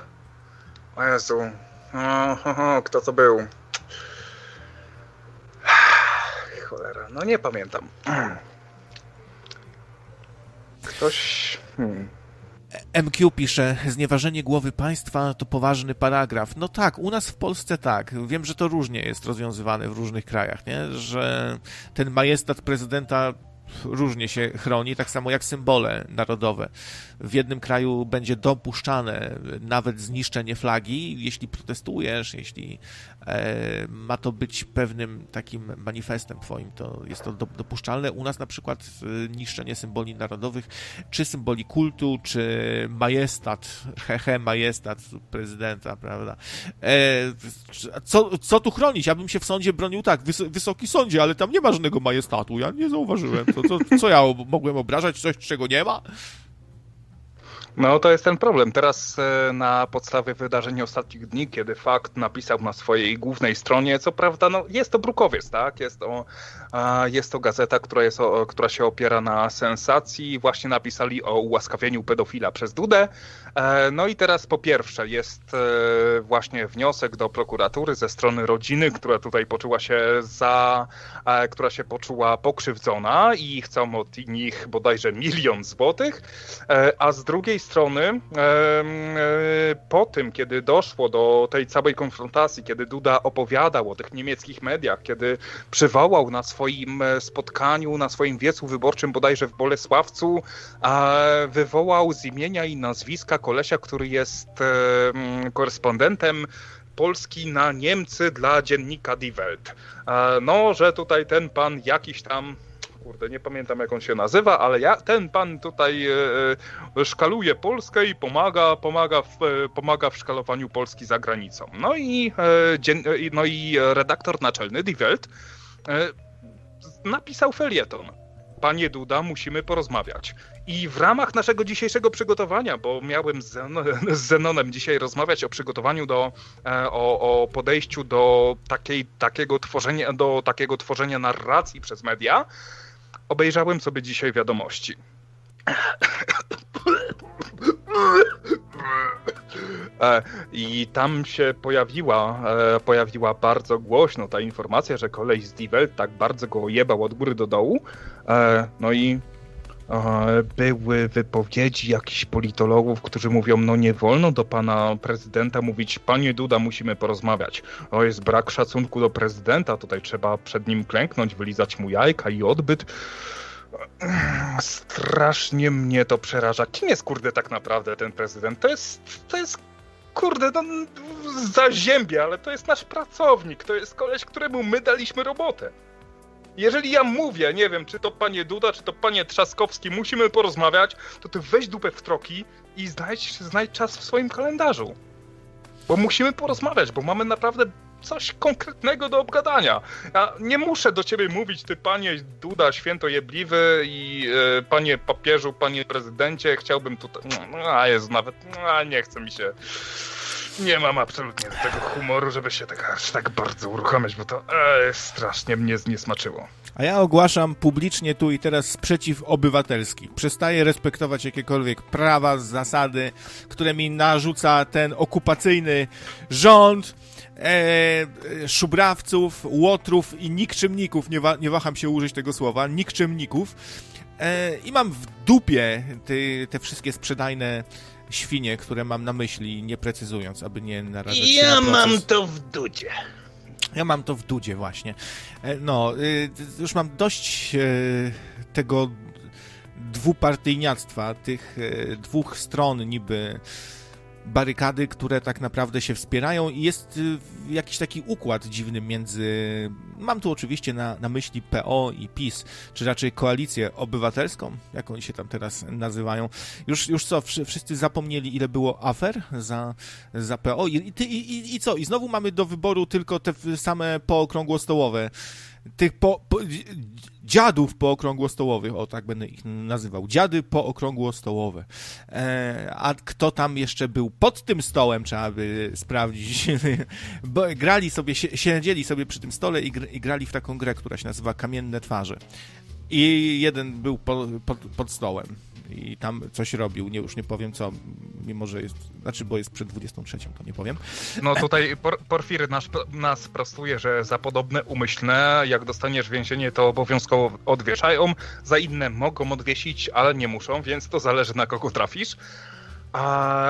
O Jezu, o, ho, ho, kto to był? Cholera, no nie pamiętam. Ktoś... Hmm. MQ pisze, znieważenie głowy państwa to poważny paragraf. No tak, u nas w Polsce tak. Wiem, że to różnie jest rozwiązywane w różnych krajach, nie? Że ten majestat prezydenta różnie się chroni, tak samo jak symbole narodowe. W jednym kraju będzie dopuszczane nawet zniszczenie flagi, jeśli protestujesz, jeśli e, ma to być pewnym takim manifestem twoim, to jest to do, dopuszczalne. U nas na przykład e, niszczenie symboli narodowych, czy symboli kultu, czy majestat, hehe, majestat prezydenta, prawda? E, co, co tu chronić? Ja bym się w sądzie bronił tak, wys, wysoki sądzie, ale tam nie ma żadnego majestatu, ja nie zauważyłem. To, co ja mogłem obrażać? Coś, czego nie ma? No to jest ten problem. Teraz e, na podstawie wydarzeń ostatnich dni, kiedy Fakt napisał na swojej głównej stronie, co prawda no, jest to brukowiec, tak? Jest to, jest to gazeta, która, jest, która się opiera na sensacji. Właśnie napisali o ułaskawieniu pedofila przez Dudę. E, no i teraz po pierwsze jest e, właśnie wniosek do prokuratury ze strony rodziny, która tutaj poczuła się za, która się poczuła pokrzywdzona i chcą od nich bodajże milion złotych, a z drugiej strony, e, po tym, kiedy doszło do tej całej konfrontacji, kiedy Duda opowiadał o tych niemieckich mediach, kiedy przywołał na swoim e, spotkaniu, na swoim wiecu wyborczym bodajże w Bolesławcu, wywołał z imienia i nazwiska kolesia, który jest korespondentem Polski na Niemcy dla dziennika Die Welt. No, że tutaj ten pan jakiś tam kurde, nie pamiętam jak on się nazywa, ale ja, ten pan tutaj e, e, szkaluje Polskę i pomaga, pomaga, w, e, pomaga w szkalowaniu Polski za granicą. No i, dzien, no i redaktor naczelny Die Welt napisał felieton. Panie Duda, musimy porozmawiać. I w ramach naszego dzisiejszego przygotowania, bo miałem z, z Zenonem dzisiaj rozmawiać o przygotowaniu do, o, o podejściu do takiej, takiego tworzenia, do takiego tworzenia narracji przez media, Obejrzałem sobie dzisiaj wiadomości. E, I tam się pojawiła, e, pojawiła bardzo głośno ta informacja, że kolej z Die tak bardzo go jebał od góry do dołu. E, no i były wypowiedzi jakichś politologów, którzy mówią, no nie wolno do pana prezydenta mówić, panie Duda, musimy porozmawiać. O, jest brak szacunku do prezydenta, tutaj trzeba przed nim klęknąć, wylizać mu jajka i odbyt. Strasznie mnie to przeraża. Kim jest, kurde, tak naprawdę ten prezydent? To jest, to jest kurde, no, zaziębia, ale to jest nasz pracownik, to jest koleś, któremu my daliśmy robotę. Jeżeli ja mówię, nie wiem, czy to panie Duda, czy to panie Trzaskowski, musimy porozmawiać, to ty weź dupę w troki i znajdź, znajdź czas w swoim kalendarzu. Bo musimy porozmawiać, bo mamy naprawdę coś konkretnego do obgadania. Ja nie muszę do ciebie mówić, ty panie Duda, święto jebliwy i e, panie papieżu, panie prezydencie, chciałbym tutaj... A jest nawet... A nie chce mi się... Nie mam absolutnie tego humoru, żeby się tak, aż tak bardzo uruchomić, bo to e, strasznie mnie zniesmaczyło. A ja ogłaszam publicznie tu i teraz sprzeciw obywatelski. Przestaję respektować jakiekolwiek prawa, zasady, które mi narzuca ten okupacyjny rząd, e, szubrawców, łotrów i nikczemników, nie, wa nie waham się użyć tego słowa, nikczemników. E, I mam w dupie te, te wszystkie sprzedajne świnie, które mam na myśli, nie precyzując, aby nie narażać ja się na mam to w dudzie. Ja mam to w dudzie właśnie. E, no, y, już mam dość e, tego dwupartyjniactwa, tych e, dwóch stron niby barykady, które tak naprawdę się wspierają i jest y, jakiś taki układ dziwny między, mam tu oczywiście na, na myśli PO i PiS, czy raczej koalicję obywatelską, jak oni się tam teraz nazywają. Już, już co, wszyscy zapomnieli ile było afer za, za PO I, i, i, i co? I znowu mamy do wyboru tylko te same pookrągłostołowe tych po, po, dziadów pookrągłostołowych, o tak będę ich nazywał, dziady pookrągłostołowe. E, a kto tam jeszcze był pod tym stołem, trzeba by sprawdzić. Bo grali sobie, siedzieli sobie przy tym stole i, i grali w taką grę, która się nazywa Kamienne Twarze. I jeden był po, pod stołem i tam coś robił, nie, już nie powiem co, mimo że jest, znaczy, bo jest przed 23, to nie powiem. No tutaj por, nas, nas prostuje, że za podobne umyślne, jak dostaniesz więzienie, to obowiązkowo odwieszają, za inne mogą odwiesić, ale nie muszą, więc to zależy na kogo trafisz. A,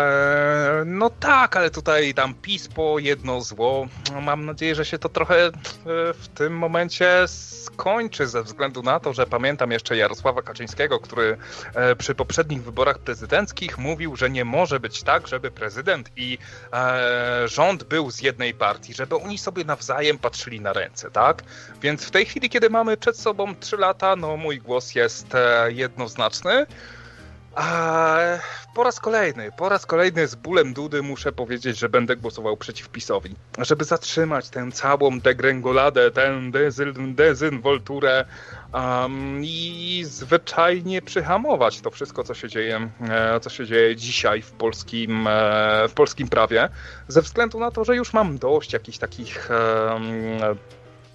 no tak, ale tutaj tam PiS po jedno zło. Mam nadzieję, że się to trochę e, w tym momencie skończy ze względu na to, że pamiętam jeszcze Jarosława Kaczyńskiego, który e, przy poprzednich wyborach prezydenckich mówił, że nie może być tak, żeby prezydent i e, rząd był z jednej partii, żeby oni sobie nawzajem patrzyli na ręce, tak? Więc w tej chwili, kiedy mamy przed sobą trzy lata, no mój głos jest jednoznaczny. A po raz kolejny, po raz kolejny z bólem dudy muszę powiedzieć, że będę głosował przeciw PiSowi. Żeby zatrzymać tę całą degrengoladę, tę dezyn, dezynwolturę um, i zwyczajnie przyhamować to wszystko, co się dzieje, e, co się dzieje dzisiaj w polskim, e, w polskim prawie, ze względu na to, że już mam dość jakichś takich um,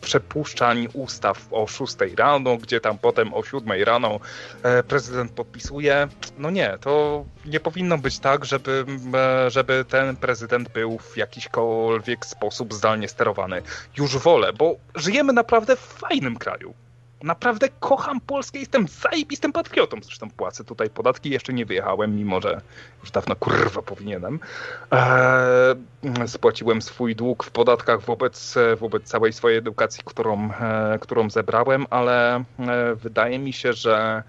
przepuszczań ustaw o 6 rano, gdzie tam potem o 7 rano e, prezydent podpisuje. No nie, to nie powinno być tak, żeby, e, żeby ten prezydent był w jakiśkolwiek sposób zdalnie sterowany. Już wolę, bo żyjemy naprawdę w fajnym kraju. Naprawdę kocham Polskę, jestem zajebistym patriotą. Zresztą płacę tutaj podatki, jeszcze nie wyjechałem, mimo że już dawno kurwa powinienem. Eee, spłaciłem swój dług w podatkach wobec, wobec całej swojej edukacji, którą, e, którą zebrałem, ale e, wydaje mi się, że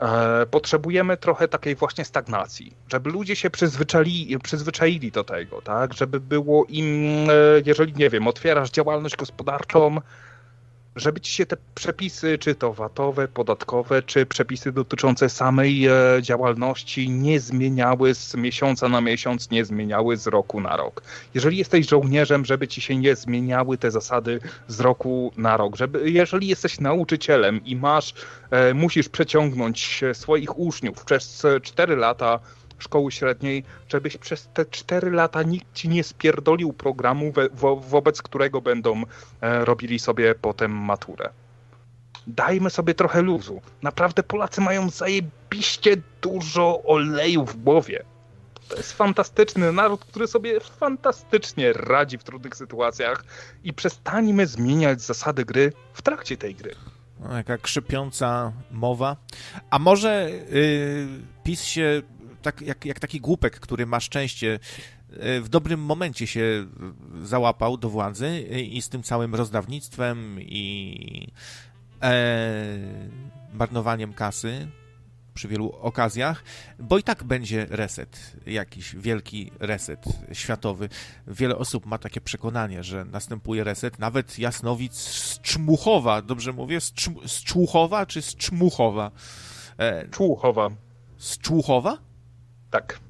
e, potrzebujemy trochę takiej właśnie stagnacji, żeby ludzie się przyzwyczaili, przyzwyczaili do tego, tak? Żeby było im, e, jeżeli nie wiem, otwierasz działalność gospodarczą, żeby ci się te przepisy, czy to VAT-owe, podatkowe, czy przepisy dotyczące samej e, działalności nie zmieniały z miesiąca na miesiąc, nie zmieniały z roku na rok. Jeżeli jesteś żołnierzem, żeby ci się nie zmieniały te zasady z roku na rok. Żeby, jeżeli jesteś nauczycielem i masz, e, musisz przeciągnąć swoich uczniów przez 4 lata szkoły średniej, żebyś przez te 4 lata nikt ci nie spierdolił programu, wo, wobec którego będą e, robili sobie potem maturę. Dajmy sobie trochę luzu. Naprawdę Polacy mają zajebiście dużo oleju w głowie. To jest fantastyczny naród, który sobie fantastycznie radzi w trudnych sytuacjach i przestańmy zmieniać zasady gry w trakcie tej gry. No, jaka krzypiąca mowa. A może yy, PiS się tak, jak, jak taki głupek, który ma szczęście, e, w dobrym momencie się załapał do władzy i z tym całym rozdawnictwem i e, marnowaniem kasy przy wielu okazjach, bo i tak będzie reset, jakiś wielki reset światowy. Wiele osób ma takie przekonanie, że następuje reset. Nawet Jasnowic z Czmuchowa, dobrze mówię? Z, Czm z Człuchowa czy z Czmuchowa? E, Człuchowa. Z Człuchowa? Tak.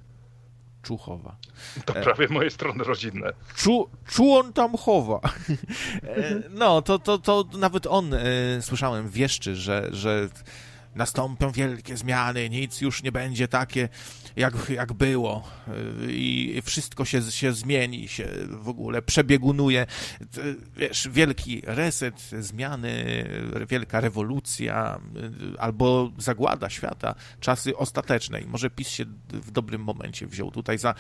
Czuchowa. To e... prawie moje strony rodzinne. Czu, czułon tam chowa. E, no, to, to, to nawet on, e, słyszałem, wieszczy, że, że nastąpią wielkie zmiany, nic już nie będzie takie, jak, jak było i wszystko się, się zmieni, się w ogóle przebiegunuje. Wiesz, wielki reset, zmiany, wielka rewolucja albo zagłada świata, czasy ostatecznej. Może PiS się w dobrym momencie wziął tutaj za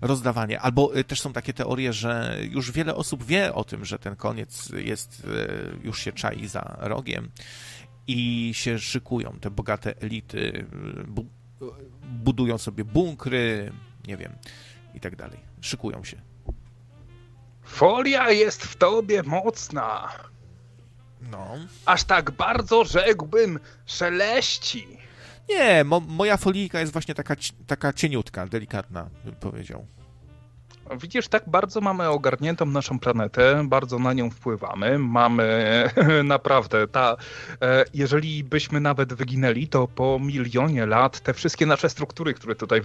rozdawanie. Albo też są takie teorie, że już wiele osób wie o tym, że ten koniec jest, już się czai za rogiem i się szykują te bogate elity, bu budują sobie bunkry, nie wiem, i tak dalej. Szykują się. Folia jest w tobie mocna. No. Aż tak bardzo, rzekłbym, szeleści. Nie, mo moja folijka jest właśnie taka, taka cieniutka, delikatna, bym powiedział. Widzisz, tak bardzo mamy ogarniętą naszą planetę, bardzo na nią wpływamy. Mamy naprawdę ta. E, jeżeli byśmy nawet wyginęli, to po milionie lat te wszystkie nasze struktury, które tutaj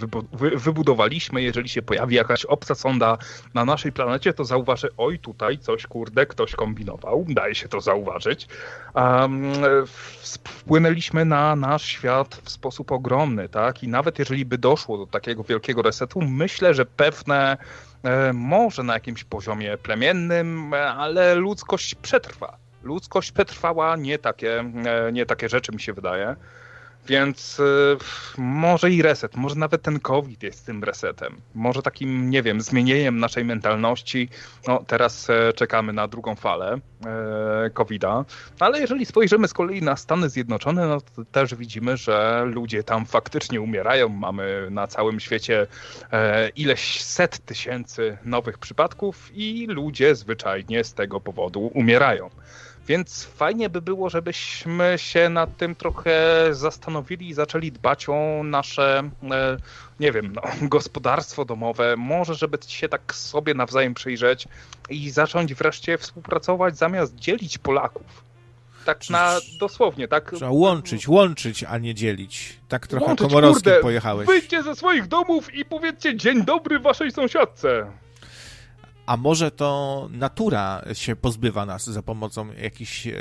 wybudowaliśmy, jeżeli się pojawi jakaś obca sonda na naszej planecie, to zauważy, oj, tutaj coś kurde, ktoś kombinował, daje się to zauważyć. Wpłynęliśmy na nasz świat w sposób ogromny, tak? I nawet jeżeli by doszło do takiego wielkiego resetu, myślę, że pewne może na jakimś poziomie plemiennym, ale ludzkość przetrwa. Ludzkość przetrwała nie takie, e, nie takie rzeczy, mi się wydaje. Więc y, może i reset, może nawet ten COVID jest tym resetem. Może takim, nie wiem, zmienieniem naszej mentalności. No, teraz e, czekamy na drugą falę e, COVID-a, ale jeżeli spojrzymy z kolei na Stany Zjednoczone, no to też widzimy, że ludzie tam faktycznie umierają. Mamy na całym świecie e, ileś set tysięcy nowych przypadków i ludzie zwyczajnie z tego powodu umierają. Więc fajnie by było, żebyśmy się nad tym trochę zastanowili i zaczęli dbać o nasze, e, nie wiem, no, gospodarstwo domowe. Może, żeby się tak sobie nawzajem przyjrzeć i zacząć wreszcie współpracować zamiast dzielić Polaków. Tak na dosłownie, tak. Trzeba łączyć, łączyć, a nie dzielić. Tak trochę Łączyć, komorowskim kurde, pojechałeś. Wyjdźcie ze swoich domów i powiedzcie dzień dobry waszej sąsiadce. A może to natura się pozbywa nas za pomocą jakichś e,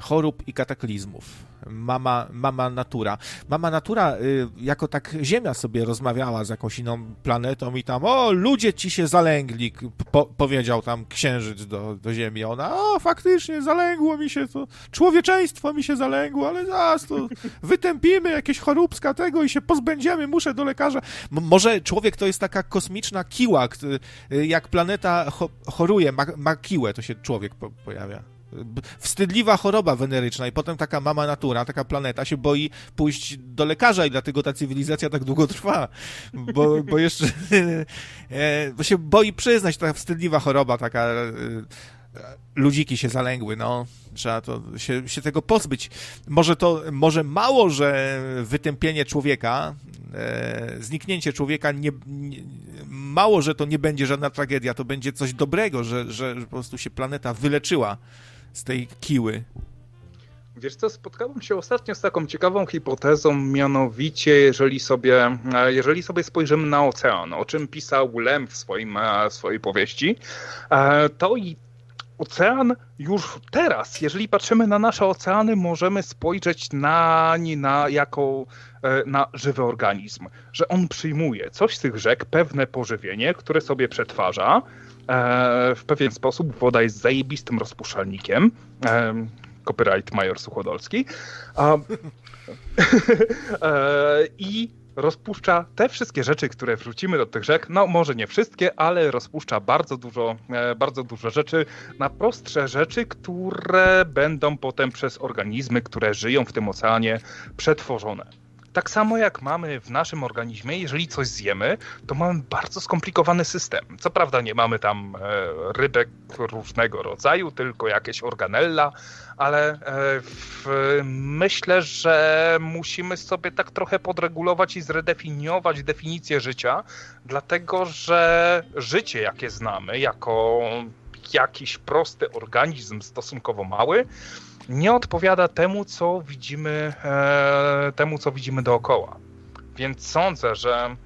chorób i kataklizmów. Mama, mama natura. Mama natura, y, jako tak Ziemia sobie rozmawiała z jakąś inną planetą i tam, o, ludzie ci się zalęgli, po, powiedział tam księżyc do, do Ziemi. Ona, o, faktycznie, zalęgło mi się to, człowieczeństwo mi się zalęgło, ale zaraz to wytępimy jakieś choróbska tego i się pozbędziemy, muszę do lekarza. M- może człowiek to jest taka kosmiczna kiła, y, jak planeta cho choruje, ma, ma kiłę, to się człowiek po pojawia. Wstydliwa choroba weneryczna i potem taka mama natura, taka planeta się boi pójść do lekarza i dlatego ta cywilizacja tak długo trwa, bo, bo jeszcze e, bo się boi przyznać, ta wstydliwa choroba taka e, ludziki się zalęgły, no. Trzeba to się, się tego pozbyć. Może to, może mało, że wytępienie człowieka, e, zniknięcie człowieka, nie, nie, mało, że to nie będzie żadna tragedia, to będzie coś dobrego, że, że po prostu się planeta wyleczyła z tej kiły. Wiesz co, spotkałem się ostatnio z taką ciekawą hipotezą, mianowicie jeżeli sobie, e, jeżeli sobie spojrzymy na ocean, o czym pisał Lem w, swoim, e, swojej powieści, e, to i ocean już teraz, jeżeli patrzymy na nasze oceany, możemy spojrzeć na nie na, jako na żywy organizm, że on przyjmuje coś z tych rzek, pewne pożywienie, które sobie przetwarza. E, w pewien sposób woda jest zajebistym rozpuszczalnikiem. E, copyright Major Suchodolski. E, I rozpuszcza te wszystkie rzeczy, które wrzucimy do tych rzek. No, może nie wszystkie, ale rozpuszcza bardzo dużo, bardzo dużo rzeczy na prostsze rzeczy, które będą potem przez organizmy, które żyją w tym oceanie, przetworzone. Tak samo jak mamy w naszym organizmie, jeżeli coś zjemy, to mamy bardzo skomplikowany system. Co prawda nie mamy tam e, rybek różnego rodzaju, tylko jakieś organella, ale e, w, myślę, że musimy sobie tak trochę podregulować i zredefiniować definicję życia, dlatego że życie, jakie znamy, jako jakiś prosty organizm stosunkowo mały, nie odpowiada temu, co widzimy, e, temu, co widzimy dookoła. Więc sądzę, że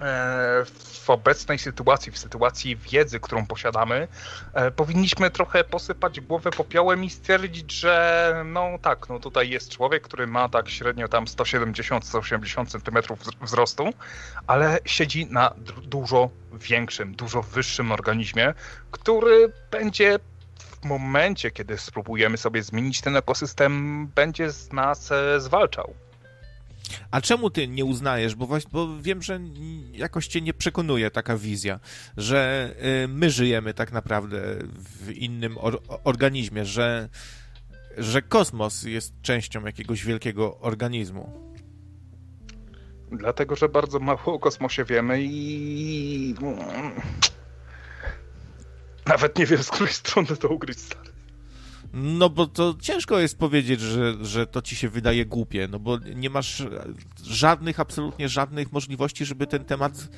e, w obecnej sytuacji, w sytuacji wiedzy, którą posiadamy, e, powinniśmy trochę posypać głowę popiołem i stwierdzić, że no tak, no tutaj jest człowiek, który ma tak średnio tam 170-180 cm wzrostu, ale siedzi na dużo większym, dużo wyższym organizmie, który będzie w momencie, kiedy spróbujemy sobie zmienić ten ekosystem, będzie z nas e, zwalczał. A czemu ty nie uznajesz, bo, właśnie, bo wiem, że jakoś cię nie przekonuje taka wizja, że y, my żyjemy tak naprawdę w innym or organizmie, że, że kosmos jest częścią jakiegoś wielkiego organizmu. Dlatego, że bardzo mało o kosmosie wiemy i nawet nie wiem, z której strony to ugryźć, stary. No bo to ciężko jest powiedzieć, że, że to ci się wydaje głupie, no bo nie masz żadnych, absolutnie żadnych możliwości, żeby ten temat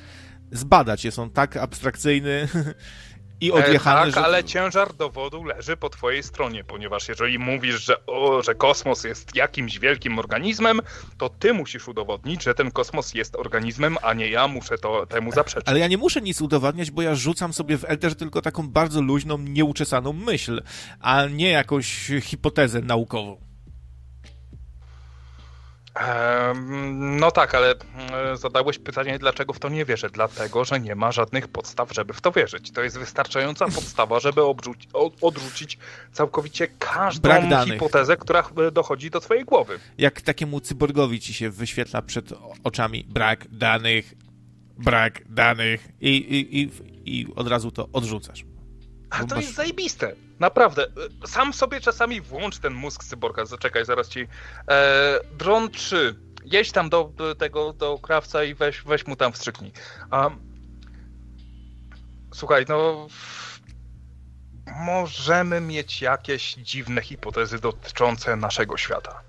zbadać. Jest on tak abstrakcyjny i e, tak, że... ale ciężar dowodu leży po twojej stronie, ponieważ jeżeli mówisz, że, o, że kosmos jest jakimś wielkim organizmem, to ty musisz udowodnić, że ten kosmos jest organizmem, a nie ja muszę to temu zaprzeczyć. Ale ja nie muszę nic udowadniać, bo ja rzucam sobie w Elterze tylko taką bardzo luźną, nieuczesaną myśl, a nie jakąś hipotezę naukową. No tak, ale zadałeś pytanie, dlaczego w to nie wierzę. Dlatego, że nie ma żadnych podstaw, żeby w to wierzyć. To jest wystarczająca podstawa, żeby obrzuci- odrzucić całkowicie każdą hipotezę, która e, dochodzi do twojej głowy. Jak takiemu cyborgowi ci się wyświetla przed oczami brak danych, brak danych i, i, i, i od razu to odrzucasz. A Bo to masz- jest zajebiste. Naprawdę. E, Sam sobie czasami włącz ten mózg cyborga. Zaczekaj, zaraz ci. E, Dron 3. Jedź tam do, do tego, do krawca i weź, weź mu tam wstrzyknij. A, słuchaj, no... Możemy mieć jakieś dziwne hipotezy dotyczące naszego świata.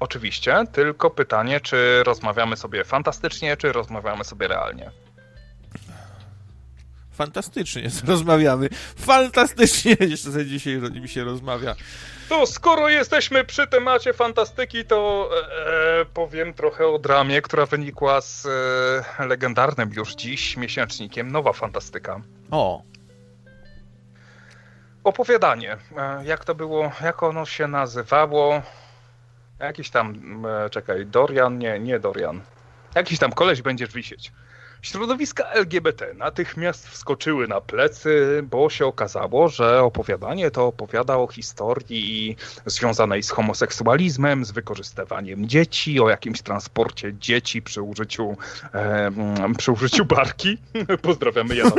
Oczywiście, tylko pytanie, czy rozmawiamy sobie fantastycznie, czy rozmawiamy sobie realnie. Fantastycznie rozmawiamy. Fantastycznie jeszcze dzisiaj mi się rozmawia. To skoro jesteśmy przy temacie fantastyki, to e, powiem trochę o dramie, która wynikła z e, legendarnym już dziś miesięcznikiem Nowa Fantastyka. O, Opowiadanie. E, jak to było, jak ono się nazywało? Jakiś tam, e, czekaj, Dorian? Nie, nie Dorian. Jakiś tam koleś będziesz wisieć. Środowiska LGBT natychmiast wskoczyły na plecy, bo się okazało, że opowiadanie to opowiada o historii związanej z homoseksualizmem, z wykorzystywaniem dzieci, o jakimś transporcie dzieci przy użyciu, e, przy użyciu barki. Pozdrawiamy Jana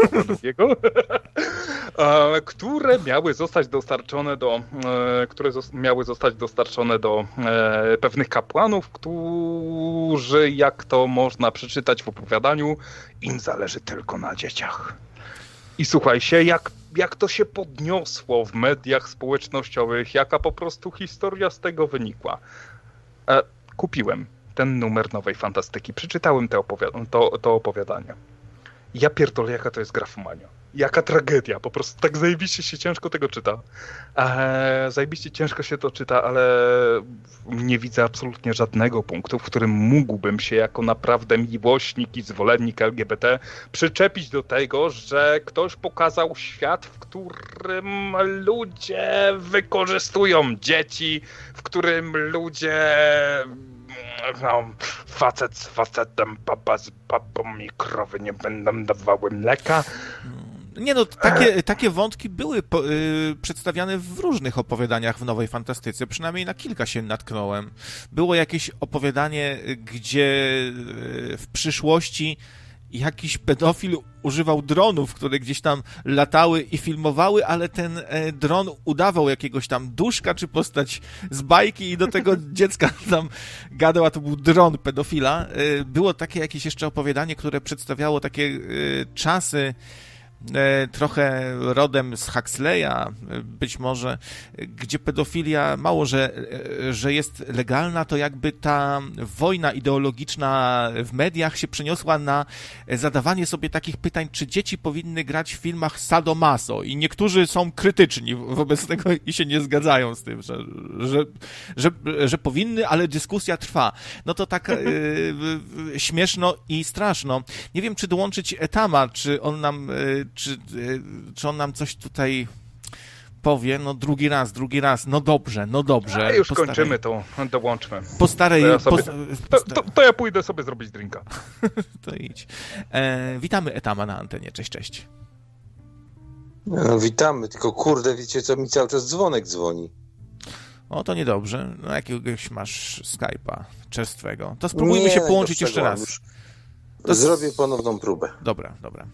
e, które miały zostać dostarczone do, e, które miały zostać dostarczone do e, pewnych kapłanów, którzy, jak to można przeczytać w opowiadaniu, im zależy tylko na dzieciach. I słuchaj się, jak, jak to się podniosło w mediach społecznościowych, jaka po prostu historia z tego wynikła. E, kupiłem ten numer Nowej Fantastyki, przeczytałem te to, to opowiadanie. Ja pierdolę, jaka to jest grafomania. Jaka tragedia, po prostu tak zajebiście się ciężko tego czyta. Eee, zajebiście ciężko się to czyta, ale nie widzę absolutnie żadnego punktu, w którym mógłbym się jako naprawdę miłośnik i zwolennik LGBT przyczepić do tego, że ktoś pokazał świat, w którym ludzie wykorzystują dzieci, w którym ludzie no, facet z facetem, baba z babą i krowy nie będą dawały mleka. Nie no, takie, takie wątki były po, y, przedstawiane w różnych opowiadaniach w Nowej Fantastyce, przynajmniej na kilka się natknąłem. Było jakieś opowiadanie, gdzie y, w przyszłości jakiś pedofil używał dronów, które gdzieś tam latały i filmowały, ale ten e, dron udawał jakiegoś tam duszka czy postać z bajki i do tego dziecka tam gadał, a to był dron pedofila. E, Było takie jakieś jeszcze opowiadanie, które przedstawiało takie e, czasy trochę rodem z Huxleya, e, być może, e, gdzie pedofilia mało, że, e, że jest legalna, to jakby ta wojna ideologiczna w mediach się przeniosła na e, zadawanie sobie takich pytań, czy dzieci powinny grać w filmach sadomaso i niektórzy są krytyczni wobec tego i się nie zgadzają z tym, że, że, że, że powinny, ale dyskusja trwa. No to tak e, śmieszno i straszno. Nie wiem, czy dołączyć Etama, czy on nam, e, czy, e, czy on nam coś tutaj powie, no drugi raz, drugi raz, no dobrze, no dobrze. A już po starej- kończymy to, dołączmy. Po starej, To ja sobie- po, To, to, to ja pójdę sobie zrobić drinka. to idź. E, witamy Etama na antenie, cześć, cześć. No witamy, tylko kurde, wiecie co, mi cały czas dzwonek dzwoni. O, to niedobrze. No, jakiegoś masz Skype'a czerstwego. To spróbujmy się Nie, połączyć do jeszcze raz. już To- Zrobię ponowną próbę. Dobra, dobra.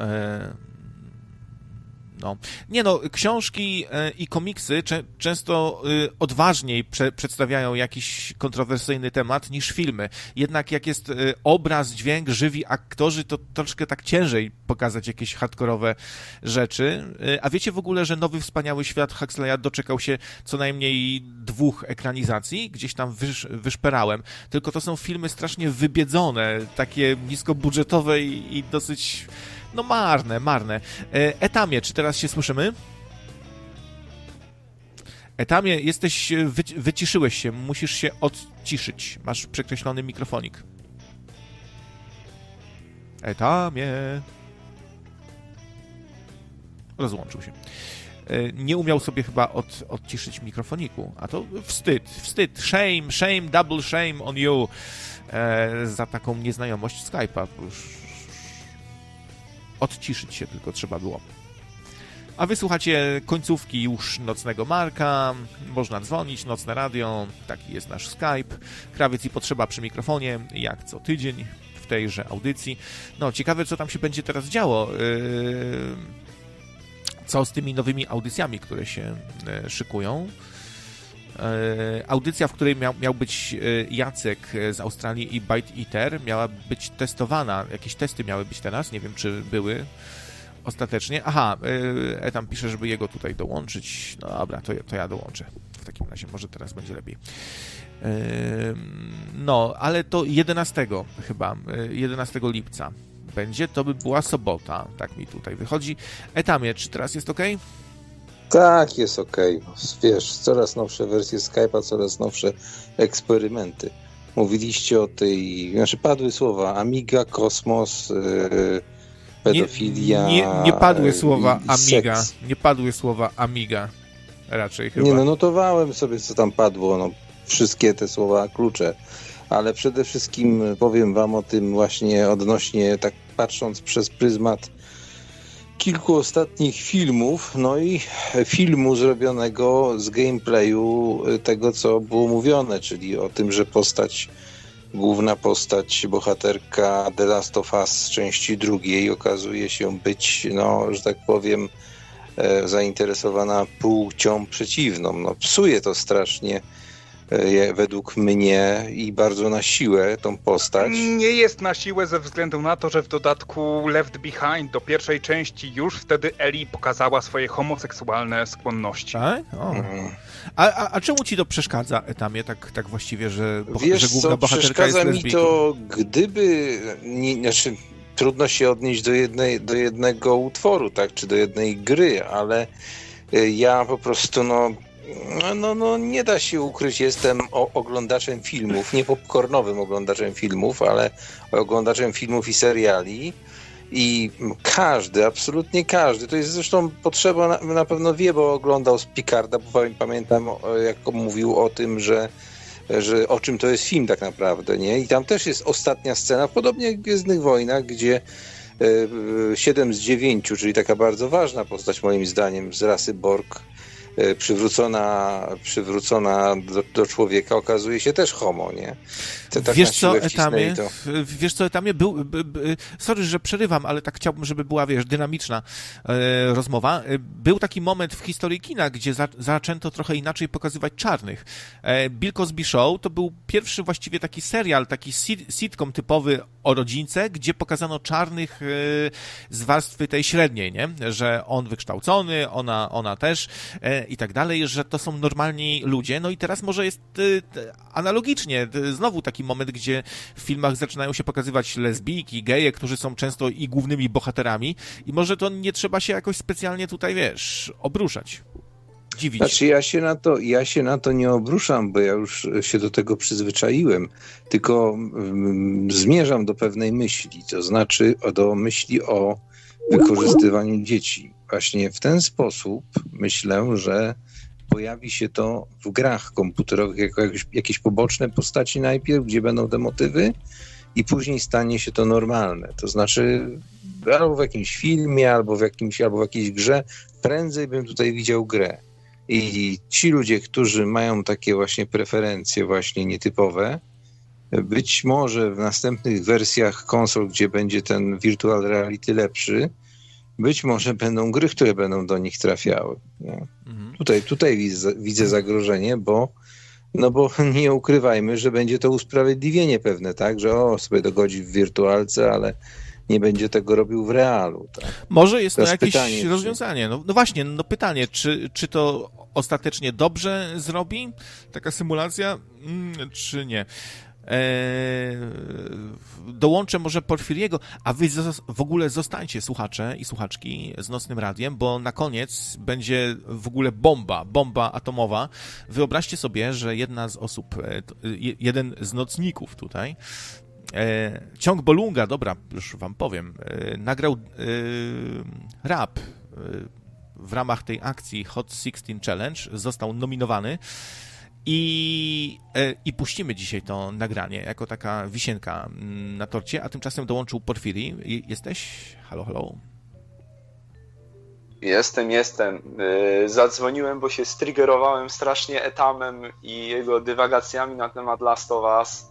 E, No. Nie no, książki e, i komiksy często y, odważniej prze- przedstawiają jakiś kontrowersyjny temat niż filmy. Jednak jak jest obraz, dźwięk, żywi aktorzy, to troszkę tak ciężej pokazać jakieś hardkorowe rzeczy. A wiecie w ogóle, że Nowy Wspaniały Świat Huxleya doczekał się co najmniej dwóch ekranizacji? Gdzieś tam wysz, wyszperałem. Tylko to są filmy strasznie wybiedzone, takie niskobudżetowe i, i dosyć no marne, marne. E, Etamie, czy teraz się słyszymy? Etamie, jesteś, e, wyci- wyciszyłeś się, musisz się odciszyć. Masz przekreślony mikrofonik. Etamie. Rozłączył się. e, nie umiał sobie chyba od, odciszyć mikrofoniku. A to wstyd, wstyd, shame, shame, double shame on you e, za taką nieznajomość Skype'a. Odciszyć się tylko trzeba było. A wysłuchacie końcówki już nocnego Marka, można dzwonić, nocne radio, taki jest nasz Skype. Krawiec i potrzeba przy mikrofonie, jak co tydzień w tejże audycji. No, ciekawe, co tam się będzie teraz działo. Yy, co z tymi nowymi audycjami, które się yy, szykują. Yy, audycja, w której miał, miał być Jacek z Australii i Bite Eater, miała być testowana. Jakieś testy miały być teraz, nie wiem, czy były ostatecznie. Aha, e, tam pisze, żeby jego tutaj dołączyć. No dobra, to, to ja dołączę. W takim razie może teraz będzie lepiej. No, ale to 11 chyba, 11 lipca będzie, to by była sobota, tak mi tutaj wychodzi. Etamie, czy teraz jest ok? Tak, jest ok. Wiesz, coraz nowsze wersje Skype'a, coraz nowsze eksperymenty. Mówiliście o tej, znaczy padły słowa Amiga, Kosmos, yy, pedofilia. Nie, nie, nie padły słowa Amiga. Seks. Nie padły słowa Amiga. Raczej chyba. Nie, no notowałem sobie, co tam padło. No, wszystkie te słowa klucze. Ale przede wszystkim powiem wam o tym właśnie odnośnie, tak patrząc przez pryzmat kilku ostatnich filmów, no i filmu zrobionego z gameplayu tego, co było mówione, czyli o tym, że postać główna postać, bohaterka The Last of Us części drugiej okazuje się być, no, że tak powiem, e, zainteresowana płcią przeciwną. No, psuje to strasznie według mnie i bardzo na siłę tą postać. Nie jest na siłę ze względu na to, że w dodatku Left Behind do pierwszej części już wtedy Ellie pokazała swoje homoseksualne skłonności. Tak? O. Mm. A, a, a, czemu ci to przeszkadza, Etamie, tak, tak właściwie, że, Wiesz że główna co, bohaterka jest lesbijką? mi to, gdyby... Nie, znaczy, trudno się odnieść do, jednej, do jednego utworu, tak, czy do jednej gry, ale y, ja po prostu, no, no, no, nie da się ukryć, jestem oglądaczem filmów, nie popcornowym oglądaczem filmów, ale oglądaczem filmów i seriali. I każdy, absolutnie każdy, to jest zresztą potrzeba, na, na pewno wie, bo oglądał z Picarda, bo pamiętam jak mówił o tym, że, że o czym to jest film tak naprawdę, nie? I tam też jest ostatnia scena, podobnie jak w Gwiezdnych Wojnach, gdzie 7 e, z 9, czyli taka bardzo ważna postać moim zdaniem z rasy Borg, E, przywrócona, przywrócona do, do, człowieka okazuje się też homo, nie? To tak wiesz co, Etamie, to... wiesz co, Etamie, był, b, b, sorry, że przerywam, ale tak chciałbym, żeby była, wiesz, dynamiczna e, rozmowa. E, był taki moment w historii kina, gdzie za, zaczęto trochę inaczej pokazywać czarnych. E, Bill Cosby Show to był pierwszy właściwie taki serial, taki sitcom typowy o rodzince, gdzie pokazano czarnych e, z warstwy tej średniej, nie? Że on wykształcony, ona, ona też e, i tak dalej, że to są normalni ludzie. No i teraz może jest e, analogicznie, znowu taki moment, gdzie w filmach zaczynają się pokazywać lesbijki, geje, którzy są często i głównymi bohaterami i może to nie trzeba się jakoś specjalnie tutaj, wiesz, obruszać dziwić. Znaczy ja się, na to, ja się na to nie obruszam, bo ja już się do tego przyzwyczaiłem, tylko mm, zmierzam do pewnej myśli, to znaczy do myśli o wykorzystywaniu dzieci. Właśnie w ten sposób myślę, że pojawi się to w grach komputerowych jako jakieś, jakieś poboczne postaci najpierw, gdzie będą te motywy i później stanie się to normalne. To znaczy albo w jakimś filmie, albo w, jakimś, albo w jakiejś grze, prędzej bym tutaj widział grę. I ci ludzie, którzy mają takie właśnie preferencje właśnie nietypowe, być może w następnych wersjach konsol, gdzie będzie ten virtual reality lepszy, być może będą gry, które będą do nich trafiały. Mhm. Tutaj, tutaj widzę, zagrożenie, bo no bo nie ukrywajmy, że będzie to usprawiedliwienie pewne, tak? Że o, sobie dogodzi w wirtualce, ale nie będzie tego robił w realu. Tak? Może jest to jakieś pytanie, rozwiązanie. No, no, właśnie, no pytanie, czy, czy to ostatecznie dobrze zrobi taka symulacja, mm, czy nie? Eee, dołączę może Porfiriego, a wy w ogóle zostańcie, słuchacze i słuchaczki, z Nocnym Radiem, bo na koniec będzie w ogóle bomba, bomba atomowa. Wyobraźcie sobie, że jedna z osób, e, jeden z nocników tutaj, e, ciąg Bolunga, dobra, już wam powiem, e, nagrał rap w ramach tej akcji Hot 16 Challenge został nominowany. I, e, I puścimy dzisiaj to nagranie jako taka wisienka mm, na torcie, a tymczasem dołączył Porfiri. Jesteś? Halo, halo. Jestem, jestem. Yy, zadzwoniłem, bo się striggerowałem strasznie etamem i jego dywagacjami na temat Last of Us,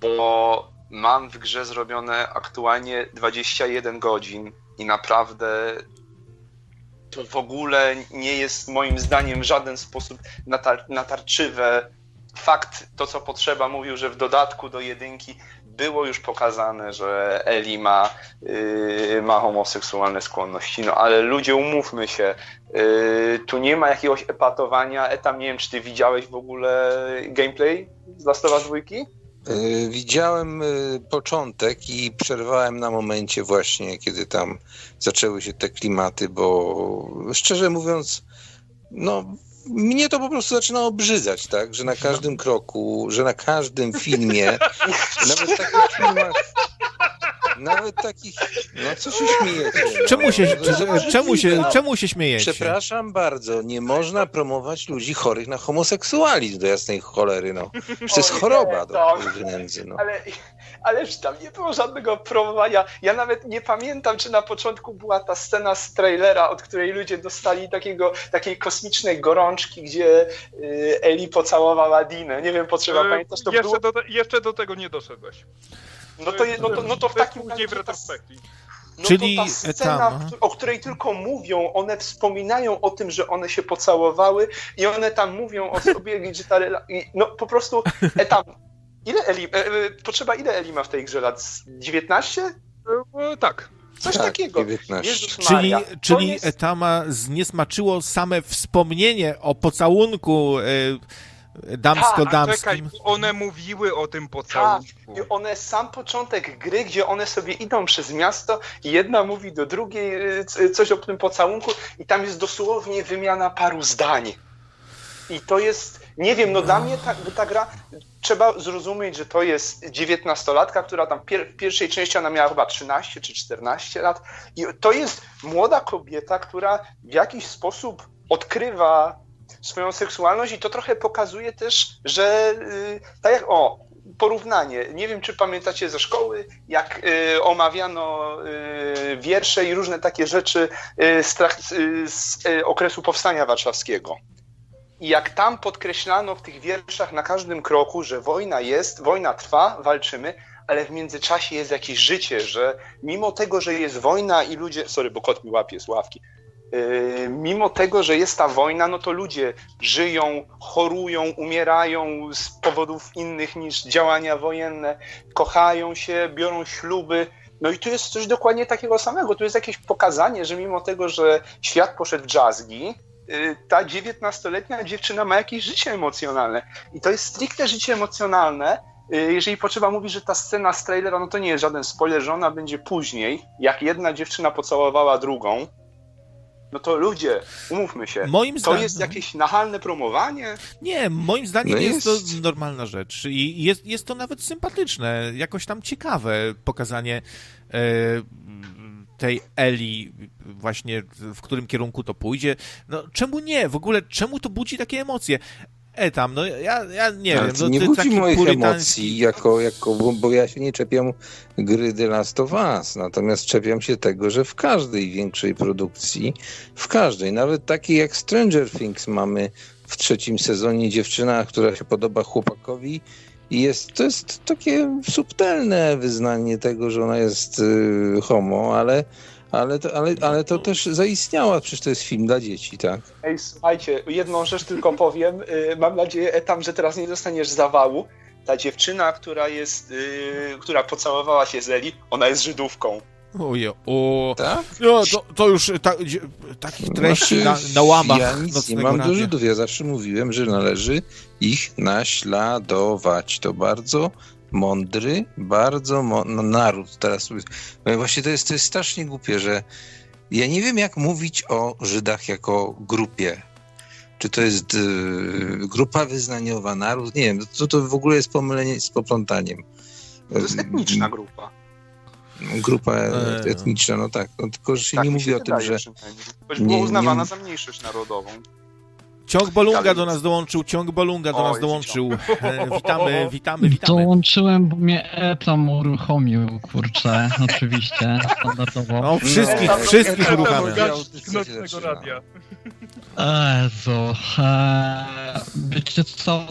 bo mam w grze zrobione aktualnie 21 godzin i naprawdę to w ogóle nie jest moim zdaniem w żaden sposób natar natarczywe. Fakt, to co potrzeba, mówił, że w dodatku do jedynki było już pokazane, że Eli ma, yy, ma homoseksualne skłonności, no ale ludzie, umówmy się, yy, tu nie ma jakiegoś epatowania. Etam, nie wiem, czy ty widziałeś w ogóle gameplay z Last of Us 2? Yy, widziałem yy, początek i przerwałem na momencie właśnie, kiedy tam zaczęły się te klimaty, bo szczerze mówiąc, no mnie to po prostu zaczyna obrzydzać, tak? Że na każdym kroku, że na każdym filmie, nawet takich filmach, nawet takich, no co się śmiejecie? Czemu się, czemu się, czemu się śmiejecie? Przepraszam bardzo, nie można promować ludzi chorych na homoseksualizm do jasnej cholery, no. Przecież to jest choroba do nędzy, no. Ale ależ tam nie było żadnego promowania. Ja nawet nie pamiętam, czy na początku była ta scena z trailera, od której ludzie dostali takiego, takiej kosmicznej gorączki, gdzie y, Eli pocałowała Dinę. Nie wiem, potrzeba Yy, pamiętać, to jeszcze, było... do, jeszcze do tego nie doszedłeś. No to, no to, no to w takim razie. No Czyli to ta scena, Etama. w któ- o której tylko mówią, one wspominają o tym, że one się pocałowały i one tam mówią o sobie, gdzie ta No po prostu etam. Ile Eli... E, e, potrzeba ile Eli ma w tej grze lat? Z 19? E, tak. Coś Tak, takiego. 19. Jezus Czyli, czyli jest- Etama zniesmaczyło same wspomnienie o pocałunku y, damsko-damskim. one mówiły o tym Tak, pocałunku. i one sam początek gry, gdzie one sobie idą przez miasto i jedna mówi do drugiej y, coś o tym pocałunku i tam jest dosłownie wymiana paru zdań. I to jest, nie wiem, no dla mnie ta, ta gra, trzeba zrozumieć, że to jest dziewiętnastolatka, która tam pier, w pierwszej części ona miała chyba 13 czy 14 lat i to jest młoda kobieta, która w jakiś sposób odkrywa swoją seksualność i to trochę pokazuje też, że y, tak jak, o, porównanie. Nie wiem, czy pamiętacie ze szkoły, jak y, omawiano y, wiersze i różne takie rzeczy y, z, y, z y, okresu Powstania Warszawskiego. I jak tam podkreślano w tych wierszach na każdym kroku, że wojna jest, wojna trwa, walczymy, ale w międzyczasie jest jakieś życie, że mimo tego, że jest wojna i ludzie. Sorry, bo kot mi łapie z ławki. Yy, mimo tego, że jest ta wojna, no to ludzie żyją, chorują, umierają z powodów innych niż działania wojenne, kochają się, biorą śluby. No i tu jest coś dokładnie takiego samego. Tu jest jakieś pokazanie, że mimo tego, że świat poszedł w jazzgi, yy, ta 19-letnia dziewczyna ma jakieś życie emocjonalne. I to jest stricte życie emocjonalne. Yy, Jeżeli potrzeba mówić, że ta scena z trailera, no to nie jest żaden spoiler, że ona będzie później, jak jedna dziewczyna pocałowała drugą, no to ludzie, umówmy się, Moim to zdaniem, jest jakieś nachalne promowanie? Nie, moim zdaniem No jest... jest. to normalna rzecz i jest, jest to nawet sympatyczne, jakoś tam ciekawe pokazanie e, tej Eli właśnie, w którym kierunku to pójdzie. No czemu nie? W ogóle czemu to budzi takie emocje? E tam, no ja, ja nie Ale wiem. No, nie budzi moich purytański- emocji, jako, jako, bo, bo ja się nie czepiam gry The Last of Us, natomiast czepiam się tego, że w każdej większej produkcji, w każdej, nawet takiej jak Stranger Things mamy w trzecim sezonie dziewczyna, która się podoba chłopakowi i jest, to jest takie subtelne wyznanie tego, że ona jest y, homo, ale, ale, to, ale, ale to też zaistniała, przecież to jest film dla dzieci, tak? Ej, słuchajcie, jedną rzecz tylko powiem. Y, Mam nadzieję, Etam, że teraz nie dostaniesz zawału. Ta dziewczyna, która jest, y, która pocałowała się z Eli, ona jest Żydówką. Oje, o... Tak? No, to, to już ta, takich treści na, Znaczy, na łamach Ja nic nie mam do. Żydów. Ja zawsze mówiłem, że należy ich naśladować. To bardzo mądry, bardzo mo- no, naród. Teraz no właśnie to jest, to jest strasznie głupie, że ja nie wiem, jak mówić o Żydach jako grupie. Czy to jest y, grupa wyznaniowa, naród? Nie wiem, to, to w ogóle jest pomylenie z poplątaniem. To jest etniczna grupa. grupa E. etniczna, no tak. No, tylko, że się Tak nie mówi się o tym, wydaje że. Choć nie- była nie uznawana mów- za mniejszość narodową. Ciąg Bolunga do nas dołączył, ciąg Bolunga do nas dołączył. E, witamy, witamy, witamy. Dołączyłem, bo mnie Etam uruchomił, kurczę, oczywiście, standardowo. No, wszystkich, No, wszystkich uruchamia. no, nocnego radia. Eee, wiecie co,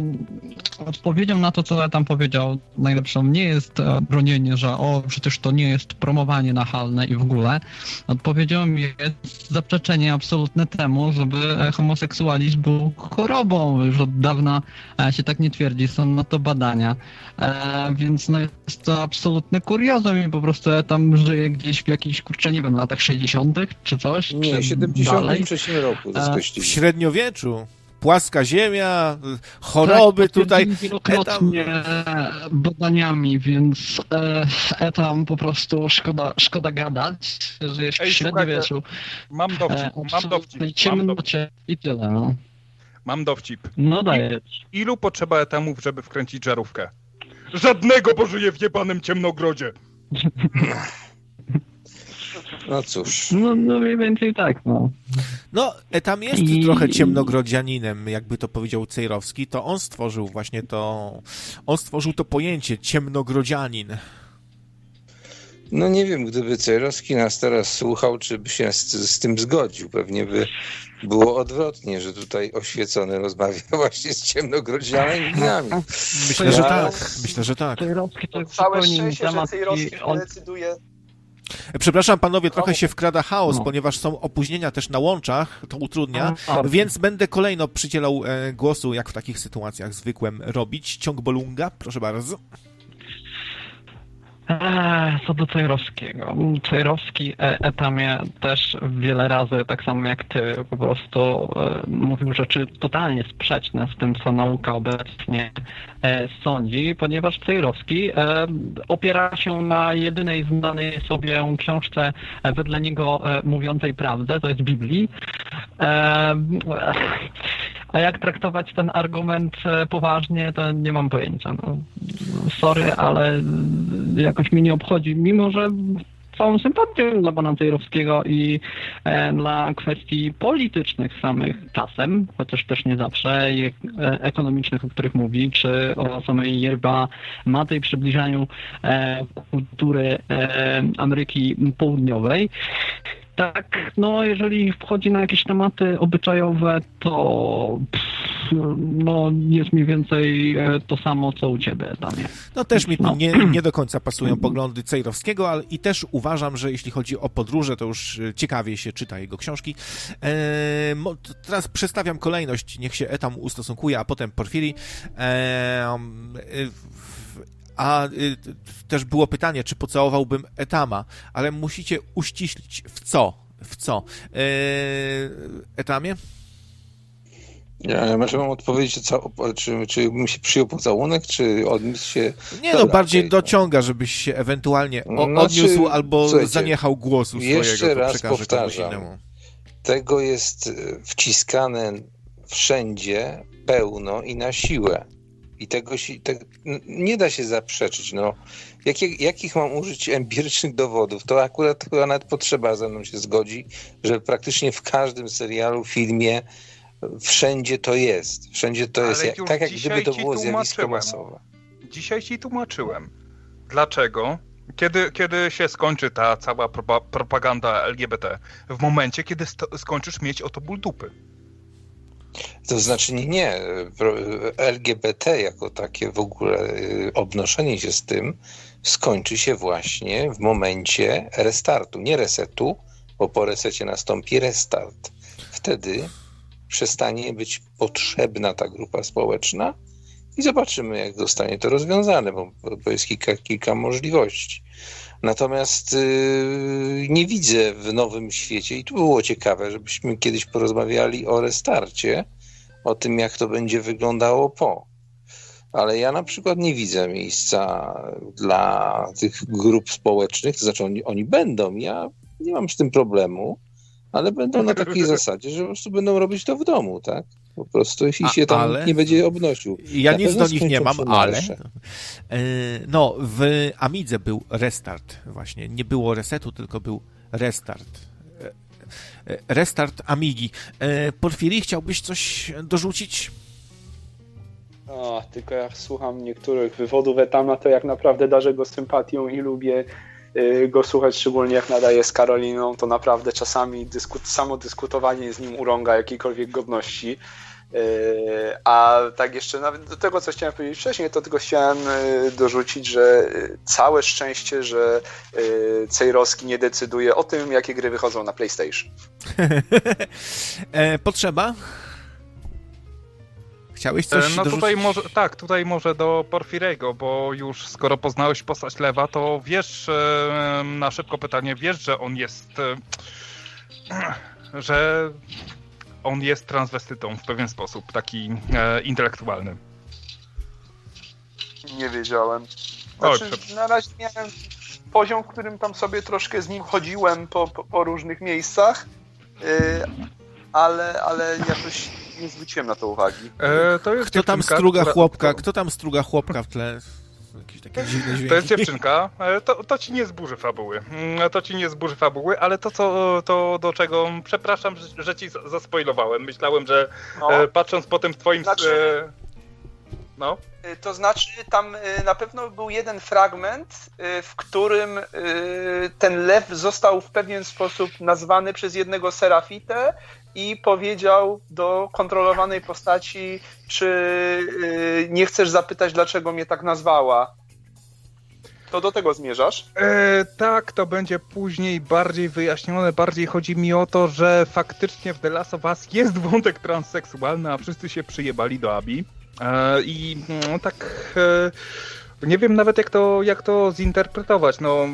odpowiedzią na to, co ja tam powiedział, najlepszą nie jest bronienie, że o, przecież to nie jest promowanie nachalne i w ogóle. Odpowiedzią jest zaprzeczenie absolutne temu, żeby homoseksualizm był chorobą. Już od dawna e, się tak nie twierdzi, są na to badania. E, więc no jest to absolutne kuriozum i po prostu ja tam żyję gdzieś w jakichś, kurczę, nie wiem, latach 60. czy coś, nie, czy w 73 dalej. roku skościli. W średniowieczu. Płaska ziemia, choroby tak, tutaj. wielokrotnie badaniami, więc e, e, tam po prostu szkoda, szkoda gadać, że jest w średniowieczu. Mam E, dowcip, mam dowcip, absolutnej mam dowcip, ciemnocie i tyle. No, mam dowcip. no daję. Ilu potrzeba etamów, żeby wkręcić żarówkę? Żadnego, bo żyję w jebanym ciemnogrodzie. No cóż. No, no mniej więcej tak, no. No, e, tam jest I- trochę ciemnogrodzianinem, jakby to powiedział Cejrowski, to on stworzył właśnie to, on stworzył to pojęcie ciemnogrodzianin. No nie wiem, gdyby Cejrowski nas teraz słuchał, czy by się z, z tym zgodził. Pewnie by było odwrotnie, że tutaj oświecony rozmawia właśnie z ciemnogrodzianami. Myślę, że tak, myślę, że tak. To całe szczęście, że Cejrowski on decyduje Przepraszam panowie, trochę się wkrada chaos, No. ponieważ są opóźnienia też na łączach, to utrudnia, A, więc będę kolejno przydzielał e, głosu, jak w takich sytuacjach zwykłem robić. Ciąg Bolunga, proszę bardzo. Eee, Co do Cejrowskiego. Cejrowski e, etamie też wiele razy, tak samo jak ty, po prostu e, mówił rzeczy totalnie sprzeczne z tym, co nauka obecnie e, sądzi, ponieważ Cejrowski opiera się na jedynej znanej sobie książce wedle niego mówiącej prawdę, to jest Biblii. E, a jak traktować ten argument e, poważnie, to nie mam pojęcia. No, sorry, ale jakoś mi nie obchodzi, mimo że całą sympatię dla pana Cejrowskiego i e, dla kwestii politycznych samych czasem, chociaż też nie zawsze, i e, ekonomicznych, o których mówi, czy o samej yerba mate i przybliżaniu e, kultury e, Ameryki Południowej. Tak, no jeżeli wchodzi na jakieś tematy obyczajowe, to pff, no jest mniej więcej e, to samo, co u ciebie, Damie. No też mi No. nie, nie do końca pasują poglądy Cejrowskiego, ale i też uważam, że jeśli chodzi o podróże, to już e, ciekawie się czyta jego książki. E, teraz przestawiam kolejność, niech się Etam ustosunkuje, a potem Porfiri. W- a t- też było pytanie, czy pocałowałbym Etama, ale musicie uściślić w co? W co? E, Etamie? Ja, może mam odpowiedzieć, co, czy, czy mi się przyjął pocałunek, czy odniósł się... Nie no, bardziej dociąga, żebyś się ewentualnie o, Znaczy, odniósł albo słuchajcie, zaniechał głosu swojego, jeszcze raz powtarzam. Tego jest e, wciskane wszędzie pełno i na siłę. I tego się, n- nie da się zaprzeczyć. No. Jakie, jakich mam użyć empirycznych dowodów? To akurat chyba nawet potrzeba ze mną się zgodzi, że praktycznie w każdym serialu, filmie, wszędzie to jest. Wszędzie to Ale jest. Jak, tak jak gdyby to było zjawisko masowe. Dzisiaj ci tłumaczyłem. Dlaczego? Kiedy, kiedy się skończy ta cała propa- propaganda LGBT? W momencie, kiedy skończysz mieć oto ból dupy. To znaczy nie, LGBT jako takie w ogóle y, obnoszenie się z tym skończy się właśnie w momencie restartu, nie resetu, bo po resecie nastąpi restart. Wtedy przestanie być potrzebna ta grupa społeczna i zobaczymy, jak zostanie to rozwiązane, bo, bo jest kilka, kilka możliwości. Natomiast yy, nie widzę w nowym świecie, i tu było ciekawe, żebyśmy kiedyś porozmawiali o restarcie, o tym, jak to będzie wyglądało po. Ale ja na przykład nie widzę miejsca dla tych grup społecznych, to znaczy oni, oni będą, ja nie mam z tym problemu, ale będą na takiej zasadzie, że po prostu będą robić to w domu, tak? Po prostu i się tam ale- nie będzie obnosił. Ja Na nic do nich nie mam, ale. E, No, w Amidze był restart, właśnie. Nie było resetu, tylko był restart. E, e, Restart Amigi. Porfiri, chciałbyś coś dorzucić? O, tylko jak słucham niektórych wywodów Etama, to jak naprawdę darzę go sympatią i lubię go słuchać, szczególnie jak nadaje z Karoliną, to naprawdę czasami dysku- samo dyskutowanie z nim urąga jakiejkolwiek godności. Y, A tak jeszcze nawet do tego, co chciałem powiedzieć wcześniej, to tylko chciałem y, dorzucić, że y, całe szczęście, że Cejrowski nie decyduje o tym, jakie gry wychodzą na PlayStation. E, Potrzeba? Chciałeś coś E, No dorzucić? tutaj może, tak, tutaj może do Porfirego, bo już skoro poznałeś postać Lewa, to wiesz, na szybko pytanie, wiesz, że on jest, e, że on jest transwestytą w pewien sposób, taki e, intelektualny. Nie wiedziałem. Oj, Znaczy, prze- na razie miałem poziom, w którym tam sobie troszkę z nim chodziłem po, po, po różnych miejscach, yy, ale, ale jakoś nie zwróciłem na to uwagi. E, to jest Kto tam struga która- chłopka? Kto tam struga chłopka w tle? Jakieś takie dziwne dźwięki. To jest dziewczynka, e, to, to ci nie zburzy fabuły. Mm, To ci nie zburzy fabuły, ale to, co, to do czego, przepraszam, że, że ci za- zaspoilowałem. Myślałem, że No, e, patrząc po tym twoim... Znaczy- E, no, to znaczy, tam na pewno był jeden fragment, w którym ten lew został w pewien sposób nazwany przez jednego serafitę i powiedział do kontrolowanej postaci, czy yy, nie chcesz zapytać, dlaczego mnie tak nazwała. To do tego zmierzasz? E, tak, to będzie później bardziej wyjaśnione. Bardziej chodzi mi o to, że faktycznie w The Last of Us jest wątek transseksualny, a wszyscy się przyjebali do Abi. E, I no, tak. E, nie wiem nawet jak to, jak to zinterpretować, no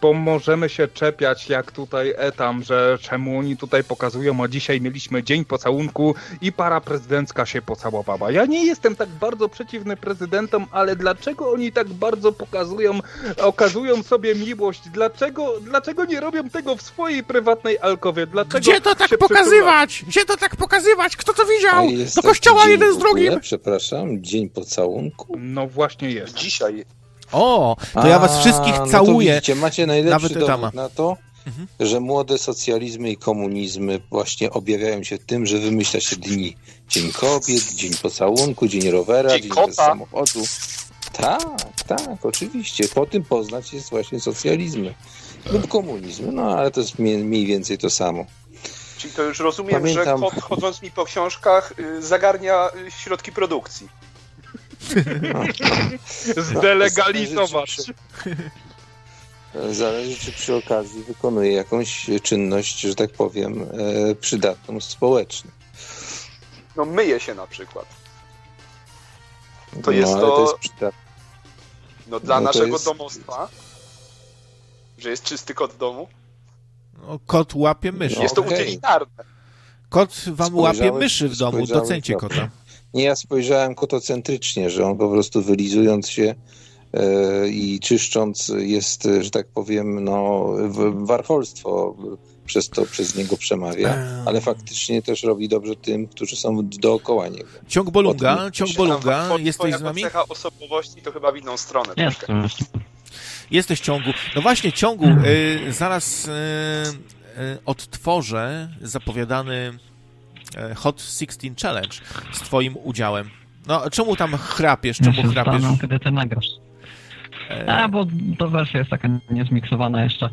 bo możemy się czepiać jak tutaj etam, że czemu oni tutaj pokazują, a dzisiaj mieliśmy dzień pocałunku i para prezydencka się pocałowała. Ja nie jestem tak bardzo przeciwny prezydentom, ale dlaczego oni tak bardzo pokazują okazują sobie miłość. Dlaczego, dlaczego nie robią tego w swojej prywatnej alkowie? Dlaczego Gdzie to tak pokazywać? Gdzie to tak pokazywać? Kto to widział? Do kościoła jeden z ogóle, drugim? Przepraszam, dzień pocałunku. przytula? No właśnie jest. Dzisiaj. O, to ja was A, wszystkich No to całuję. widzicie, macie najlepszy Nawet dowód na to, Mhm. że młode socjalizmy i komunizmy właśnie objawiają się tym, że wymyśla się dni. Dzień kobiet, dzień pocałunku, dzień rowera, Dzień dzień, bez samochodu. Tak, tak, oczywiście. Po tym poznać jest właśnie socjalizmy lub komunizm. No, ale to jest mniej, mniej więcej to samo. Czyli to już rozumiem, Pamiętam. że kot chodząc mi po książkach y, zagarnia y, środki produkcji. Zdelegalizować. Zależy, czy przy okazji wykonuje jakąś czynność, że tak powiem, e, przydatną społecznie. No myje się na przykład. To jest no, to- ale to jest przydatne. No dla No to naszego jest- domostwa, że jest czysty kot w domu, No, kot łapie myszy. No. jest to okej. utylitarne. Kot wam łapie Spojrzałeś- myszy w domu, docencie dobrze. kota. Nie, ja spojrzałem kotocentrycznie, że on po prostu wylizując się e, i czyszcząc jest, e, że tak powiem, no, warcholstwo przez to przez niego przemawia, Eee. ale faktycznie też robi dobrze tym, którzy są dookoła niego. Ciąg Bolunga, ciąg Bolunga, jesteś z nami? cecha osobowości to chyba w inną stronę troszkę. Jesteś ciągu. No właśnie, ciągu. Y, zaraz y, y, odtworzę zapowiadany y, Hot 16 Challenge z twoim udziałem. No, czemu tam chrapiesz? Ja Czemu się chrapiesz? kiedy ty nagrasz. E, A, bo to wersja jest taka niezmiksowana jeszcze.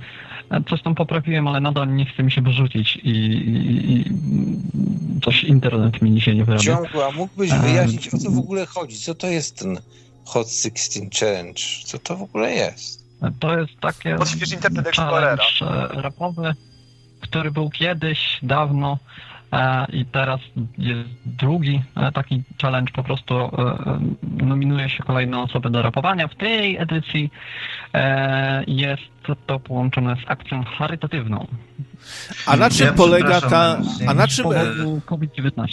E, Coś tam poprawiłem, ale nadal nie chce mi się wyrzucić i, i, i coś internet mi dzisiaj nie wyrabia. Ciągu, a mógłbyś wyjaśnić, o co w ogóle chodzi? Co to jest ten Hot 16 Challenge? Co to w ogóle jest? To jest takie Odśwież Internet Explorera. e, rapowy, który był kiedyś, dawno e, i teraz jest drugi e, taki challenge, po prostu e, e, nominuje się kolejne osoby do rapowania. W tej edycji e, jest to połączone z akcją charytatywną A na czym Ja polega ta... A na czym... e, powodu COVID-19.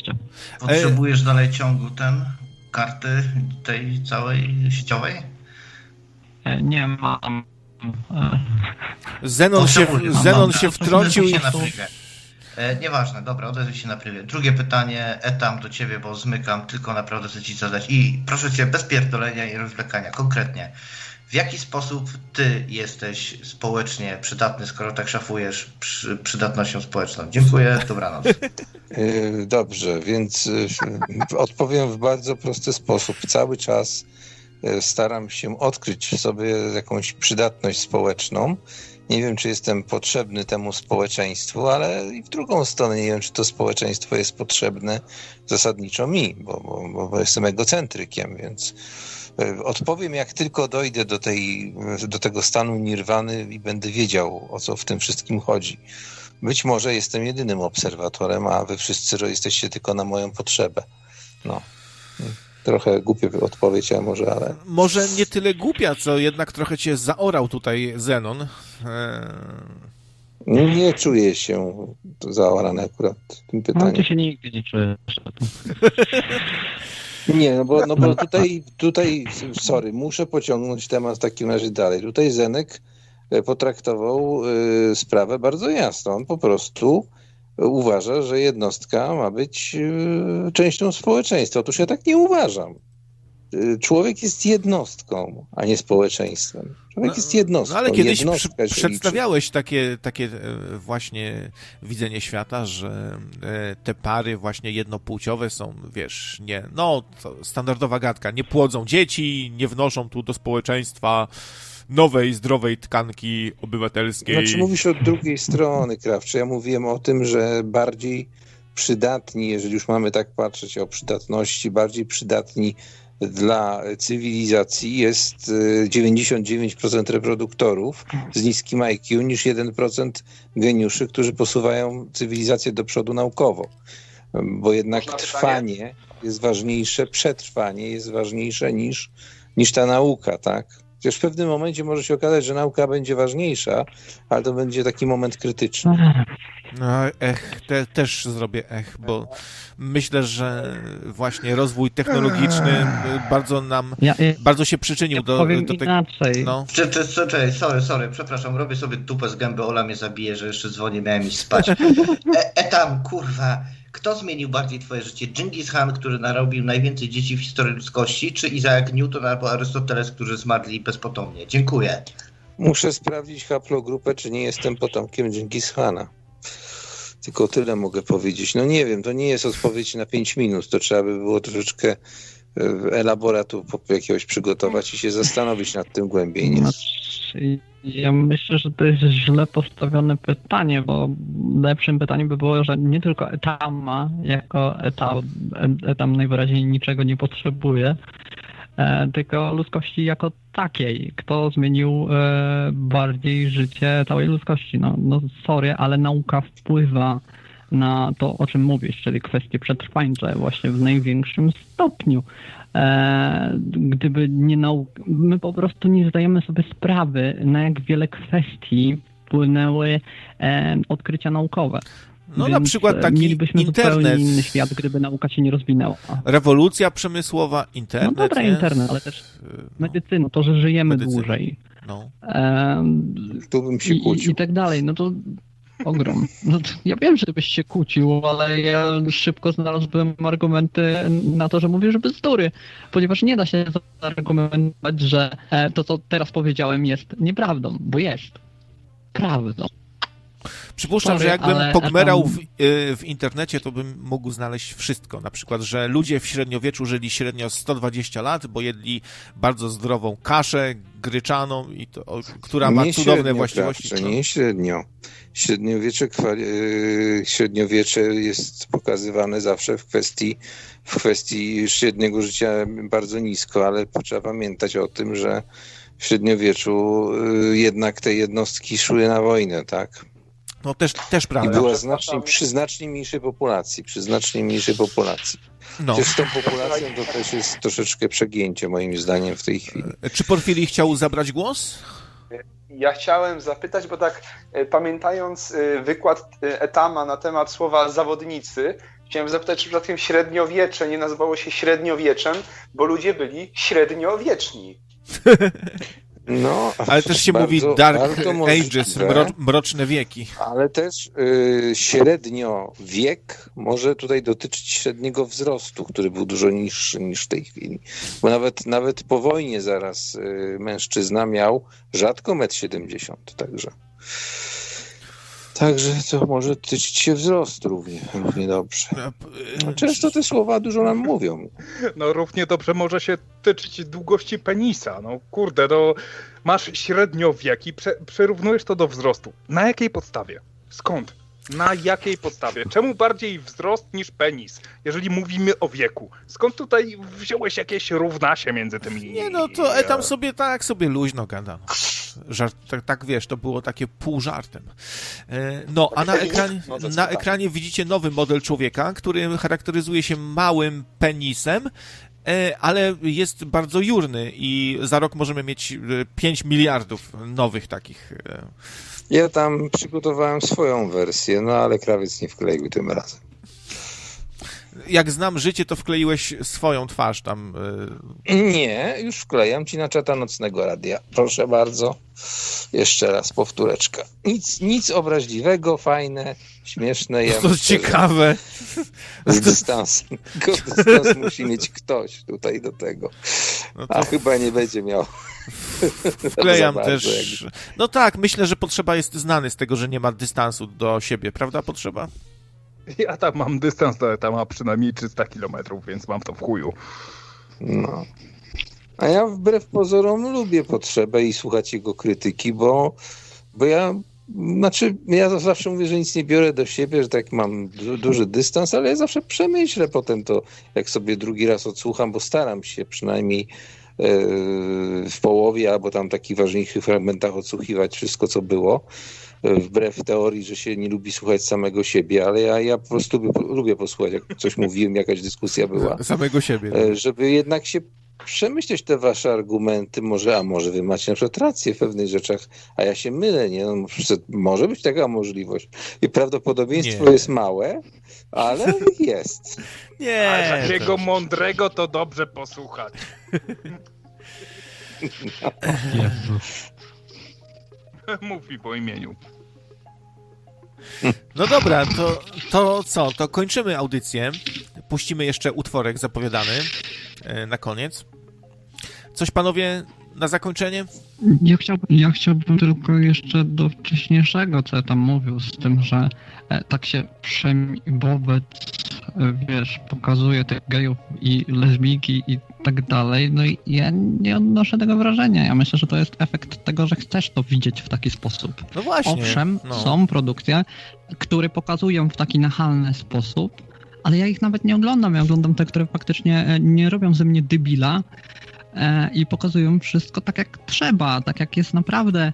Potrzebujesz dalej ciągu ten, karty tej całej sieciowej? E, Nie mam. e, Zenon się, Zenon się wtrącił i... się. E, nieważne, dobra, odezwij się na prywie. Drugie pytanie, etam do ciebie, bo zmykam, tylko naprawdę chcę ci zadać. I proszę cię, bez pierdolenia i rozwlekania, konkretnie. W jaki sposób ty jesteś społecznie przydatny, skoro tak szafujesz przy, przydatnością społeczną? Dziękuję, dobranoc. Yy, Dobrze, więc yy, odpowiem w bardzo prosty sposób. Cały czas staram się odkryć w sobie jakąś przydatność społeczną. Nie wiem, czy jestem potrzebny temu społeczeństwu, ale i w drugą stronę nie wiem, czy to społeczeństwo jest potrzebne zasadniczo mi, bo, bo, bo jestem egocentrykiem, więc yy, odpowiem, jak tylko dojdę do, tej, do tego stanu nirwany i będę wiedział, o co w tym wszystkim chodzi. Być może jestem jedynym obserwatorem, a wy wszyscy jesteście tylko na moją potrzebę. No. Trochę głupia odpowiedź, a może, ale. Może nie tyle głupia, co jednak trochę cię zaorał tutaj Zenon. Eee, Nie, czuję się zaorany akurat tym No ty pytaniem. się nigdy nie czujesz. Nie, no bo, no bo tutaj, tutaj, sorry, muszę pociągnąć temat w takim razie dalej. Tutaj Zenek e, potraktował e, sprawę bardzo jasno. On po prostu uważa, że jednostka ma być e, częścią społeczeństwa. Otóż ja tak nie uważam. E, Człowiek jest jednostką, a nie społeczeństwem. Człowiek No, jest jednostką. No ale kiedyś przy, przedstawiałeś takie, takie e, właśnie widzenie świata, że e, te pary właśnie jednopłciowe są, wiesz, nie, no, standardowa gadka, nie płodzą dzieci, nie wnoszą tu do społeczeństwa nowej, zdrowej tkanki obywatelskiej. Znaczy mówisz od drugiej strony, Krawcze. Ja mówiłem o tym, że bardziej przydatni, jeżeli już mamy tak patrzeć o przydatności, bardziej przydatni dla cywilizacji jest y, 99% reproduktorów z niskim IQ niż 1% geniuszy, którzy posuwają cywilizację do przodu naukowo. Bo jednak Można pytanie? trwanie jest ważniejsze, przetrwanie jest ważniejsze niż, niż ta nauka, tak? Chociaż w pewnym momencie może się okazać, że nauka będzie ważniejsza, ale to będzie taki moment krytyczny. No, ech, te, też zrobię ech, bo myślę, że właśnie rozwój technologiczny e, bardzo nam, Ja, ja, bardzo się przyczynił ja do, powiem do tego. inaczej. No. Czy, czy, czy, czy, sorry, sorry, przepraszam, robię sobie tupę z gęby, Ola mnie zabije, że jeszcze dzwonię, miałem iść spać. E, etam, kurwa, kto zmienił bardziej twoje życie? Genghis Khan, który narobił najwięcej dzieci w historii ludzkości, czy Isaac Newton albo Arystoteles, którzy zmarli bezpotomnie? Dziękuję. Muszę sprawdzić haplogrupę, czy nie jestem potomkiem Genghis Khana. Tylko tyle mogę powiedzieć. No nie wiem, to nie jest odpowiedź na 5 minut. To trzeba by było troszeczkę elaboratu jakiegoś przygotować i się zastanowić nad tym głębiej. Nie? Znaczy, ja myślę, że to jest źle postawione pytanie, bo lepszym pytaniem by było, że nie tylko etama jako etam, etam najwyraźniej niczego nie potrzebuje, e, tylko ludzkości jako takiej. Kto zmienił e, bardziej życie całej ludzkości? No, no sorry, ale nauka wpływa na to, o czym mówisz, czyli kwestie przetrwańcze właśnie w największym stopniu. E, gdyby nie nauka, my po prostu nie zdajemy sobie sprawy, na jak wiele kwestii wpłynęły e, odkrycia naukowe. No na Więc, przykład e, taki Mielibyśmy internet, zupełnie inny świat, gdyby nauka się nie rozwinęła. rewolucja przemysłowa, internet. No dobra, nie? internet, ale też No, medycyna, to, że żyjemy Medycyna. dłużej. no. Em, Tu bym się i, i, kłócił. I tak dalej, no to ogrom. No ja wiem, że byś się kłócił, ale ja szybko znalazłem argumenty na to, że mówisz bzdury, ponieważ nie da się zaargumentować, że e, to, co teraz powiedziałem jest nieprawdą, bo jest prawdą. Przypuszczam, że jakbym ale pogmerał w, y, w internecie, to bym mógł znaleźć wszystko. Na przykład, że ludzie w średniowieczu żyli średnio 120 lat, bo jedli bardzo zdrową kaszę gryczaną, i to, o, która ma Nie cudowne właściwości. Krawcze, nie średnio. Średniowiecze, kwali- yy, średniowiecze jest pokazywane zawsze w kwestii, w kwestii średniego życia bardzo nisko, ale trzeba pamiętać o tym, że w średniowieczu yy, jednak te jednostki szły na wojnę, tak? No też, też I prawda. była przepraszam. znacznie, przy znacznie mniejszej populacji, przy znacznie mniejszej populacji. No. Z tą populacją to też jest troszeczkę przegięcie moim zdaniem w tej chwili. Czy Porfiri chciał zabrać głos? Ja chciałem zapytać, bo tak e, pamiętając e, wykład e, Etama na temat słowa zawodnicy, chciałem zapytać, czy przypadkiem średniowiecze nie nazywało się średniowieczem, bo ludzie byli średniowieczni. No, Ale też się bardzo- mówi Dark Ages, mro, mroczne wieki. Ale też y, średnio wiek może tutaj dotyczyć średniego wzrostu, który był dużo niższy niż w tej chwili. Bo nawet, nawet po wojnie zaraz y, mężczyzna miał rzadko 1,70 m, także. Także to może dotyczyć się wzrostu równie, równie dobrze. No, często te słowa dużo nam mówią. No równie dobrze może się tyczyć długości penisa. No kurde, no masz średniowiek i prze, przyrównujesz to do wzrostu. Na jakiej podstawie? Skąd? Na jakiej podstawie? Czemu bardziej wzrost niż penis, jeżeli mówimy o wieku? Skąd tutaj wziąłeś jakieś równasie między tymi... Nie no, to e, tam sobie tak sobie luźno gada. Żart, tak, tak wiesz, to było takie pół żartem. E, No, a na ekranie, No na ekranie widzicie nowy model człowieka, który charakteryzuje się małym penisem, e, ale jest bardzo jurny i za rok możemy mieć e, 5 miliardów nowych takich. e, Ja tam przygotowałem swoją wersję, no ale krawiec nie wkleił tym razem. Jak znam życie, to wkleiłeś swoją twarz tam. e, Nie, już wklejam ci na czata nocnego radia. Proszę bardzo. Jeszcze raz powtóreczka. Nic, nic obraźliwego, fajne, śmieszne. Ja To myślę, ciekawe. że Z dystansem. Tylko dystans musi mieć ktoś tutaj do tego. No A to chyba nie będzie miał. wklejam też. No tak, myślę, że potrzeba jest znany z tego, że nie ma dystansu do siebie, prawda? Potrzeba? Ja tam mam dystans do etama przynajmniej 300 km, więc mam to w chuju. No. A ja wbrew pozorom lubię potrzebę i słuchać jego krytyki, bo, bo ja, znaczy, ja zawsze mówię, że nic nie biorę do siebie, że tak mam du duży dystans, ale ja zawsze przemyślę potem to, jak sobie drugi raz odsłucham, bo staram się przynajmniej e, w połowie albo tam takich ważniejszych fragmentach odsłuchiwać wszystko, co było. Wbrew teorii, że się nie lubi słuchać samego siebie, ale ja, ja po prostu lubię, lubię posłuchać, jak coś mówiłem, jakaś dyskusja była. Samego siebie. E, żeby jednak się przemyśleć te wasze argumenty, może, a może wy macie na przykład rację w pewnych rzeczach, a ja się mylę, nie? No, może być taka możliwość. I prawdopodobieństwo Nie. jest małe, ale jest. Nie. A takiego to- mądrego to dobrze posłuchać. Jezus. Mów mi po imieniu. No dobra, to, to co? To kończymy audycję. Puścimy jeszcze utworek zapowiadany e, na koniec. Coś panowie na zakończenie? Ja chciałbym, ja chciałbym tylko jeszcze do wcześniejszego, co ja tam mówił, z tym, że e, tak się przemi wobec, e, wiesz, pokazuje tych gejów i lesbijki i tak dalej, no i ja nie odnoszę tego wrażenia. Ja myślę, że to jest efekt tego, że chcesz to widzieć w taki sposób. No właśnie. Owszem, no. są produkcje, które pokazują w taki nachalny sposób, ale ja ich nawet nie oglądam. Ja oglądam te, które faktycznie e, nie robią ze mnie debila e, i pokazują wszystko tak, jak trzeba, tak jak jest naprawdę,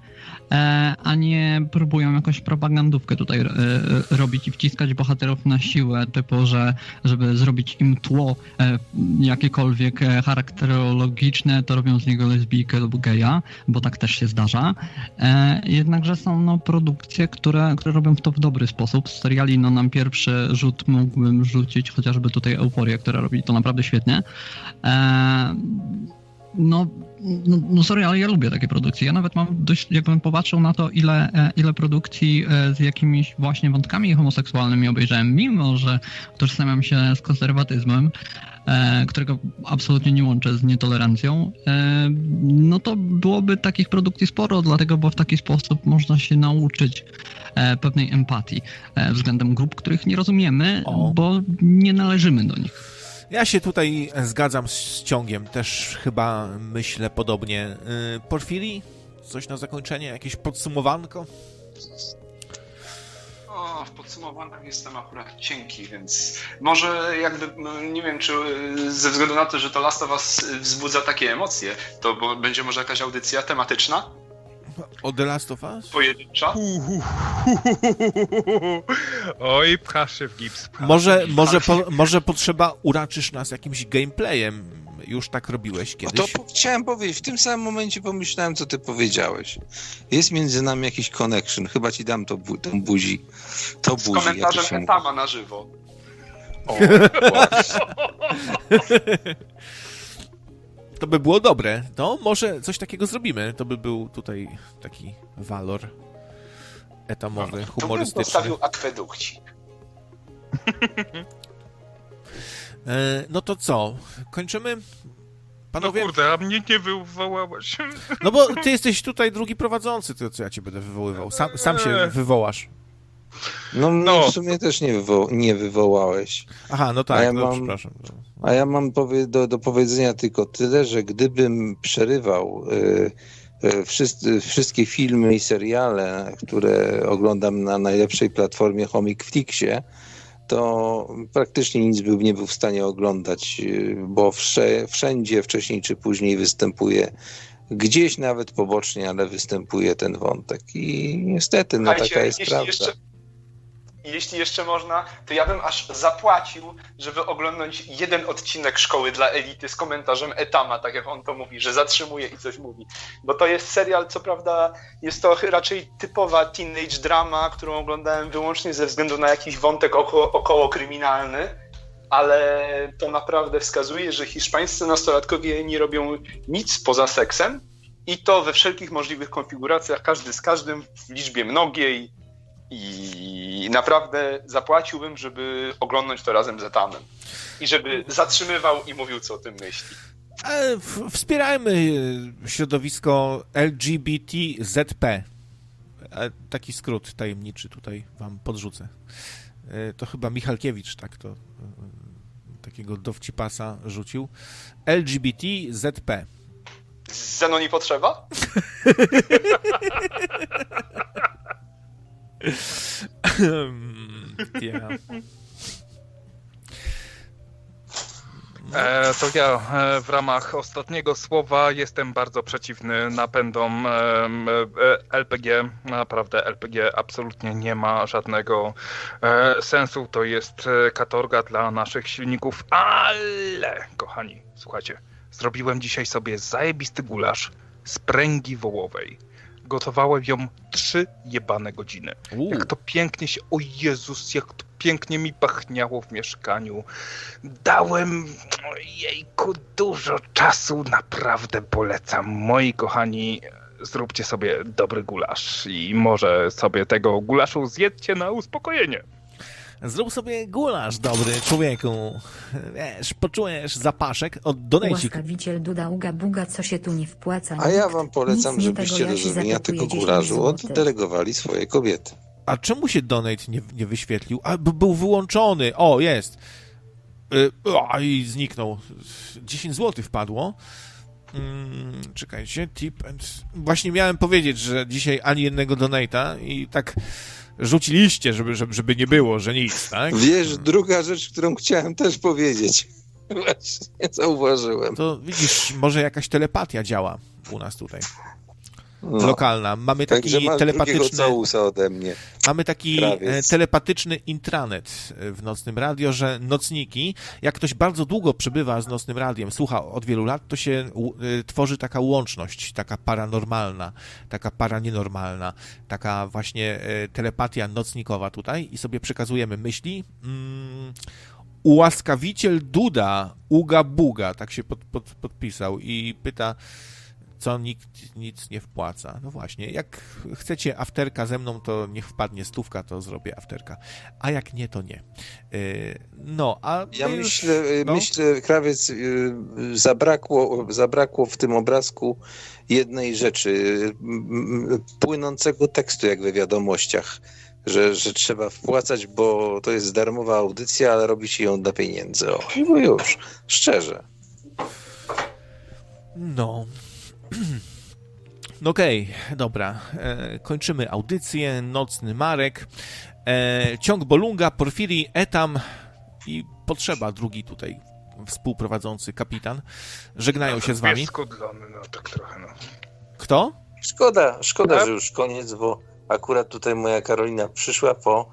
e, a nie próbują jakąś propagandówkę tutaj e, e, robić i wciskać bohaterów na siłę, typu, że żeby zrobić im tło e, jakiekolwiek e, charakterologiczne, to robią z niego lesbijkę lub geja, bo tak też się zdarza. E, jednakże są no, produkcje, które, które robią to w dobry sposób. Z seriali no, nam pierwszy rzut mógłbym rzucić, chociażby tutaj Euforię, która robi to naprawdę świetnie. No, no, no sorry, ale ja lubię takie produkcje. Ja nawet mam dość, jakbym popatrzył na to, ile, e, ile produkcji e, z jakimiś właśnie wątkami homoseksualnymi obejrzałem, mimo że tożsamiam się z konserwatyzmem, e, którego absolutnie nie łączę z nietolerancją, no to byłoby takich produkcji sporo, dlatego, bo w taki sposób można się nauczyć pewnej empatii względem grup, których nie rozumiemy, O. bo nie należymy do nich. Ja się tutaj zgadzam z ciągiem, też chyba myślę podobnie. Yy, Porfiri? Coś na zakończenie? Jakieś podsumowanko? O, w podsumowaniu jestem akurat cienki, więc może jakby, no, nie wiem, czy y, ze względu na to, że to Last of Us wzbudza takie emocje, to będzie może jakaś audycja tematyczna, O The Last of Us? pojedyncza? Oj, pchasz się w gips. Może, może, po, może potrzeba uraczysz nas jakimś gameplayem. Już tak robiłeś No kiedyś. to po, chciałem powiedzieć, w tym samym momencie pomyślałem, co ty powiedziałeś. Jest między nami jakiś connection, chyba ci dam to, bu, tą buzi. To Z buzi, to komentarzem. Etama na żywo. O. To by było dobre. No, może coś takiego zrobimy. To by był tutaj taki walor etamowy, To bym humorystyczny. postawił akwedukcik. E, no to co? Kończymy? No Panowie? kurde, a mnie nie wywołałeś. No bo ty jesteś tutaj drugi prowadzący, to co ja cię będę wywoływał. Sam, sam się wywołasz. No, No. w sumie też nie, wywo- nie wywołałeś. Aha, no A tak, ja no, mam- przepraszam. A ja mam powie- do, do powiedzenia tylko tyle, że gdybym przerywał y, y, wszyscy, wszystkie filmy i seriale, które oglądam na najlepszej platformie Homicflixie, to praktycznie nic bym nie był w stanie oglądać, y, bo wsze, wszędzie wcześniej czy później występuje, gdzieś nawet pobocznie, ale występuje ten wątek. I niestety, no Słuchajcie, taka jest jeśli prawda. jeszcze, jeśli jeszcze można, to ja bym aż zapłacił, żeby oglądać jeden odcinek Szkoły dla Elity z komentarzem Etama, tak jak on to mówi, że zatrzymuje i coś mówi. Bo to jest serial, co prawda jest to raczej typowa teenage drama, którą oglądałem wyłącznie ze względu na jakiś wątek około, około kryminalny, ale to naprawdę wskazuje, że hiszpańscy nastolatkowie nie robią nic poza seksem i to we wszelkich możliwych konfiguracjach, każdy z każdym, w liczbie mnogiej i naprawdę zapłaciłbym, żeby oglądać to razem z Etamem. I żeby zatrzymywał i mówił, co o tym myśli. E, Wspierajmy e, środowisko LGBTZP. E, Taki skrót tajemniczy tutaj wam podrzucę. To chyba Michalkiewicz tak to takiego dowcipasa rzucił. LGBTZP. Zenoni potrzeba? Ja. E, to ja e, w ramach ostatniego słowa jestem bardzo przeciwny napędom e, LPG. Naprawdę LPG absolutnie nie ma żadnego e, sensu. To jest e, katorga dla naszych silników, ale kochani, słuchajcie, zrobiłem dzisiaj sobie zajebisty gulasz z pręgi wołowej. Gotowałem ją trzy jebane godziny. Jak to pięknie się, o Jezus, jak to pięknie mi pachniało w mieszkaniu. Dałem jejku dużo czasu, naprawdę polecam. Moi kochani, zróbcie sobie dobry gulasz i może sobie tego gulaszu zjedzcie na uspokojenie. Zrób sobie gulasz, dobry człowieku. Wiesz, poczujesz zapaszek od donajcik. Łaskawiciel Duda Uga Buga, co się tu nie wpłaca. A ja wam polecam, żebyście do zatypuję tego 10 gulażu złotych. oddelegowali swoje kobiety. A czemu się donate nie, nie wyświetlił? A, był wyłączony. O, jest. Y, o, I zniknął. 10 zł wpadło. Mm, czekajcie, tip and... Właśnie miałem powiedzieć, że dzisiaj ani jednego donata i tak rzuciliście, żeby, żeby, nie było, że nic, tak? Wiesz, druga rzecz, którą chciałem też powiedzieć. Właśnie zauważyłem. To widzisz, może jakaś telepatia działa u nas tutaj, No. lokalna. Mamy taki Także telepatyczny... ode mnie. Mamy taki Krawiec. e, telepatyczny intranet e, w Nocnym Radio, że nocniki, jak ktoś bardzo długo przebywa z Nocnym Radiem, słucha od wielu lat, to się e, tworzy taka łączność, taka paranormalna, taka paranienormalna, taka właśnie telepatia nocnikowa tutaj i sobie przekazujemy myśli. Mm, ułaskawiciel Duda, Uga Buga, tak się pod, pod, podpisał i pyta, co nikt nic nie wpłaca. No właśnie, jak chcecie afterka ze mną, to niech wpadnie stówka, to zrobię afterka. A jak nie, to nie. Yy, No, a Ja już- myślę, y, no. myślę, krawiec, y, zabrakło, zabrakło w tym obrazku jednej rzeczy, y, płynącego tekstu, jak we wiadomościach, że, że trzeba wpłacać, bo to jest darmowa audycja, ale robi się ją dla pieniędzy. O, bo już, szczerze. No. No Okej, dobra. E, kończymy audycję. Nocny Marek. E, ciąg Bolunga, Porfiri, Etam i potrzeba drugi tutaj współprowadzący kapitan. Żegnają się z wami. Skudlony, no tak trochę, no. Kto? Szkoda, szkoda, że już koniec, bo akurat tutaj moja Karolina przyszła po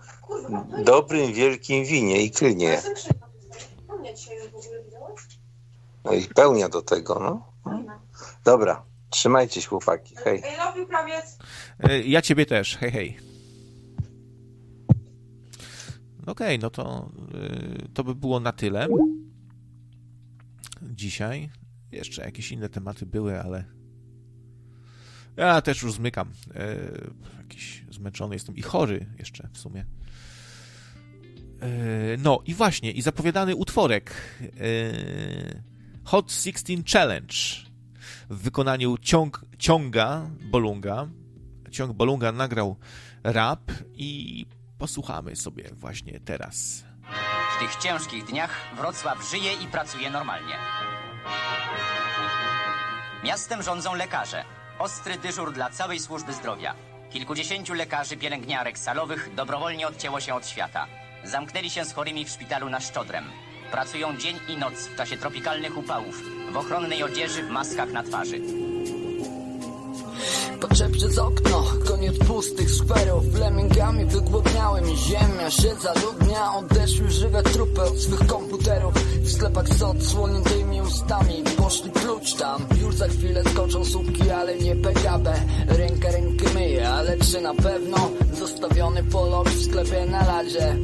dobrym, wielkim winie i klynie. No i pełnia do tego, no. Dobra, trzymajcie się chłopaki, hej. E, Ja ciebie też. Hej, hej. Okej, no to y, to by było na tyle dzisiaj. Jeszcze jakieś inne tematy były, ale ja też już zmykam. E, jakiś zmęczony jestem i chory jeszcze w sumie. E, no i właśnie, i zapowiadany utworek e, Hot 16 Challenge w wykonaniu ciąg, ciąga Bolunga. Ciąg Bolunga nagrał rap i posłuchamy sobie właśnie teraz. W tych ciężkich dniach Wrocław żyje i pracuje normalnie. Miastem rządzą lekarze. Ostry dyżur dla całej służby zdrowia. Kilkudziesięciu lekarzy, pielęgniarek salowych dobrowolnie odcięło się od świata. Zamknęli się z chorymi w szpitalu na Szczodrem. Pracują dzień i noc w czasie tropikalnych upałów, w ochronnej odzieży, w maskach na twarzy. Patrzę przez okno, koniec pustych skwerów. Lemmingami wygłodniałem ziemia się zaludnia Odeszły żywe trupy od swych komputerów. W sklepach z odsłoniętymi ustami Poszli klucz tam, już za chwilę skoczą słupki Ale nie PKB, rękę rękę myję Ale czy na pewno zostawiony polok w sklepie na ladzie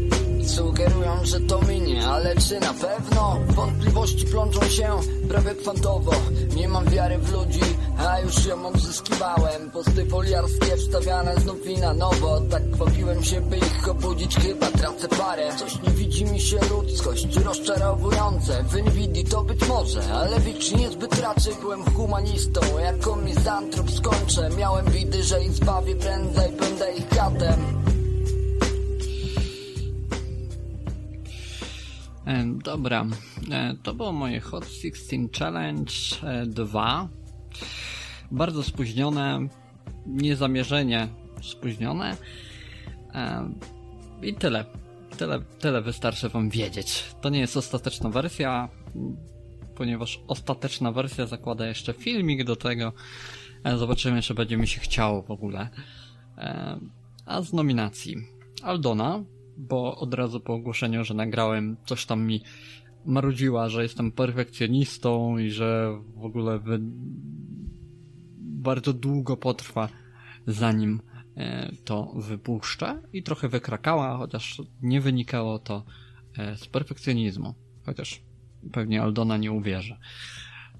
Sugerują, że to minie, ale czy na pewno? Wątpliwości plączą się prawie kwantowo. Nie mam wiary w ludzi, a już ją odzyskiwałem. Posty foliarskie wstawiane znów i na nowo. Tak kwapiłem się, by ich obudzić, chyba tracę parę. Coś nie widzi mi się ludzkość, rozczarowujące. W Nvidia to być może, ale wiecznie niezbyt raczej. Byłem humanistą, jako mizantrop skończę. Miałem widy, że ich zbawię prędzej, będę ich katem Dobra, E, to było moje Hot 16 Challenge e, 2. Bardzo spóźnione, niezamierzenie spóźnione. E, I tyle. Tyle, tyle wystarczy wam wiedzieć. To nie jest ostateczna wersja, ponieważ ostateczna wersja zakłada jeszcze filmik do tego. E, Zobaczymy, czy będzie mi się chciało w ogóle. E, A z nominacji Aldona, bo od razu po ogłoszeniu, że nagrałem, coś tam mi marudziła, że jestem perfekcjonistą i że w ogóle wy... bardzo długo potrwa, zanim e, to wypuszczę i trochę wykrakała, chociaż nie wynikało to e, z perfekcjonizmu. Chociaż pewnie Aldona nie uwierzy.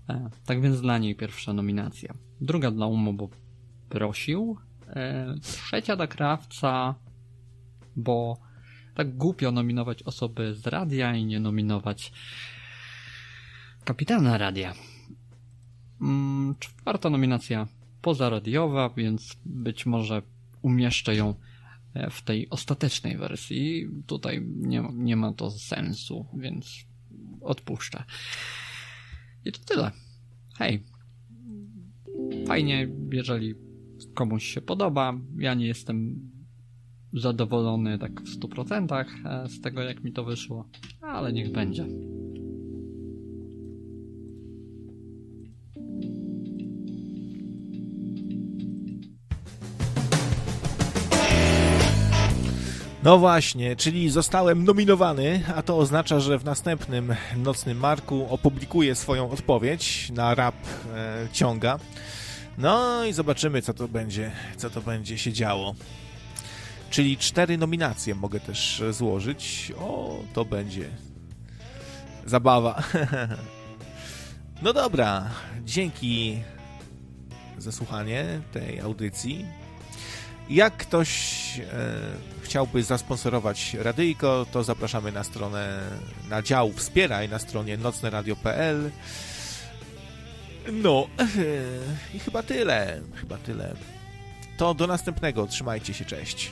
E, tak więc dla niej pierwsza nominacja. Druga dla Umo, bo prosił. Trzecia dla Krawca, bo tak głupio nominować osoby z radia i nie nominować kapitana radia. Mm, czwarta nominacja pozaradiowa, więc być może umieszczę ją e, w tej ostatecznej wersji. Tutaj nie, nie ma to sensu, więc odpuszczę. I to tyle. Hej. Fajnie, jeżeli komuś się podoba. Ja nie jestem zadowolony tak w 100% e, z tego, jak mi to wyszło, ale niech będzie. No właśnie, czyli zostałem nominowany, a to oznacza, że w następnym Nocnym Marku opublikuję swoją odpowiedź na rap e, ciąga. No i zobaczymy, co to będzie, co to będzie się działo. Czyli cztery nominacje mogę też e, złożyć. O, to będzie zabawa. No dobra, dzięki za słuchanie tej audycji. Jak ktoś e, chciałby zasponsorować radyjko, to zapraszamy na stronę, na dział Wspieraj na stronie nocneradio.pl. No, i chyba tyle. Chyba tyle. To do następnego. Trzymajcie się, cześć.